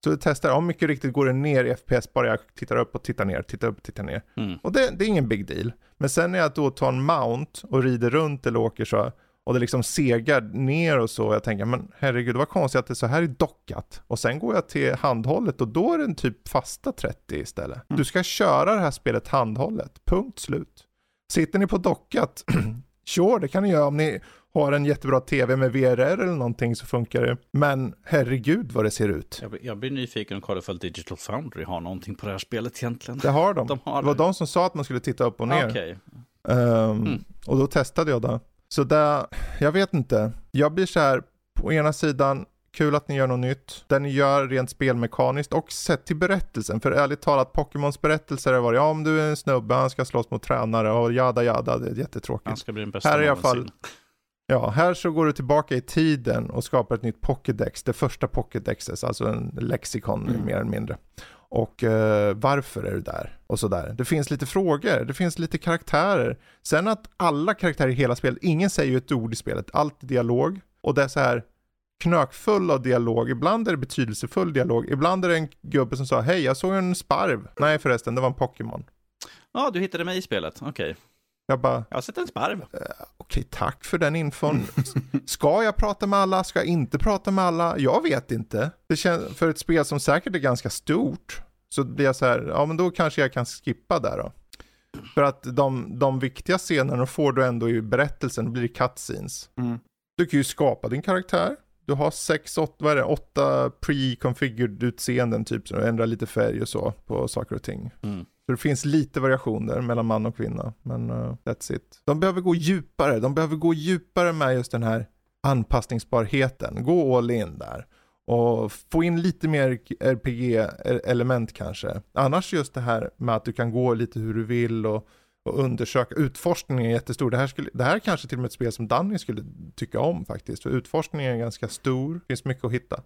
Så jag testar, ja mycket riktigt går det ner i FPS bara jag tittar upp och tittar ner, tittar upp och tittar ner. Mm. Och det, det, är ingen big deal. Men sen när jag då tar en mount och rider runt eller åker så, och det liksom segar ner och så. Jag tänker, men herregud, var konstigt att det är så här är dockat. Och sen går jag till handhållet och då är den typ fasta 30 istället. Mm. Du ska köra det här spelet handhållet, punkt slut. Sitter ni på dockat, sure, det kan ni göra om ni har en jättebra tv med VRR eller någonting så funkar det. Men herregud vad det ser ut. Jag, jag blir nyfiken och kollar ifall Digital Foundry har någonting på det här spelet egentligen. Det har de. de har det var de som sa att man skulle titta upp och ner. Okay. Um, mm. Och då testade jag det. Så det, jag vet inte. Jag blir så här, på ena sidan, kul att ni gör något nytt. Det ni gör rent spelmekaniskt och sett till berättelsen. För ärligt talat, Pokémons berättelser har varit, ja om du är en snubbe, han ska slåss mot tränare och jada jada, det är jättetråkigt. Han ska bli den bästa här i alla fall, Ja, här så går du tillbaka i tiden och skapar ett nytt Pokédex, det första Pokédexet, alltså en lexikon mm. mer eller mindre. Och eh, varför är du där? Och sådär. Det finns lite frågor, det finns lite karaktärer. Sen att alla karaktärer i hela spelet, ingen säger ju ett ord i spelet, allt är dialog. Och det är så här knökfull av dialog, ibland är det betydelsefull dialog, ibland är det en gubbe som sa hej jag såg en sparv. Nej förresten, det var en Pokémon. Ja, du hittade mig i spelet, okej. Okay. Jag bara... Jag har sett en sparv. Uh, Okej, okay, tack för den infon. Ska jag prata med alla? Ska jag inte prata med alla? Jag vet inte. Det känns, för ett spel som säkert är ganska stort, så blir jag så här, ja men då kanske jag kan skippa där då. För att de, de viktiga scenerna får du ändå i berättelsen, blir cutscenes. Mm. Du kan ju skapa din karaktär. Du har sex, åtta, vad är det, åtta pre-configured utseenden typ, så du ändrar lite färg och så på saker och ting. Mm. Så det finns lite variationer mellan man och kvinna, men uh, that's it. De behöver gå djupare, de behöver gå djupare med just den här anpassningsbarheten. Gå all in där. Och få in lite mer RPG-element e-, kanske. Annars just det här med att du kan gå lite hur du vill och, och undersöka. Utforskningen är jättestor. Det här, skulle, det här är kanske till och med ett spel som Danny skulle tycka om faktiskt. För utforskningen är ganska stor. Det finns mycket att hitta.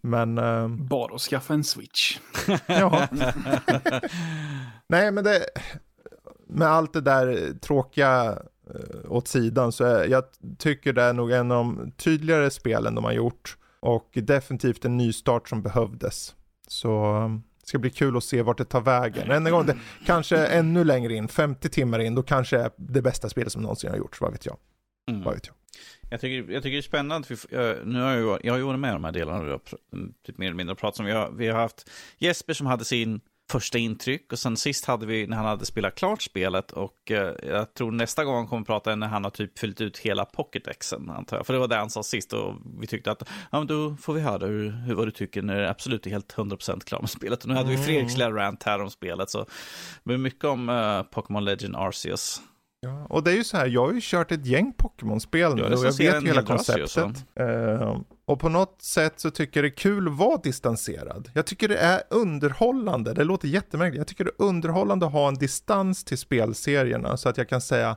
Men... Uh... Bara att skaffa en switch. ja. Nej, men det... Med allt det där tråkiga uh, åt sidan så är, jag tycker det är nog en av de tydligare spelen de har gjort. Och definitivt en nystart som behövdes. Så um, det ska bli kul att se vart det tar vägen. En gång, det, kanske ännu längre in, 50 timmar in, då kanske är det bästa spelet som någonsin har gjorts, vad vet jag. Mm. Vad vet jag. Jag tycker, jag tycker det är spännande, för nu har jag, jag har ju varit med i de här delarna, vi typ mer eller mindre pratat om. Vi har, vi har haft Jesper som hade sin första intryck och sen sist hade vi när han hade spelat klart spelet och eh, jag tror nästa gång kommer prata är när han har typ fyllt ut hela pocketexen antar jag. För det var det han sa sist och vi tyckte att ja men då får vi höra hur, hur vad du tycker när det absolut är helt 100% klar med spelet. Och nu hade vi Fredriks lilla rant här om spelet så det blir mycket om uh, Pokémon Legend Arceus. Ja, och det är ju så här, jag har ju kört ett gäng Pokémon-spel nu och jag vet ju hela konceptet. Uh, och på något sätt så tycker jag det är kul att vara distanserad. Jag tycker det är underhållande, det låter jättemärkligt, jag tycker det är underhållande att ha en distans till spelserierna så att jag kan säga,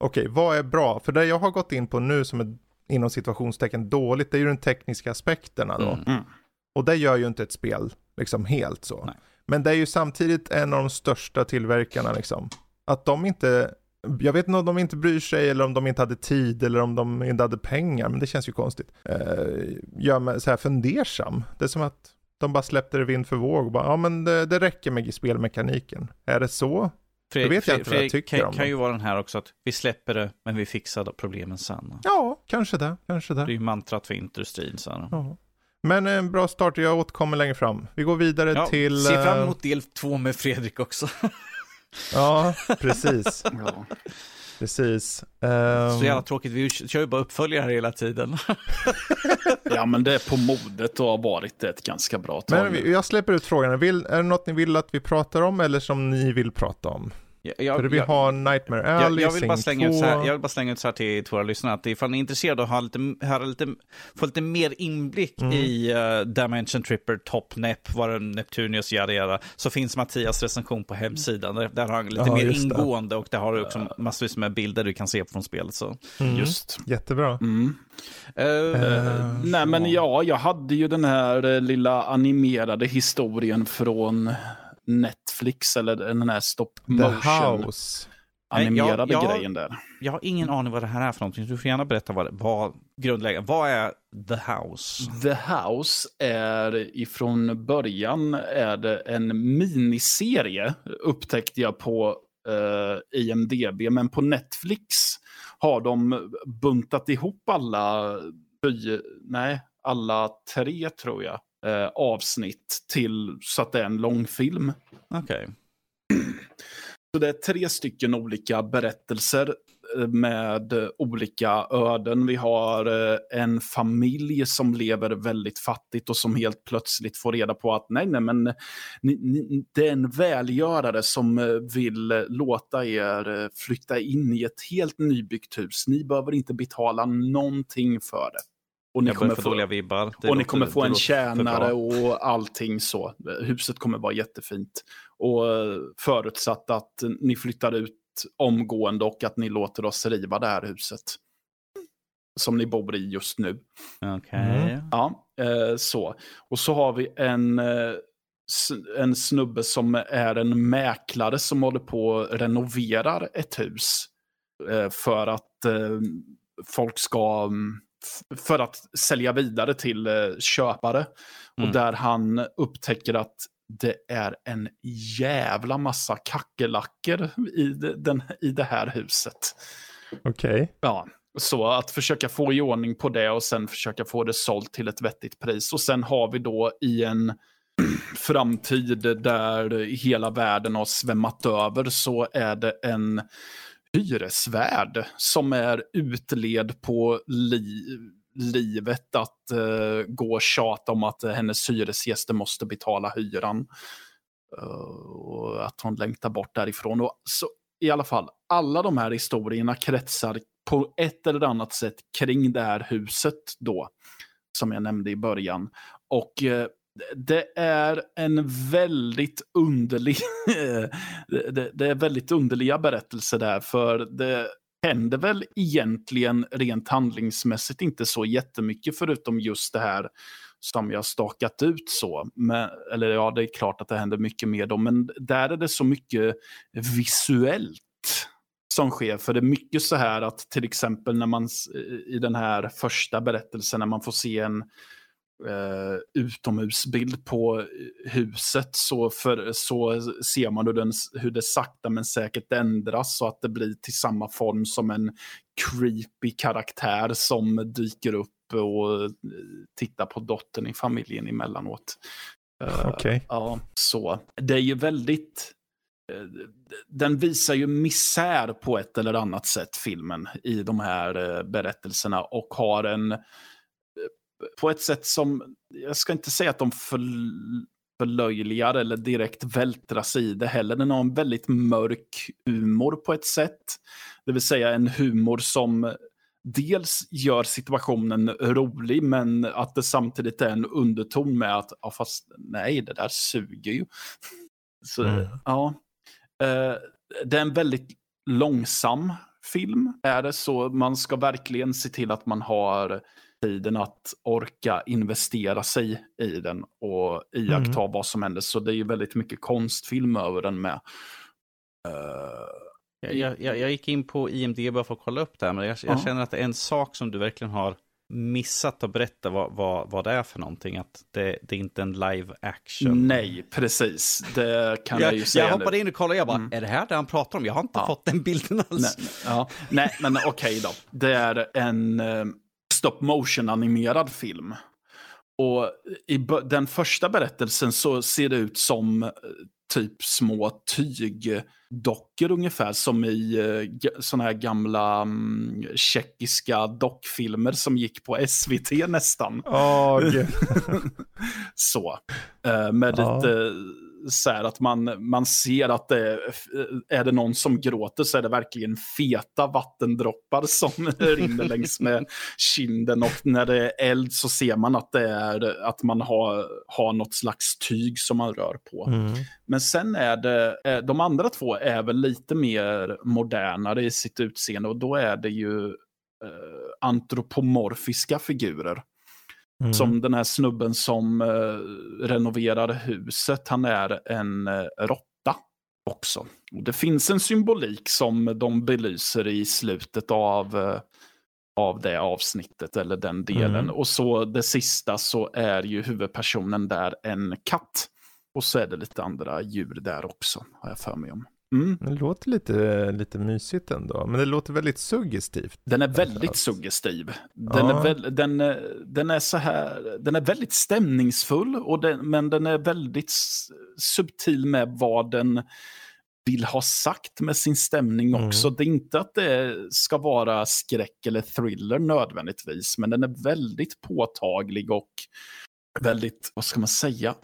okej, okay, vad är bra? För det jag har gått in på nu som är inom situationstecken dåligt, det är ju de tekniska aspekterna då. Mm. mm. Och det gör ju inte ett spel liksom helt så. Nej. Men det är ju samtidigt en av de största tillverkarna liksom. Att de inte jag vet inte om de inte bryr sig eller om de inte hade tid eller om de inte hade pengar, men det känns ju konstigt. Eh, gör mig så här fundersam. Det är som att de bara släppte det vind för våg. Bara, ja, men det, det räcker med spelmekaniken. Är det så? Fredrik, vet jag inte vad jag tycker kan, om kan ju vara den här också att vi släpper det, men vi fixar problemen sen. Ja, kanske det. Kanske det. det är ju mantrat för industrin. Så. Ja. Men en bra start, jag återkommer längre fram. Vi går vidare ja, till... Se fram emot del två med Fredrik också. Ja, precis. ja. Precis. Um... Så jävla tråkigt, vi kör ju bara uppföljare här hela tiden. ja, men det är på modet och har varit ett ganska bra tag. Men jag släpper ut frågan, vill, är det något ni vill att vi pratar om eller som ni vill prata om? Jag, jag, För vi jag- har Nightmare jag, Alley, jag, vill bara slänga ut 2. så här, jag vill bara slänga ut så här till, till våra lyssnare, att ifall ni är intresserade av att ha lite, höra lite, få lite mer inblick Mm. i uh, Dimension Tripper, Top Nep, vad det Neptunius gör göra, så finns Mattias recension på hemsidan. Där, där har han lite Ja, mer just det. ingående och där har du också massvis med bilder du kan se från spelet. Så. Mm. Just. Jättebra. Mm. Eh, Eh, Nej men ja, jag hade ju den här eh, lilla animerade historien från Netflix, eller den här stop motion animerade Nej, jag- jag- grejen där. Jag har ingen aning vad det här är för någonting, du får gärna berätta vad, vad grundläggande, vad är The House? The House är ifrån början är det en miniserie, upptäckte jag på eh, IMDB. Men på Netflix har de buntat ihop alla, nej, alla tre tror jag, eh, avsnitt till så att det är en långfilm. Okej. Så det är tre stycken olika berättelser eh, med eh, olika öden. Vi har eh, en familj som lever väldigt fattigt och som helt plötsligt får reda på att nej, nej, men ni, ni, det är en välgörare som eh, vill eh, låta er eh, flytta in i ett helt nybyggt hus. Ni behöver inte betala någonting för det. Och ni Jag kommer få dåliga vibbar. Det och ni kommer få en tjänare och allting så. Huset kommer vara jättefint. Och eh, förutsatt att ni flyttar ut omgående och att ni låter oss riva det här huset. Som ni bor i just nu. Okej. Mm. Ja, eh, så. Och så har vi en, eh, en snubbe som är en mäklare som håller på och renoverar ett hus. För att folk ska, mm, för att sälja vidare till eh, köpare. Mm. Och där han upptäcker att det är en jävla massa kackerlackor i, den, i det här huset. Okej. Ja, så att försöka få i ordning på det och sen försöka få det sålt till ett vettigt pris. Och sen har vi då i en framtid där hela världen har svämmat över så är det en hyresvärd som är utled på li livet att uh, gå och tjata om att hennes hyresgäster måste betala hyran. Uh, och att hon längtar bort därifrån. Och så, I alla fall, alla de här historierna kretsar på ett eller annat sätt kring det här huset då, som jag nämnde i början. Och eh, det är en väldigt underlig, det, det, är väldigt underliga berättelser där, för det händer väl egentligen rent handlingsmässigt inte så jättemycket förutom just det här som jag stakat ut så. Men, eller ja, det är klart att det händer mycket mer då, men där är det så mycket visuellt som sker. För det är mycket så här att till exempel när man i den här första berättelsen när man får se en eh, utomhusbild på huset så, för, så ser man hur, den, hur det sakta men säkert ändras så att det blir till samma form som en creepy karaktär som dyker upp och eh, tittar på dottern i familjen emellanåt. Eh, Okej. Ja, så. Det är ju väldigt... eh, Den visar ju misär på ett eller annat sätt, filmen, i de här berättelserna och har en... På ett sätt som, jag ska inte säga att de förl- förlöjligar eller direkt vältrar sig i det heller. Den har en väldigt mörk humor på ett sätt. Det vill säga en humor som dels gör situationen rolig, men att det samtidigt är en underton med att, ja fast nej, det där suger ju. Så, Mm. ja. Eh, det är en väldigt långsam film, är det så. Man ska verkligen se till att man har tiden att orka investera sig i den och iaktta vad som händer. Så det är ju väldigt mycket konstfilm över den med. Eh, Jag, jag, jag gick in på IMDB bara för att kolla upp det här, men jag, jag Ja. känner att en sak som du verkligen har missat att berätta vad, vad, vad det är för någonting. Att det, det är inte en live action. Nej, precis. Det kan jag, Jag, ju säga. jag nu. hoppade in och kollade jag bara, Mm. är det här det han pratar om? Jag har inte Ja. fått den bilden alls. Nej, ja. Nej men okej då. Det är en eh, stop motion animerad film. Och i den första berättelsen så ser det ut som eh, typ små tygdockor ungefär. Som i eh, sådana här gamla mm, tjeckiska dockfilmer som gick på SVT nästan. Gud. så. Eh, med Ja. lite så här att man, man ser att det är, är det någon som gråter så är det verkligen feta vattendroppar som rinner längs med kinden. Och när det är eld så ser man att det är att man har, har något slags tyg som man rör på. Mm. Men sen är det, eh, de andra två är väl lite mer modernare i sitt utseende och då är det ju eh, antropomorfiska figurer. Mm. Som den här snubben som eh, renoverar huset, han är en eh, råtta också. Och det finns en symbolik som de belyser i slutet av, eh, av det avsnittet eller den delen. Mm. Och så det sista så är ju huvudpersonen där en katt. Och så är det lite andra djur där också, har jag för mig om. Mm. Det låter lite, lite mysigt ändå, men det låter väldigt suggestivt. Den är väldigt Alltså. suggestiv. Den, Ja. är väl, den, den är så här, den är väldigt stämningsfull, och den, men den är väldigt subtil med vad den vill ha sagt med sin stämning Mm. också. Det är inte att det ska vara skräck eller thriller nödvändigtvis, men den är väldigt påtaglig och väldigt, vad ska man säga,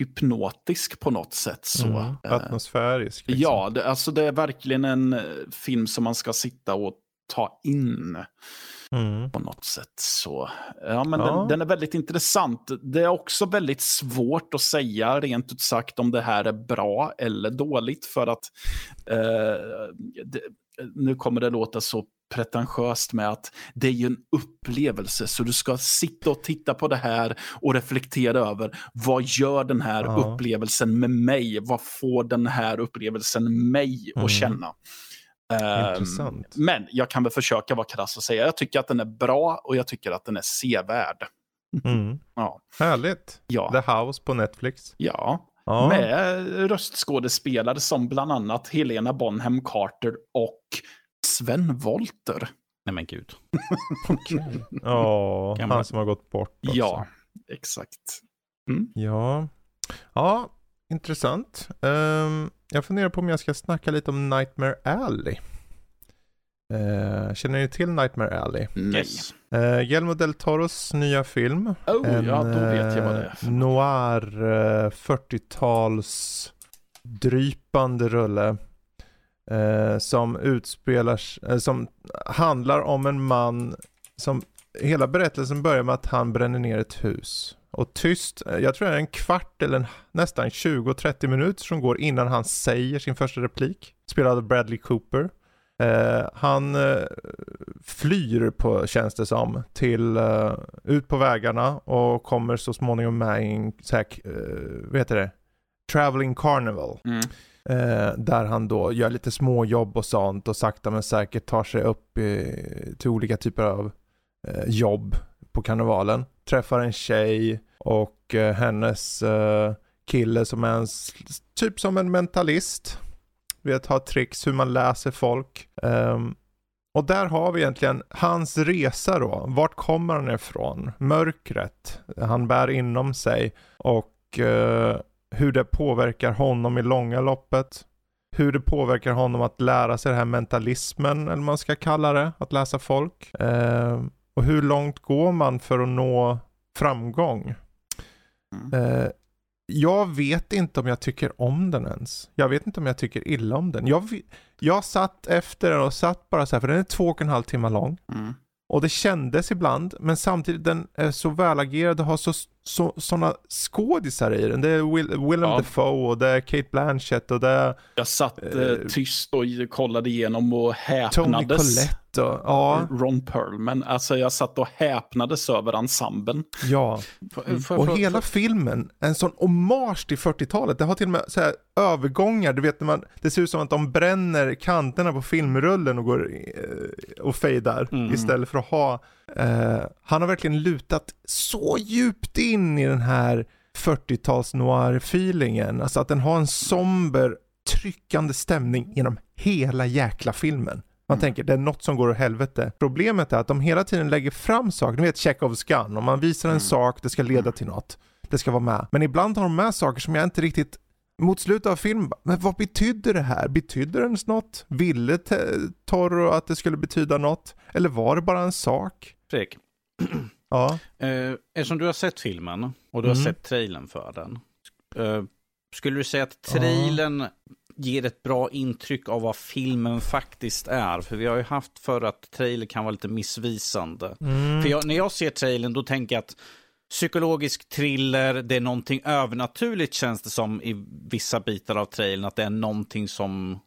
hypnotisk på något sätt. Så. Mm. Eh, Atmosfärisk. Liksom. Ja, det, alltså det är verkligen en eh, film som man ska sitta och ta in Mm. på något sätt. Så, ja, men Ja. Den, den är väldigt intressant. Det är också väldigt svårt att säga rent ut sagt om det här är bra eller dåligt för att eh, det, nu kommer det låta så pretentiöst med att det är ju en upplevelse så du ska sitta och titta på det här och reflektera över vad gör den här Ja. upplevelsen med mig? Vad får den här upplevelsen mig Mm. att känna? Intressant. men jag kan väl försöka vara krass och säga jag tycker att den är bra och jag tycker att den är sevärd. Mm. Ja, Härligt. ja, The House på Netflix. ja. Ja. med röstskådespelare som bland annat Helena Bonham Carter och Sven Wollter. Nej men gud. Ja, Gammal. han som har gått bort också. Ja, exakt. Ja, ja intressant. Ehm, jag funderar på om jag ska snacka lite om Nightmare Alley. Eh, känner ni till Nightmare Alley? Nej. Yes. Uh, Guillermo del Toros nya film. Oh, ja, då vet jag vad det är. eh, för- Noir eh, 40-tals drypande rulle eh, som utspelar, eh, som handlar om en man som, hela berättelsen börjar med att han bränner ner ett hus. Och tyst, eh, jag tror det är en kvart eller en, nästan 20-30 minuter som går innan han säger sin första replik. Spelad av Bradley Cooper. Eh, han eh, flyr på, känns det som, till, eh, ut på vägarna och kommer så småningom med i en, så här, uh, vad heter det? Traveling Carnival. Mm. Eh, där han då gör lite småjobb och sånt och sakta men säkert tar sig upp eh, till olika typer av eh, jobb på karnevalen. Träffar en tjej och eh, hennes eh, kille som är en, typ som en mentalist. Vet har tricks hur man läser folk. Ehm, och där har vi egentligen hans resa då. Vart kommer han ifrån? Mörkret han bär inom sig och eh, hur det påverkar honom i långa loppet. Hur det påverkar honom att lära sig den här mentalismen, eller man ska kalla det, att läsa folk. Eh, och hur långt går man för att nå framgång? Mm. Eh, jag vet inte om jag tycker om den ens. Jag vet inte om jag tycker illa om den. Jag, jag satt efter den och satt bara så här, för den är två och en halv timme lång. Mm. Och det kändes ibland, men samtidigt den är så välagerad och har så, så, sådana skådisar i den. Det är Will, Willem Ja. Dafoe och det är Kate Blanchett och det är Jag satt eh, Eh, tyst och kollade igenom och Tony häpnades. Och, ja, Ron Perlman. Alltså jag satt och häpnades över ensemblen. ja. Får- Mm. Och hela filmen, en sån hommage till 40-talet. Det har till och med så här övergångar, du vet när man, det ser ut som att de bränner kanterna på filmrullen och går eh, och fejdar Mm. istället för att ha, eh, han har verkligen lutat så djupt in i den här 40-tals noir-feelingen. Alltså att den har en somber, tryckande stämning genom hela jäkla filmen. Man Mm. tänker det är något som går åt helvete. Problemet är att de hela tiden lägger fram saker, ni vet Chekhovs gun, om man visar en Mm. sak, det ska leda till något. Det ska vara med. Men ibland har de med saker som jag inte riktigt mot slutet av filmen, men vad betyder det här? Betyder det ens något? Ville Toro att det skulle betyda något? Eller var det bara en sak? Fredrik, Ja. eh, eftersom du har sett filmen och du har Mm. sett trailern för den. Eh, skulle du säga att trailern ger ett bra intryck av vad filmen faktiskt är? För vi har ju haft för att trailer kan vara lite missvisande. Mm. För jag, när jag ser trailern då tänker jag att psykologisk thriller, det är någonting övernaturligt känns det som i vissa bitar av trailern. Att det är någonting som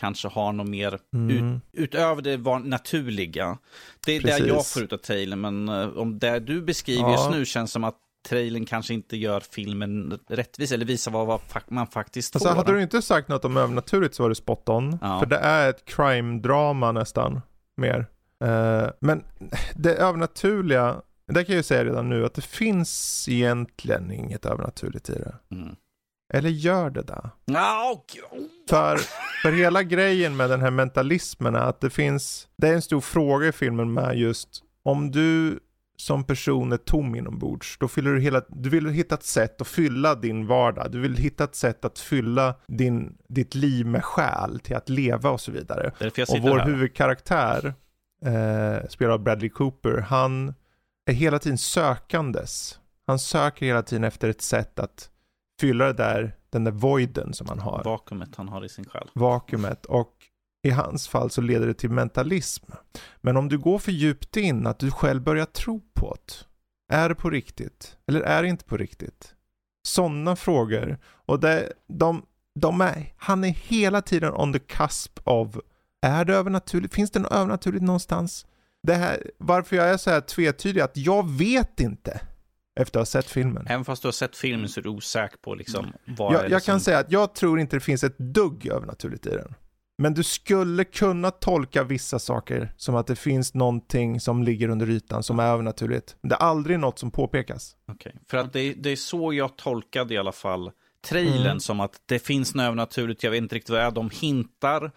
kanske har något mer Mm. ut, utöver det var naturliga. Det är det Precis. jag får ut av trailern, men eh, om det du beskriver Ja. just nu känns som att trailern kanske inte gör filmen rättvis eller visar vad, vad man faktiskt Alltså får. hade du inte sagt något om övernaturligt så var det spot on. Ja. För det är ett crime-drama nästan, mer. Eh, men det övernaturliga, det kan jag ju säga redan nu, att det finns egentligen inget övernaturligt i det. Mm. Eller gör det det? Och- För, för hela grejen med den här mentalismen är att det finns, det är en stor fråga i filmen med just om du som person är tom inombords, då fyller du hela, du vill hitta ett sätt att fylla din vardag, du vill hitta ett sätt att fylla din, ditt liv med själ till att leva och så vidare. Och vår här. huvudkaraktär, eh, spelad av Bradley Cooper, han är hela tiden sökandes. Han söker hela tiden efter ett sätt att fylla det där, den där voiden som han har Vakuumet han har i sin själ. vakuumet och i hans fall så leder det till mentalism. Men om du går för djupt in, att du själv börjar tro på det. Är det på riktigt? Eller är det inte på riktigt? Sådana frågor. Och det, de, de är, han är hela tiden on the cusp av, är det övernaturligt? Finns det något övernaturligt någonstans? Det här, varför jag är så här tvetydig, att jag vet inte efter att ha sett filmen. Även fast du har sett filmen så är du osäker på liksom vad är Jag, jag kan som... säga att jag tror inte det finns ett dugg övernaturligt i den. Men du skulle kunna tolka vissa saker som att det finns någonting som ligger under ytan som är övernaturligt. Det är aldrig något som påpekas. Okej. För att det, det är så jag tolkade i alla fall trailern Mm. som att det finns något övernaturligt, jag vet inte riktigt vad det är, de hintar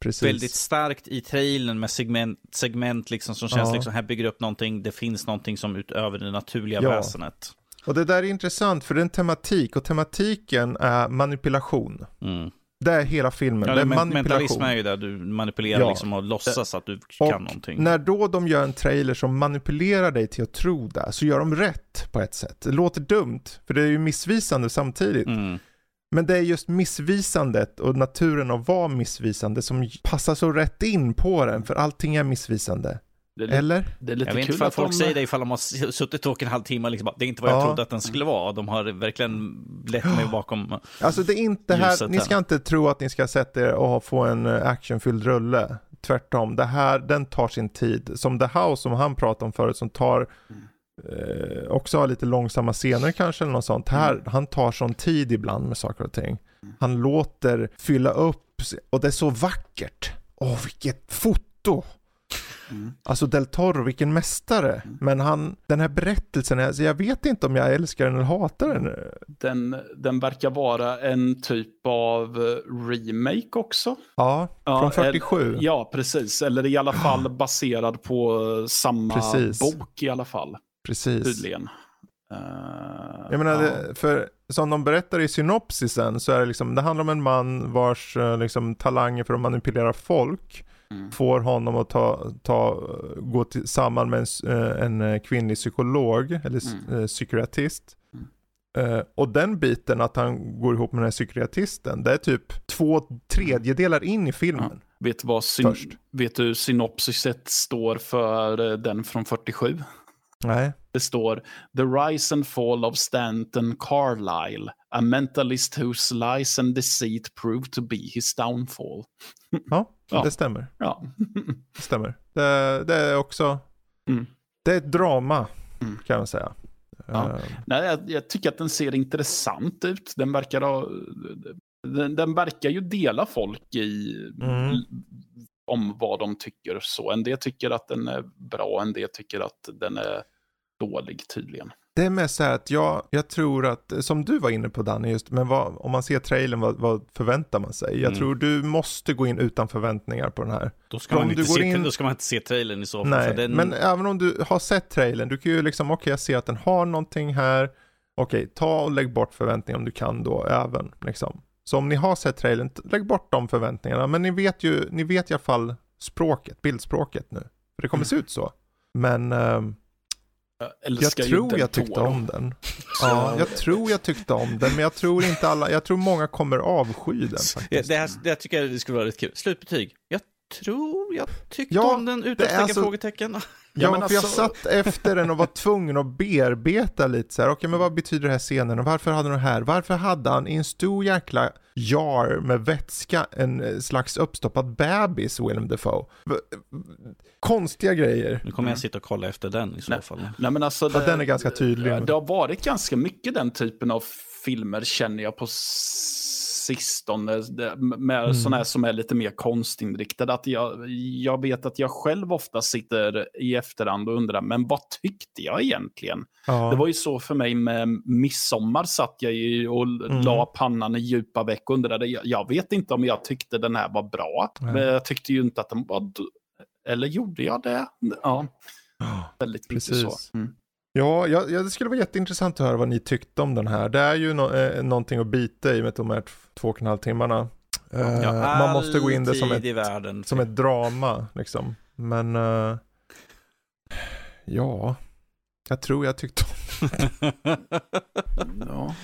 Precis. väldigt starkt i trailern med segment, segment liksom som känns Ja. liksom, här bygger upp någonting, det finns någonting som utöver det naturliga Ja. väsenet. Och det där är intressant för det är en tematik och tematiken är manipulation. Mm. Det är hela filmen. Ja, det är men, manipulation. är ju där du manipulerar Ja. liksom och låtsas att du Och kan någonting. När då de gör en trailer som manipulerar dig till att tro det, så gör de rätt på ett sätt. Det låter dumt, för det är ju missvisande samtidigt. Mm. Men det är just missvisandet och naturen att vara missvisande som passar så rätt in på den, för allting är missvisande. Det är, li- Eller? det är lite Jag vet inte att folk de... säger det ifall de har suttit och en halvtimme och liksom det är inte vad jag Ja. trodde att den skulle vara. De har verkligen lett mig bakom. Alltså det är inte här, ni här. ska inte tro att ni ska sätta er och få en eh, actionfylld rulle. Tvärtom, det här, den tar sin tid. Som The House som han pratade om förut, som tar eh, också har lite långsamma scener kanske eller något sånt. Här, han tar sån tid ibland med saker och ting. Han låter fylla upp och det är så vackert. Åh, vilket foto! Mm. Alltså Del Toro, vilken mästare. Men han, den här berättelsen, alltså jag vet inte om jag älskar den eller hatar den. Den, den verkar vara en typ av eh, remake också. Ja, Ja, från 47. Ja, precis. Eller i alla fall baserad på eh, samma Precis. bok i alla fall. Precis. Tydligen. Eh, Jag menar, ja. det, för som de berättar i synopsisen så är det liksom, det handlar om en man vars eh, liksom, talanger för att manipulera folk Mm. får honom att ta, ta, gå till, samman med en, eh, en eh, kvinnlig psykolog eller Mm. eh, psykiatrist. Eh, och den biten att han går ihop med den här psykiatristen, det är typ två tredjedelar in i filmen. Vet du vad syn- vet du synopsiset står för den från 47? Nej. Det står The Rise and Fall of Stanton Carlyle, a mentalist whose lies and deceit proved to be his downfall. Ja, Ja. det stämmer. Ja, Det stämmer. Det, det är också, Mm. det är ett drama Mm. kan man säga. Ja. Eh, Nej, jag, jag tycker att den ser intressant ut. Den verkar ha... Den, den verkar ju dela folk i... Mm. Om vad de tycker så. En del tycker att den är bra, en del tycker att den är dålig tydligen. Det är mest så här att jag, jag tror att, som du var inne på Danny, just, men vad, om man ser trailern, vad, vad förväntar man sig? Jag Mm. tror du måste gå in utan förväntningar på den här. Då ska, Om man du inte se, in- då ska man inte se trailern i så fall. Nej, den, men även om du har sett trailern, du kan ju liksom, okej jag ser att den har någonting här, okej ta och lägg bort förväntningar om du kan då även, liksom. Så om ni har sett trailern, lägg bort de förväntningarna, men ni vet ju, ni vet i alla fall språket, bildspråket nu. För det kommer Mm. se ut så. Men, ehm, Jag tror jag tyckte om den. Ja, jag tror jag tyckte om den, men jag tror inte alla, jag tror många kommer avsky den faktiskt. Det, här, det här tycker jag det skulle vara lite kul. Slutbetyg. Jag tror jag tyckte ja, om den, utropstecken, alltså, frågetecken. Ja, ja för jag alltså- satt efter den och var tvungen att bearbeta lite så här, okej okay, men vad betyder det här scenen och varför hade han det här? Varför hade han i en stor jäkla jar med vätska en eh, slags uppstoppad bebis, Willem Dafoe? Konstiga grejer. Nu kommer jag sitta och kolla efter den i så nej, fall. Nej men alltså. Det, den är ganska tydlig. Det har varit ganska mycket den typen av filmer känner jag på sistone med mm. sådana här som är lite mer konstinriktade. Att jag, jag vet att jag själv ofta sitter i efterhand och undrar, men vad tyckte jag egentligen? Ja. Det var ju så för mig med midsommar satt jag ju och mm. la pannan i djupa veck och undrade, jag, jag vet inte om jag tyckte den här var bra, mm. men jag tyckte ju inte att den var... Eller gjorde jag det? Ja, väldigt mycket så. Mm. Ja, ja, det skulle vara jätteintressant att höra vad ni tyckte om den här. Det är ju no eh, någonting att bita i med de här två och en halv timmarna. Eh, ja, man måste gå in det som ett, världen. som ett drama liksom. Men eh, ja, jag tror jag tyckte om ja.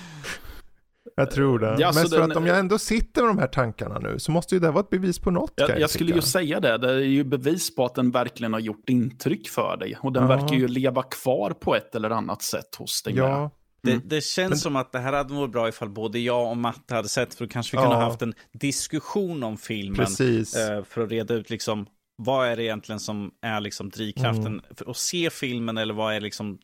Jag tror det. Ja, Mest för den, att om jag ändå sitter med de här tankarna nu så måste ju det vara ett bevis på något. Jag, jag skulle ju säga det. Det är ju bevis på att den verkligen har gjort intryck för dig. Och den ja. verkar ju leva kvar på ett eller annat sätt hos dig. Ja. Mm. Det, det, känns Men... som att det här hade varit bra ifall både jag och Matte hade sett, för då kanske vi kunde ha haft en diskussion om filmen. Precis. Eh, för att reda ut liksom, vad är det egentligen som är liksom drivkraften mm. för att se filmen eller vad är liksom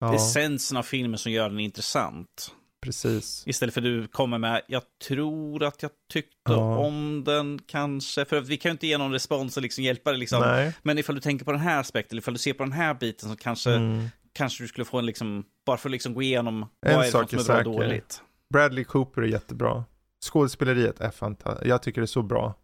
ja. essensen av filmen som gör den intressant. Precis. Istället för du kommer med, jag tror att jag tyckte ja. om den kanske. För vi kan ju inte ge någon respons och liksom hjälpa dig. Liksom. Nej. Men ifall du tänker på den här aspekten, eller ifall du ser på den här biten så kanske, mm. kanske du skulle få en liksom, bara för att liksom gå igenom en vad är det som är, är bra och dåligt. Bradley Cooper är jättebra. Skådespeleriet är fantastiskt. Jag tycker det är så bra.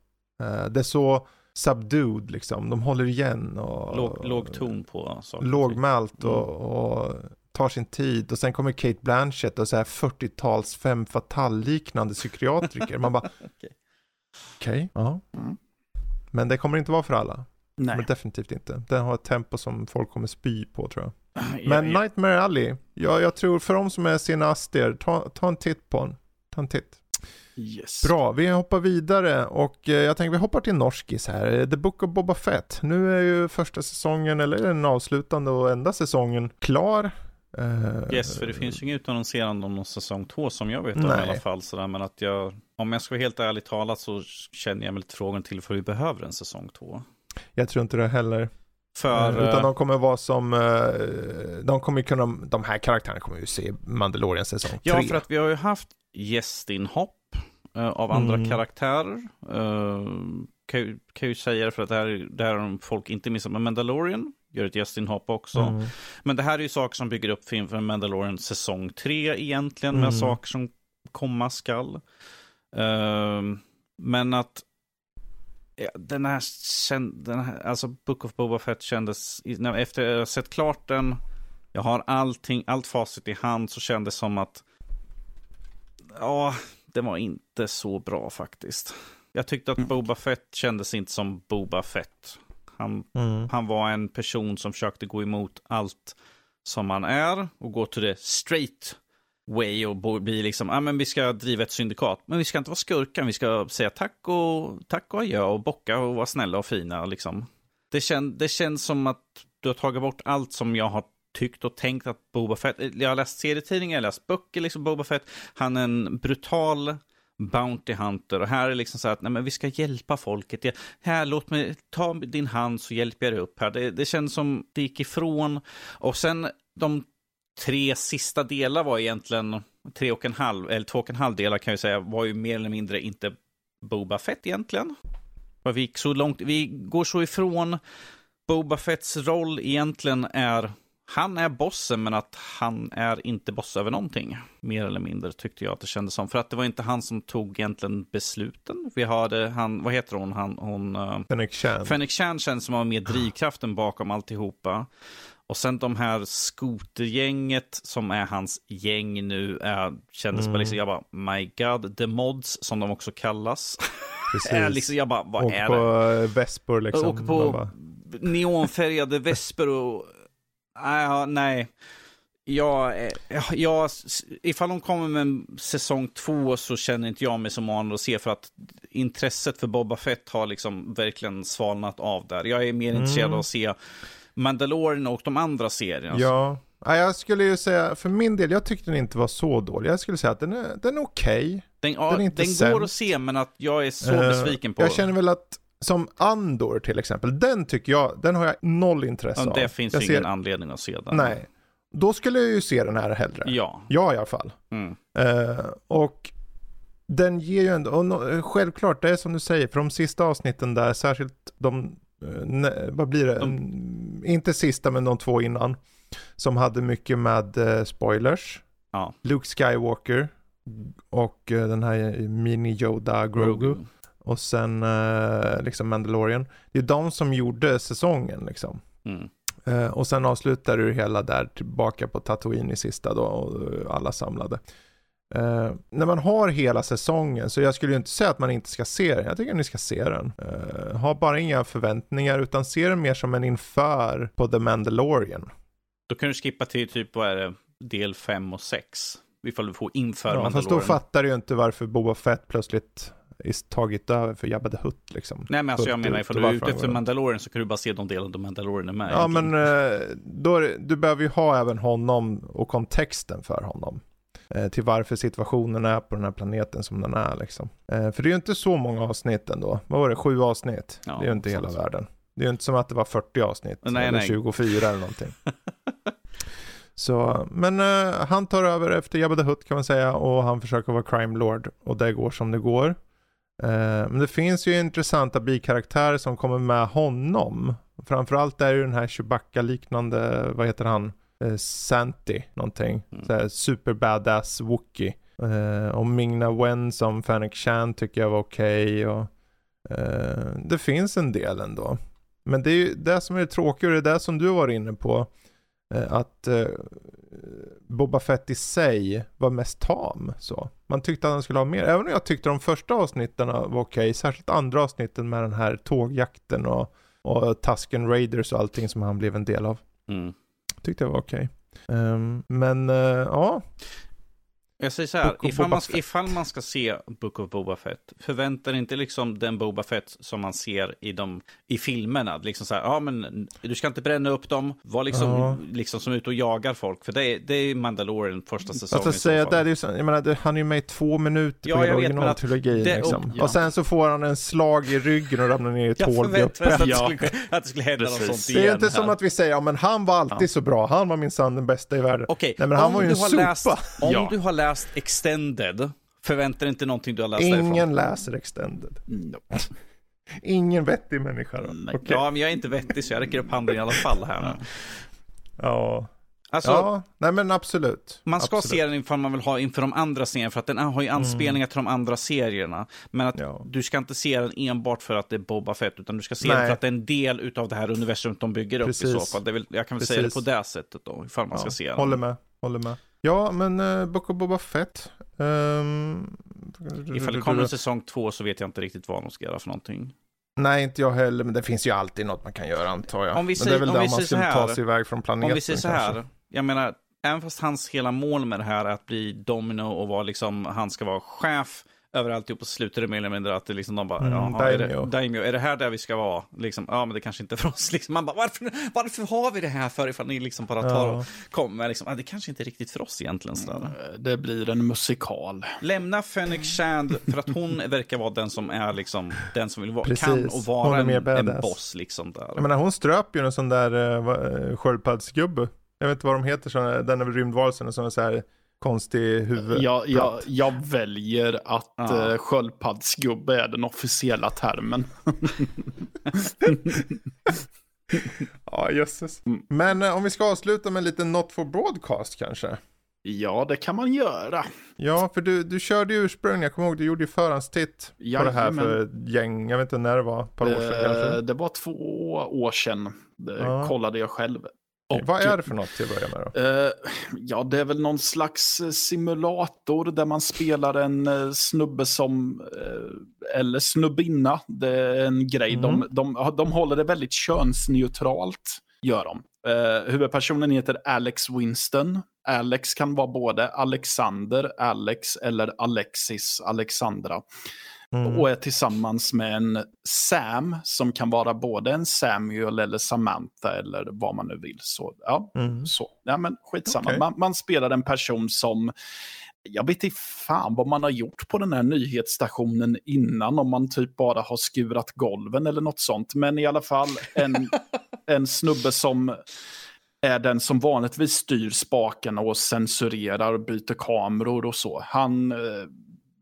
Uh, det är så subdued liksom. De håller igen och... Låg, låg ton på saker. Lågmält och, mm. och tar sin tid och sen kommer Kate Blanchett och så här 40-tals fem fatal-liknande psykiatriker. Man bara, okej, okay. ja. Mm. Men det kommer inte vara för alla. Nej. Men definitivt inte. Den har ett tempo som folk kommer spy på tror jag. Men ja, Nightmare Alley, ja, jag tror för de som är cineaster, ta, ta en titt på den. Ta en titt. Yes. Bra, vi hoppar vidare och eh, jag tänker vi hoppar till norskis här. The Book of Boba Fett. Nu är ju första säsongen, eller den avslutande och enda säsongen klar. Uh, yes, för det finns ju inget utannonserande om någon säsong två som jag vet om i alla fall. Sådär, men att jag, om jag ska vara helt ärlig talat så känner jag mig lite frågan till för vi behöver en säsong två. Jag tror inte det heller. För, uh, utan de kommer vara som, de kommer kunna, de här karaktärerna kommer ju se Mandalorian säsong tre. Ja, för att vi har ju haft gästinhopp av andra mm. karaktärer. kan, kan ju säga det för att det här, det här har folk inte missat med Mandalorian gör ett gästinhopp också. Mm. Men det här är ju saker som bygger upp för Mandalorian säsong 3 egentligen, med mm. saker som komma skall. Uh, men att ja, den, här, den här, alltså Book of Boba Fett kändes, efter att jag sett klart den, jag har allting, allt facit i hand, så kändes som att, ja, det var inte så bra faktiskt. Jag tyckte att mm. Boba Fett kändes inte som Boba Fett. Han, mm. han var en person som försökte gå emot allt som han är och gå till det straight way och bli liksom, ja ah, men vi ska driva ett syndikat. Men vi ska inte vara skurkan, vi ska säga tack och tack och adjö och bocka och vara snälla och fina liksom. Det, kän, det känns som att du har tagit bort allt som jag har tyckt och tänkt att Boba Fett, jag har läst serietidningar, jag har läst böcker, liksom Boba Fett, han är en brutal Bounty Hunter. Och här är det liksom så att nej, men vi ska hjälpa folket. Jag, här, låt mig ta din hand så hjälper jag dig upp här. Det, det känns som det gick ifrån. Och sen de tre sista delar var egentligen tre och en halv, eller två och en halv delar kan jag säga, var ju mer eller mindre inte Boba Fett egentligen. Vi gick så långt, vi går så ifrån Boba Fetts roll egentligen är han är bossen, men att han är inte boss över någonting. Mer eller mindre tyckte jag att det kändes som. För att det var inte han som tog egentligen besluten. Vi hade han, vad heter hon? Han, hon uh, Fennec Chan. Fennec Chan känns som att ha mer drivkraften bakom alltihopa. Och sen de här skotergänget som är hans gäng nu är, kändes mm. bara liksom, jag bara, my god, the mods som de också kallas. Precis. liksom, jag bara, vad och är det? Och på Vesper liksom. Och på neonfärgade vesper och Uh, nej. Ja, ja, ifall de kommer med en säsong två så känner inte jag mig som man att se för att intresset för Boba Fett har liksom verkligen svalnat av där. Jag är mer mm. intresserad av att se Mandalorian och de andra serierna. Ja, Ja, jag skulle ju säga, för min del, jag tyckte den inte var så dålig. Jag skulle säga att den är, den är okej. Okay. Den, den, är inte den går att se, men att jag är så besviken på Jag känner väl att, som Andor till exempel, den tycker jag, den har jag noll intresse ja, av. Det finns jag ingen ser... anledning att se den. Nej. Då skulle jag ju se den här hellre. Ja. Jag i alla fall. Mm. Uh, och den ger ju ändå, och no, självklart, det är som du säger, för de sista avsnitten där, särskilt de, uh, ne, vad blir det, de... inte sista men de två innan som hade mycket med uh, spoilers. Ja. Luke Skywalker och uh, den här Mini Yoda Grogu. Grogu. Och sen uh, liksom Mandalorian. Det är de som gjorde säsongen liksom. Mm. och sen avslutar du hela där tillbaka på Tatooine i sista då och alla samlade. Uh, när man har hela säsongen så jag skulle ju inte säga att man inte ska se den. Jag tycker att ni ska se den. Uh, ha bara inga förväntningar utan se den mer som en inför på The Mandalorian. Då kan du skippa till typ, vad är det, del 5 och 6. Ifall du får inför ja, Mandalorian. Fast då fattar du ju inte varför Boba Fett plötsligt tagit över för Jabba the Hutt liksom. Nej men alltså jag menar ifall du är ute efter Mandalorian så kan du bara se de delarna där Mandalorian är med. Ja egentligen. men eh, då är, du behöver ju ha även honom och kontexten för honom. Eh, till varför situationen är på den här planeten som den är liksom. Eh, för det är ju inte så många avsnitt ändå. Vad var det, sju avsnitt? Ja, det är ju inte hela världen. Det är ju inte som att det var 40 avsnitt. Nej, eller nej. 24 eller någonting. Så, men uh, han tar över efter Jabba the Hutt kan man säga och han försöker vara crime lord och det går som det går. Uh, men det finns ju intressanta bikaraktärer som kommer med honom. Framförallt är det ju den här Chewbacca-liknande, vad heter han? Uh, Santi någonting. Mm. super badass Wookie. Uh, och Mingna Wen som Fennec Chan tycker jag var okej. Okay, det finns en del ändå. Men det är ju det som är det tråkiga och det är det som du var inne på. Eh, att eh, Boba Fett i sig var mest tam. Så. Man tyckte att han skulle ha mer. Även om jag tyckte de första avsnitten var okej. Särskilt andra avsnitten med den här tågjakten och, och Tusken Raiders och allting som han blev en del av. Mm. Tyckte jag var okej. Um, men uh, ja. Jag säger så här, ifall man, ska, ifall man, ska se Book of Boba Fett, förvänta dig inte liksom den Boba Fett som man ser i, de, i filmerna. Liksom så här, ja men du ska inte bränna upp dem, var liksom, ja. liksom som ute och jagar folk. För det är, det är Mandalorian första säsongen. Att säga, det är ju, jag menar, han är ju med i två minuter ja, på hela originaltrilogin. Liksom. Och, ja. och sen så får han en slag i ryggen och ramlar ner i tårguppen. Jag ja. att det skulle hända något sånt igen. Det är inte här. som att vi säger, ja men han var alltid så bra, han var minsann den bästa i världen. Okej, okay. Nej men han var ju en sopa. Läst, om du har läst läst Extended, förvänta dig inte någonting du har läst Ingen därifrån. läser Extended. No. Ingen vettig människa då? Okay. Ja, men jag är inte vettig så jag räcker upp handen i alla fall här. Ja. Alltså, ja, nej men absolut. Man ska absolut. se den inför man vill ha inför de andra serierna, för att den har ju mm. anspelningar mm. till de andra serierna. Men att ja. du ska inte se den enbart för att det är Boba Fett, utan du ska se nej. den för att det är en del av det här universumet de bygger upp Precis. i så fall. Vill, jag kan väl Precis. säga det på det sättet då, ifall man ja. ska se den. Håller med, håller med. Ja, men uh, Book of Boba Fett. Um, Ifall det kommer en säsong två så vet jag inte riktigt vad de ska göra för någonting. Nej, inte jag heller, men det finns ju alltid något man kan göra antar jag. Om vi säger, men det är väl där man skulle ta sig iväg från planeten Om vi säger så här, jag menar, även fast hans hela mål med det här är att bli domino och vara liksom, han ska vara chef över alltihop och slutar det mer eller mindre att det liksom de bara, mm, jaha, är det, daimyo, är det här där vi ska vara? Liksom, ja, men det kanske inte är för oss. Liksom, man bara, varför, varför har vi det här för ifall ni liksom bara tar och kommer? Liksom, det kanske inte är riktigt för oss egentligen. Sådär. Mm, det blir en musikal. Lämna Fenix Shand för att hon verkar vara den som är liksom, den som vill vara, Precis. kan och vara en, en, boss liksom där. Jag menar, hon ströp ju en sån där uh, sköldpaddsgubbe. Jag vet inte vad de heter, så, den är väl rymdvalsen, och sån så här konstig huvud. Jag, jag, jag väljer att ja. uh, sköldpaddsgubbe är den officiella termen. ja, jösses. Men uh, om vi ska avsluta med lite Not for Broadcast kanske? Ja, det kan man göra. Ja, för du, du körde ju ursprungligen, jag kommer ihåg, du gjorde ju förhandstitt ja, på det här men... för ett gäng, jag vet inte när det var, ett par år sedan kanske? Det var två år sedan, det kollade jag själv. Och, Vad är det för något till att börja med då? Uh, ja, det är väl någon slags eh, simulator där man spelar en uh, snubbe som, uh, eller snubbinna, det är en grej. Mm. De, de, de håller det väldigt könsneutralt. gör de. Eh, huvudpersonen heter Alex Winston. Alex kan vara både Alexander, Alex eller Alexis, Alexandra. Mm. Och är tillsammans med en Sam som kan vara både en Samuel eller Samantha eller vad man nu vill. Så, ja, Mm. så. Ja, men skitsamma. Okej. Man, man spelar en person som, jag vet inte fan vad man har gjort på den här nyhetsstationen innan, om man typ bara har skurat golven eller något sånt. Men i alla fall en, en snubbe som är den som vanligtvis styr spaken och censurerar och byter kameror och så. Han, eh,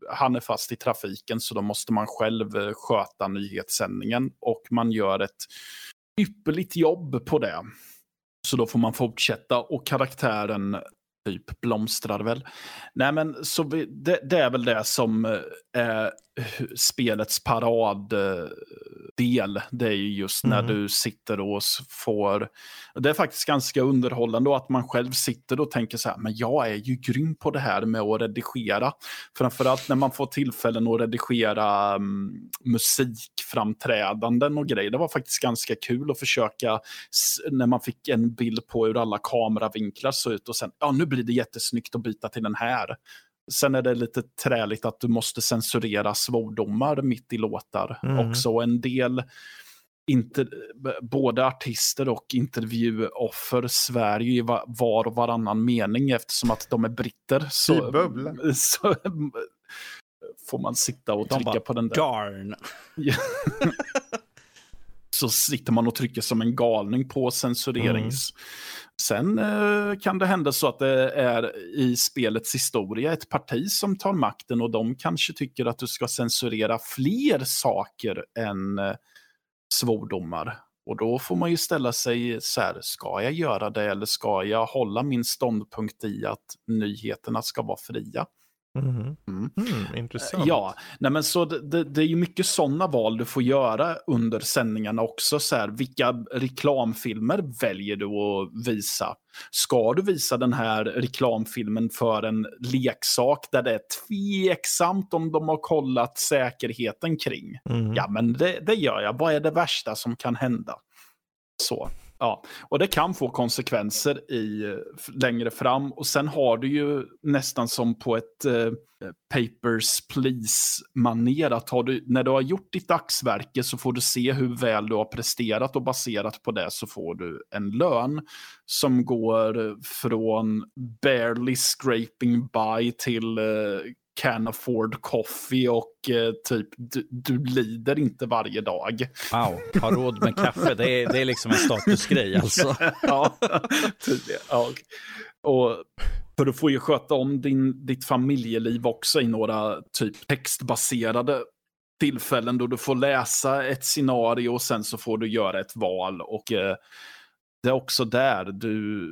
han är fast i trafiken så då måste man själv eh, sköta nyhetssändningen och man gör ett ypperligt jobb på det. Så då får man fortsätta och karaktären typ blomstrar väl. Nej men så vi, det, det är väl det som eh, är spelets paraddel. Det är ju just när Mm. du sitter och får... Det är faktiskt ganska underhållande att man själv sitter och tänker så här, men jag är ju grym på det här med att redigera. Framförallt när man får tillfällen att redigera um, musikframträdanden och grejer. Det var faktiskt ganska kul att försöka, när man fick en bild på hur alla kameravinklar såg ut och sen, ja nu blir det jättesnyggt att byta till den här. Sen är det lite träligt att du måste censurera svordomar mitt i låtar Mm. också. En del, inte, både artister och intervjuoffer svär ju i va- var och varannan mening eftersom att de är britter. Så, I bubbla. så får man sitta och De trycka bara, på den där. Darn. så sitter man och trycker som en galning på censurerings... Sen eh, kan det hända så att det är i spelets historia ett parti som tar makten och de kanske tycker att du ska censurera fler saker än eh, svordomar. Och då får man ju ställa sig så här, ska jag göra det eller ska jag hålla min ståndpunkt i att nyheterna ska vara fria? Mhm. Mm. Mm, intressant. Ja, nej men så det, det, det är ju mycket sådana val du får göra under sändningarna också. Så här, vilka reklamfilmer väljer du att visa? Ska du visa den här reklamfilmen för en leksak där det är tveksamt om de har kollat säkerheten kring? Mm. Ja, men det, det gör jag. Vad är det värsta som kan hända? Så. Ja, och det kan få konsekvenser i, eh, längre fram. Och sen har du ju nästan som på ett eh, Papers, please-maner Att har du, när du har gjort ditt dagsverke så får du se hur väl du har presterat och baserat på det så får du en lön som går eh, från barely scraping by till eh, can afford coffee och eh, typ du, du lider inte varje dag. Wow, ha råd med kaffe. Det är, det är liksom en statusgrej alltså. ja, tydligen. Ja. Och för du får ju sköta om din, ditt familjeliv också i några typ textbaserade tillfällen då du får läsa ett scenario och sen så får du göra ett val. Och eh, det är också där du,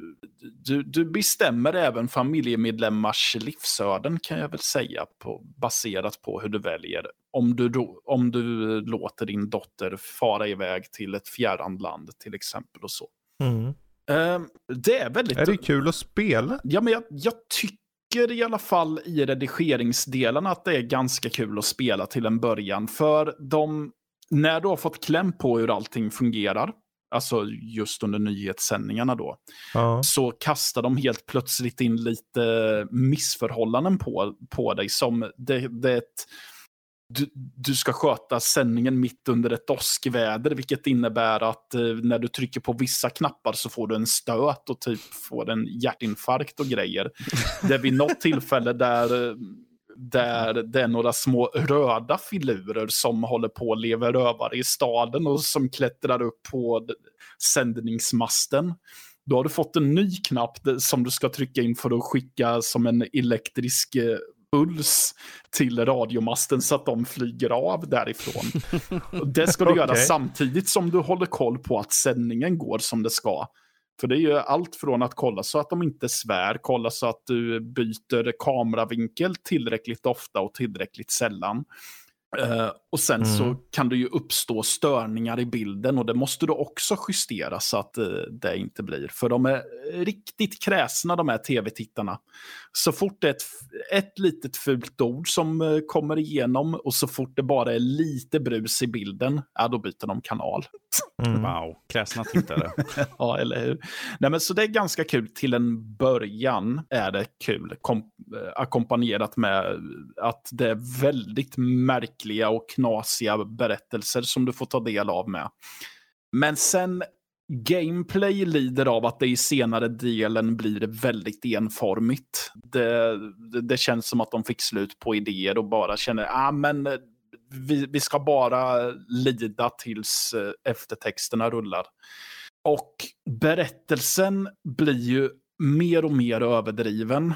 du, du bestämmer även familjemedlemmars livsöden kan jag väl säga på, baserat på hur du väljer. Om du, om du låter din dotter fara iväg till ett fjärran land till exempel och så. Mm. Ehm, det är väldigt... Är det kul att spela? Ja, men jag, jag tycker i alla fall i redigeringsdelen att det är ganska kul att spela till en början. För de, när du har fått kläm på hur allting fungerar, alltså just under nyhetssändningarna då, Ja. så kastar de helt plötsligt in lite missförhållanden på, på dig. Som det, det ett, du, du ska sköta sändningen mitt under ett åskväder, vilket innebär att eh, när du trycker på vissa knappar så får du en stöt och typ får en hjärtinfarkt och grejer. Det är vid något tillfälle där eh, där det är några små röda filurer som håller på att leva rövare i staden och som klättrar upp på sändningsmasten. Då har du fått en ny knapp som du ska trycka in för att skicka som en elektrisk eh, puls till radiomasten så att de flyger av därifrån. Det ska du göra Okej. samtidigt som du håller koll på att sändningen går som det ska. För det är ju allt från att kolla så att de inte svär, kolla så att du byter kameravinkel tillräckligt ofta och tillräckligt sällan. Eh, och sen Mm. så kan det ju uppstå störningar i bilden och det måste du också justera så att eh, det inte blir. För de är riktigt kräsna de här tv-tittarna. Så fort det är ett, ett litet fult ord som eh, kommer igenom och så fort det bara är lite brus i bilden, ja då byter de kanal. Mm. Wow, kräsna tittare. ja, eller hur? Nej, men så det är ganska kul. Till en början är det kul. Kom, eh, ackompanjerat med att det är väldigt märkliga och knasiga berättelser som du får ta del av med. Men sen gameplay lider av att det i senare delen blir väldigt enformigt. Det, det, det känns som att de fick slut på idéer och bara känner, ah, men vi, vi ska bara lida tills eh, eftertexterna rullar. Och berättelsen blir ju mer och mer överdriven.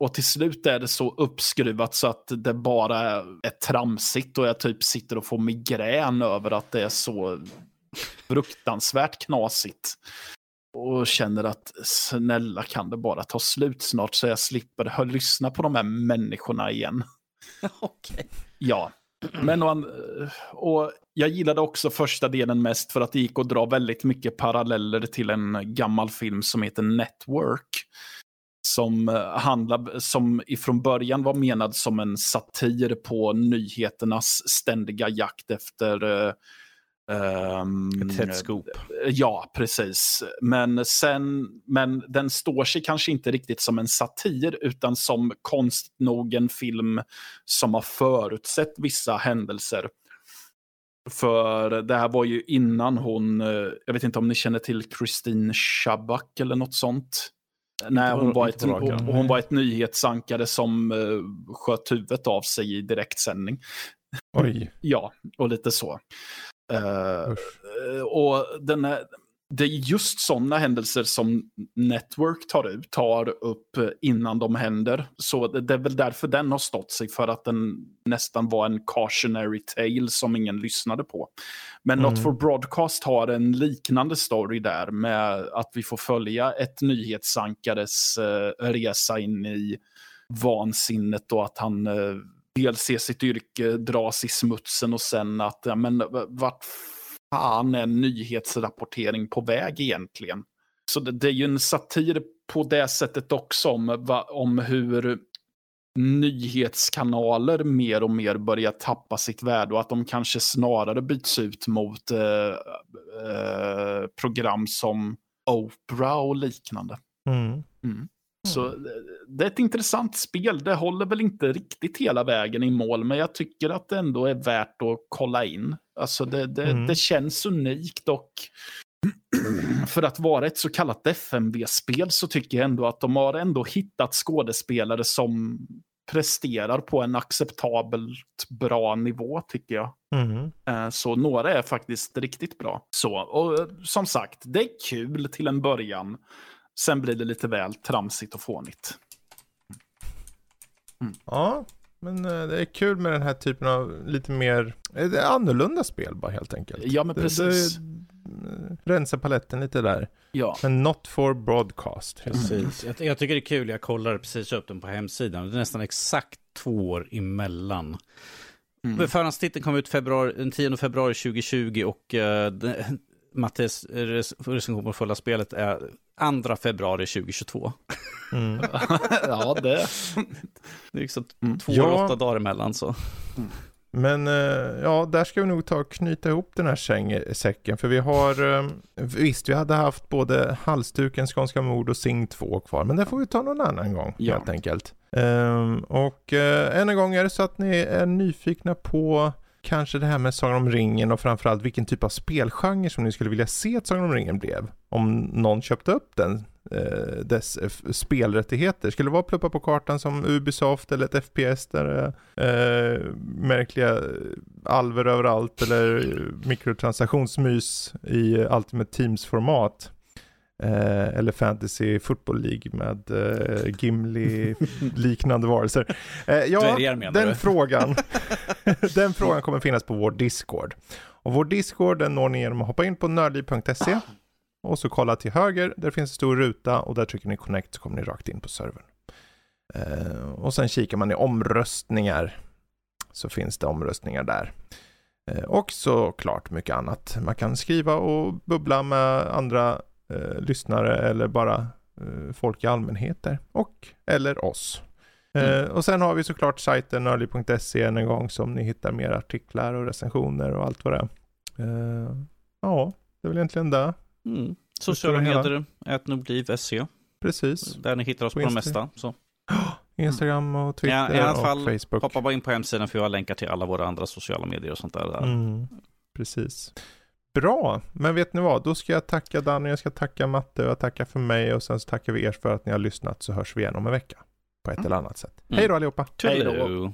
Och till slut är det så uppskruvat så att det bara är tramsigt och jag typ sitter och får migrän över att det är så fruktansvärt knasigt. Och känner att snälla kan det bara ta slut snart så jag slipper lyssna på de här människorna igen. Okej. Ja, men och, och jag gillade också första delen mest för att det gick att dra väldigt mycket paralleller till en gammal film som heter Network. Som, eh, handlade, som ifrån början var menad som en satir på nyheternas ständiga jakt efter uh, Um, Ett hett scoop. Ja, precis. Men, sen, men den står sig kanske inte riktigt som en satir utan som konst nog en film som har förutsett vissa händelser. För det här var ju innan hon, eh, jag vet inte om ni känner till Christine Shabak eller något sånt. Nej, hon var, ett, hon, hon var ett nyhetsankare som uh, sköt huvudet av sig i direktsändning. Oj. ja, och lite så. Uh, och den är, det är just sådana händelser som Network tar, ut, tar upp innan de händer. Så det, det är väl därför den har stått sig, för att den nästan var en cautionary tale som ingen lyssnade på. Men mm. Not for Broadcast har en liknande story där med att vi får följa ett nyhetsankares uh, resa in i vansinnet och att han uh, dels se sitt yrke dras i smutsen och sen att, ja, men vart fan är nyhetsrapportering på väg egentligen? Så det, det är ju en satir på det sättet också om, va, om hur nyhetskanaler mer och mer börjar tappa sitt värde och att de kanske snarare byts ut mot eh, eh, program som Oprah och liknande. Mm. Mm. Så mm. det är ett intressant spel. Det håller väl inte riktigt hela vägen i mål, men jag tycker att det ändå är värt att kolla in. Alltså det, det, mm. det känns unikt och för att vara ett så kallat FMV-spel så tycker jag ändå att de har ändå hittat skådespelare som presterar på en acceptabelt bra nivå tycker jag. Mm. Eh, så några är faktiskt riktigt bra. Så, och eh, som sagt, det är kul till en början. Sen blir det lite väl tramsigt och fånigt. Mm. Ja, men eh, det är kul med den här typen av lite mer det är annorlunda spel bara helt enkelt. Ja, men precis. Det, det, rensa paletten lite där. Ja. Men not for broadcast. Precis. Jag, jag, tycker det är kul, jag kollar precis upp den på hemsidan. Det är nästan exakt två år emellan. Mm. Förhandstiteln kom ut februari, den 10 februari 2020 och uh, Mattes recension på fulla spelet är 2 februari 2022. Mm. ja, det... det är liksom mm. två ja. åtta dagar emellan så. Mm. Men eh, ja, där ska vi nog ta och knyta ihop den här säcken. För vi har, eh, visst vi hade haft både halsduken, Skånska mord och Sing 2 kvar. Men det får vi ta någon annan gång ja. helt enkelt. Um, och uh, än en gång är det så att ni är nyfikna på kanske det här med Sagan om ringen och framförallt vilken typ av spelgenre som ni skulle vilja se att Sagan om ringen blev. Om någon köpte upp den, eh, dess eh, spelrättigheter. Skulle det vara pluppa på kartan som Ubisoft eller ett FPS där eh, eh märkliga eh, alver överallt eller mikrotransaktionsmys i Ultimate Teams-format. Eh, eller Fantasy Football League med eh, Gimli-liknande varelser. Eh, ja, den frågan, den frågan kommer finnas på vår Discord. Och vår Discord den når ni genom att hoppa in på nördliv.se och så kolla till höger, där finns en stor ruta och där trycker ni connect så kommer ni rakt in på servern. Eh, och sen kikar man i omröstningar så finns det omröstningar där. Eh, och såklart mycket annat. Man kan skriva och bubbla med andra eh, lyssnare eller bara eh, folk i allmänhet där. Och eller oss. Eh, mm. och sen har vi såklart sajten nörli.se en gång som ni hittar mer artiklar och recensioner och allt vad det är. Eh, ja, det är väl egentligen det. Mm. Sociala medier, ätnobliv.se. Precis. Där ni hittar oss På på det mesta. Så. Instagram och Twitter Ja, i alla och fall, Facebook. Hoppa bara in på hemsidan för jag har länkar till alla våra andra sociala medier och sånt där. där. Mm, precis. Bra, men vet ni vad? Då ska jag tacka Danny, jag ska tacka Matte och jag tackar för mig och sen så tackar vi er för att ni har lyssnat så hörs vi igen om en vecka. På ett Mm. eller annat sätt. Mm. Hej då allihopa! Hej då.